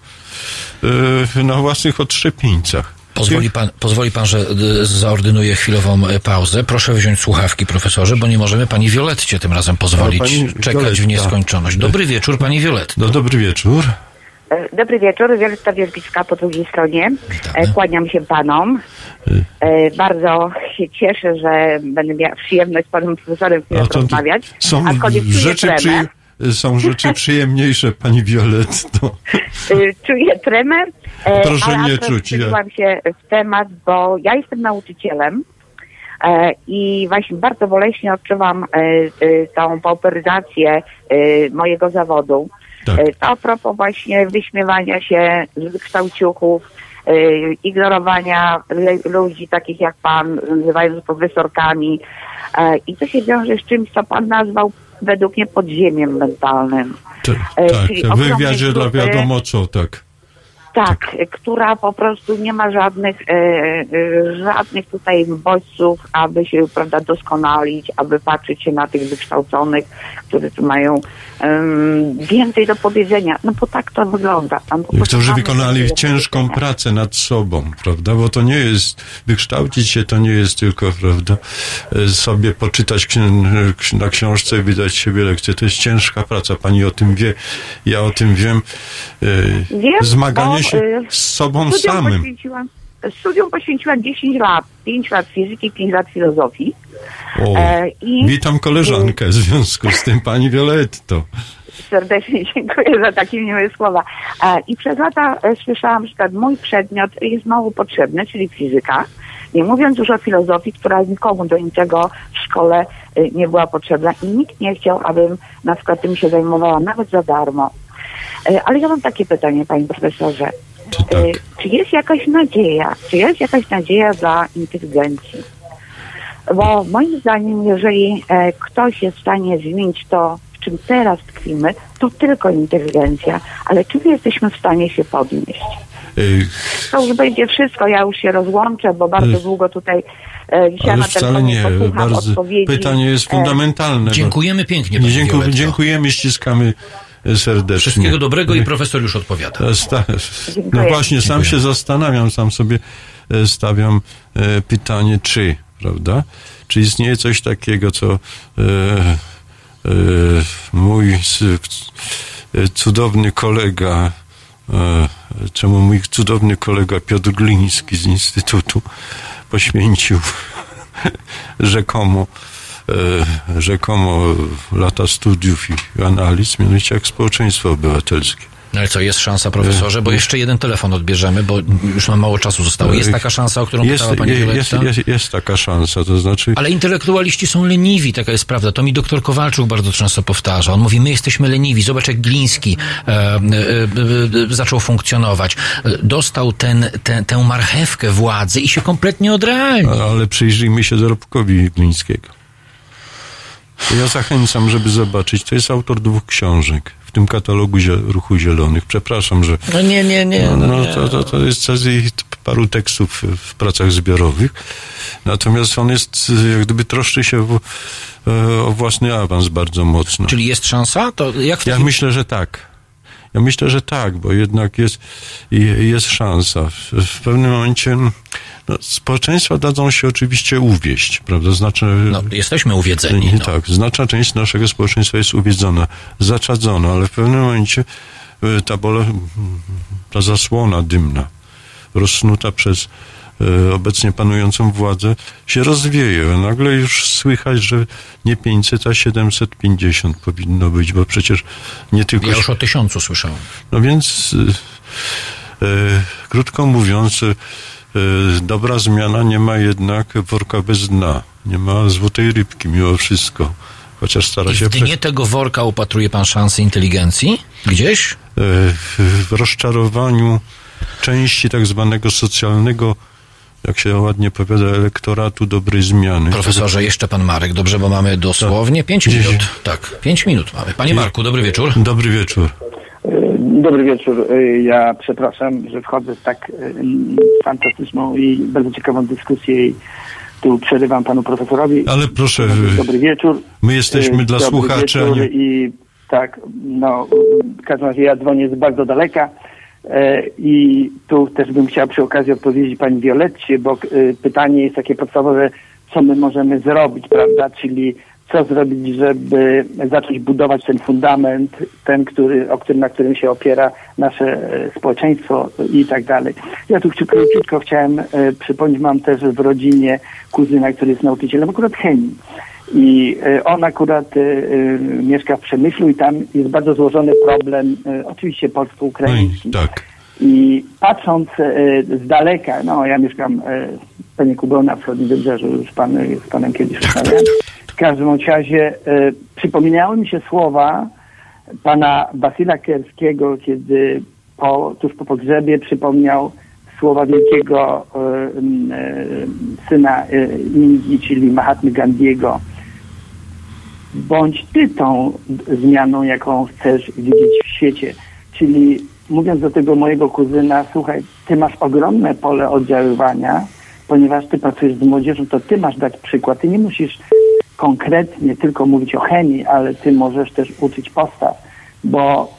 y, na własnych odszczepieńcach. Pozwoli pan, pozwoli pan, że y, zaordynuję chwilową y, pauzę. Proszę wziąć słuchawki, profesorze, bo nie możemy pani Violetcie tym razem pozwolić Ale pani czekać w nieskończoność. Dobry wieczór, pani Violetto. No dobry wieczór. E, Dobry wieczór, Wioletta Wierzbicka po drugiej stronie. E, Kłaniam się panom. E, Bardzo się cieszę, że będę miała przyjemność z panem profesorem to- rozmawiać. Są rzeczy, tremę. przy, są rzeczy (laughs) przyjemniejsze, pani Violetto. E, Czuję tremę, Proszę ale nie akurat czuć, ja- się w temat, bo ja jestem nauczycielem i właśnie bardzo boleśnie odczuwam tą pauperyzację mojego zawodu. Tak. To a propos właśnie wyśmiewania się z wykształciuchów, e, ignorowania ludzi takich jak pan, nazywając profesorkami. E, I to się wiąże z czymś, co pan nazwał według mnie podziemiem mentalnym. T- E, tak, czyli w ogromne wywiadzie dla wiadomo co, tak. Tak, która po prostu nie ma żadnych, e, e, żadnych tutaj bodźców, aby się prawda, doskonalić, aby patrzeć się na tych wykształconych, którzy tu mają więcej do powiedzenia. No bo tak to wygląda. Tam Którzy wykonali ciężką pracę nad sobą, prawda? Bo to nie jest, wykształcić się to nie jest tylko, prawda, e, sobie poczytać na książce i wydać siebie lekcję. To jest ciężka praca. Pani o tym wie, ja o tym wiem. Wiem, Zmaganie się z sobą Studium samym. Poświęciłam, studium poświęciłam 10 lat, 5 lat fizyki, 5 lat filozofii. O, E, i- witam koleżankę w związku z tym, pani Violetto. Serdecznie (laughs) dziękuję za takie miłe słowa. E, I przez lata e, słyszałam, że przykład mój przedmiot jest mało potrzebny, czyli fizyka. Nie mówiąc już o filozofii, która nikomu do niczego w szkole e, nie była potrzebna i nikt nie chciał, abym na przykład tym się zajmowała nawet za darmo. E, Ale ja mam takie pytanie, panie profesorze. tak? E, Czy jest jakaś nadzieja? Czy jest jakaś nadzieja dla inteligencji? Bo moim zdaniem, jeżeli e, ktoś jest w stanie zmienić to, w czym teraz tkwimy, to tylko inteligencja. Ale czy my jesteśmy w stanie się podnieść? To już będzie wszystko, ja już się rozłączę, bo bardzo długo tutaj e, dzisiaj Ale na wcale nie, bardzo, odpowiedzi. pytanie jest E, fundamentalne. bo- Dziękujemy pięknie, dziękuję, dziękujemy, ściskamy e, serdecznie. Wszystkiego dobrego i profesor już odpowiada. Ta- No właśnie, sam Dziękuję. się zastanawiam, sam sobie e, stawiam e, pytanie, czy, prawda? Czy istnieje coś takiego, co e, e, mój e, cudowny kolega, e, czemu mój cudowny kolega Piotr Gliński z Instytutu poświęcił (laughs) rzekomo e, rzekomo lata studiów i analiz, mianowicie jak społeczeństwo obywatelskie. No ale co, jest szansa, profesorze? Bo jeszcze jeden telefon odbierzemy, bo już nam mało czasu zostało. Jest taka szansa, o którą jest, pytała pani je- jest, Violetta? jest, jest taka szansa, to znaczy Ale intelektualiści są leniwi, taka jest prawda. To mi doktor Kowalczuk bardzo często powtarza. On mówi, my jesteśmy leniwi. Zobacz, jak Gliński e, e, e, e, zaczął funkcjonować. Dostał ten, tę- tę marchewkę władzy i się kompletnie odrealnił. ale przyjrzyjmy się dorobkowi Glińskiego. Ja zachęcam, żeby zobaczyć. To jest autor dwóch książek tym katalogu zie- Ruchu Zielonych. Przepraszam, że No nie, nie, nie. No, No, no, nie. to, to, to jest paru tekstów w- pracach zbiorowych. Natomiast on jest, jak gdyby troszczy się w, e, o własny awans bardzo mocno. Czyli jest szansa? To jak w Ja myślę, że tak. Ja myślę, że tak, bo jednak jest, jest szansa. W, w pewnym momencie no, społeczeństwa dadzą się oczywiście uwieść, prawda? Znaczy, No, jesteśmy uwiedzeni. No. tak, znaczna część naszego społeczeństwa jest uwiedzona, zaczadzona, ale w pewnym momencie y, ta, bole, ta zasłona dymna, rozsnuta przez obecnie panującą władzę, się rozwieje. Nagle już słychać, że nie 500, a 750 powinno być, bo przecież nie tylko... Ja już o tysiącu słyszałem. No więc, y, y, krótko mówiąc, y, dobra zmiana nie ma jednak worka bez dna. Nie ma złotej rybki mimo wszystko. Chociaż stara I się... w dnie tego worka upatruje pan szansy inteligencji? Gdzieś? w, w rozczarowaniu części tak zwanego socjalnego, jak się ładnie powiada, elektoratu dobrej zmiany. Profesorze, jeszcze pan Marek, dobrze, bo mamy dosłownie pięć Gdzieś- minut. Tak, pięć minut mamy. Panie Marku, dobry wieczór. Dobry wieczór. Dobry wieczór. Y, Ja przepraszam, że wchodzę w tak y, fantastyczną i bardzo ciekawą dyskusję i tu przerywam panu profesorowi. Ale proszę, Dobry wieczór. my jesteśmy dla dobry słuchaczy, wieczór. I tak, no, w każdym razie ja dzwonię z bardzo daleka e, i tu też bym chciał przy okazji odpowiedzieć pani Violetcie, bo y, pytanie jest takie podstawowe, co my możemy zrobić, prawda, czyli co zrobić, żeby zacząć budować ten fundament, ten, który, o którym, na którym się opiera nasze e, społeczeństwo i tak dalej. Ja tu króciutko, chciałem e, przypomnieć, mam też w rodzinie kuzyna, który jest nauczycielem akurat chemii. I e, on akurat e, e, mieszka w Przemyślu i tam jest bardzo złożony problem, oczywiście polsko-ukraiński. Tak. I patrząc z daleka, no ja mieszkam Panie Kubeł wschodnim wybrzeżu, już pan, z panem kiedyś rozmawiałem. W każdym razie przypominały mi się słowa pana Basyla Kerskiego, kiedy po, tuż po pogrzebie przypomniał słowa wielkiego e, e, syna e, Indii, czyli Mahatmy Gandiego. Bądź ty tą zmianą, jaką chcesz widzieć w świecie. Czyli mówiąc do tego mojego kuzyna, słuchaj, ty masz ogromne pole oddziaływania, ponieważ ty pracujesz z młodzieżą, to ty masz dać przykład. Ty nie musisz konkretnie tylko mówić o chemii, ale ty możesz też uczyć postaw, bo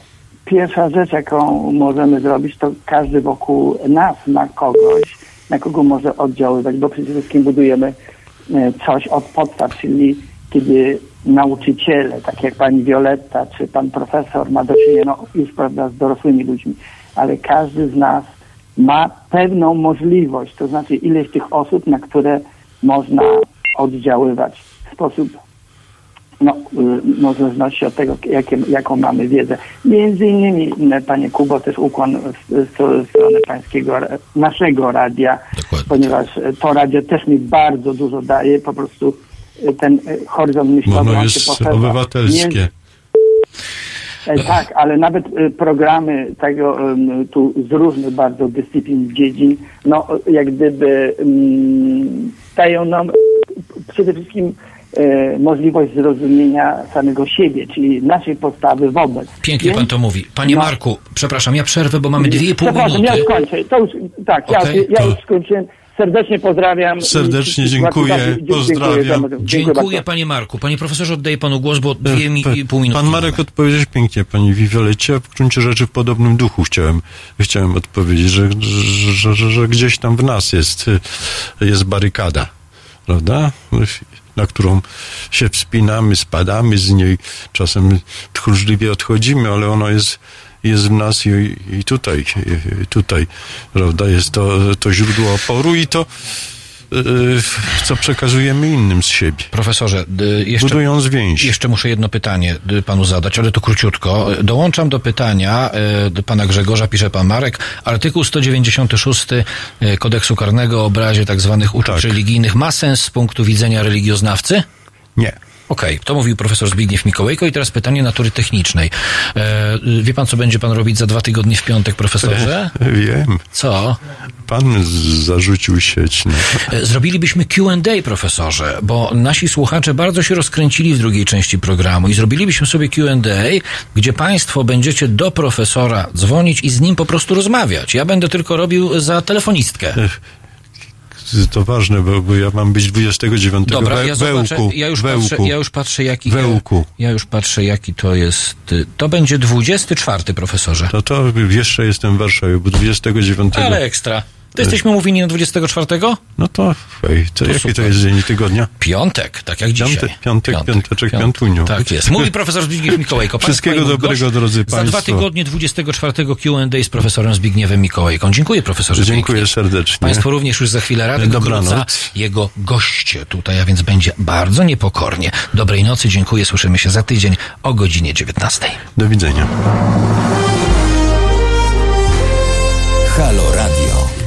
pierwsza rzecz, jaką możemy zrobić, to każdy wokół nas ma kogoś, na kogo może oddziaływać, bo przede wszystkim budujemy e, coś od podstaw, czyli kiedy nauczyciele, tak jak pani Wioletta czy pan profesor ma do czynienia no, już prawda, z dorosłymi ludźmi, ale każdy z nas ma pewną możliwość, to znaczy ileś tych osób, na które można oddziaływać w sposób no, y, no w zależności od tego, jakie, jaką mamy wiedzę. Między innymi, m, panie Kubo, też ukłon w, stronę pańskiego, naszego radia, ponieważ e, to radio też mi bardzo dużo daje, po prostu e, ten e, horyzont myślowy ono jest obywatelskie. E, Tak, ale nawet programy tego tu z różnych bardzo dyscyplin, dziedzin, no jak gdyby dają nam przede wszystkim możliwość zrozumienia samego siebie, czyli naszej postawy wobec. Pięknie Więc- pan to mówi. Panie No. Marku, przepraszam, ja przerwę, bo mamy dwie i pół Przepraszam, minuty. ja skończę. To już, tak, ja, Okej, ja to- już skończyłem. Serdecznie pozdrawiam. Serdecznie I- i- dziękuję, Dziękuję pozdrawiam. Dziękuję bardzo. panie Marku. Panie profesorze, oddaję panu głos, bo dwie mi, i pół minuty. Pan Marek odpowiedział pięknie, pani Wiwiolecie. W gruncie rzeczy w podobnym duchu chciałem, chciałem odpowiedzieć, że, że, że, że, gdzieś tam w nas jest, jest barykada, prawda? Na którą się wspinamy, spadamy z niej, czasem tchórzliwie odchodzimy, ale ono jest, jest w nas i, i tutaj, i tutaj, prawda? Jest to, to źródło oporu i to, y, co przekazujemy innym z siebie. Profesorze, y, jeszcze, Budując więź. jeszcze muszę jedno pytanie y, panu zadać, ale to króciutko. Dołączam do pytania do pana Grzegorza, pisze pan Marek, artykuł 196 y, kodeksu karnego o obrazie tak zwanych uczuć religijnych ma sens z punktu widzenia religioznawcy? Nie. Okej, to mówił profesor Zbigniew Mikołajko i teraz pytanie natury technicznej. E, wie pan, co będzie pan robić za dwa tygodnie w piątek, profesorze? (laughs) Wiem. Co? Pan zarzucił sieć. No. E, Zrobilibyśmy Q&A, profesorze, bo nasi słuchacze bardzo się rozkręcili w drugiej części programu i zrobilibyśmy sobie Q&A, gdzie państwo będziecie do profesora dzwonić i z nim po prostu rozmawiać. Ja będę tylko robił za telefonistkę. To ważne, bo, bo ja mam być 29 Dobra, we, ja zobaczę, wełku. ja już wełku. patrzę, ja już patrzę jaki Wełku. Ja, ja już patrzę jaki to jest. y, To będzie 24, profesorze. No to jeszcze jestem w Warszawie, bo 29. Ale ekstra. To jesteśmy mówini na 24? No to, hej, to, To jaki to super. jest dzień tygodnia? Piątek, tak jak dzisiaj. Piątek, piątek, piąteczek, piątunio. Tak jest. Mówi profesor Zbigniew (laughs) Mikołajko. Wszystkiego dobrego, gość drodzy Za państwo. dwa tygodnie 24 Q&A z profesorem Zbigniewem Mikołajką. Dziękuję profesorze. Dziękuję pięknie. serdecznie. Państwo również już za chwilę Radek Dobranoc. Gruca, jego goście tutaj, a więc będzie bardzo niepokornie. Dobrej nocy, dziękuję, słyszymy się za tydzień o godzinie 19. Do widzenia. Halo Radio.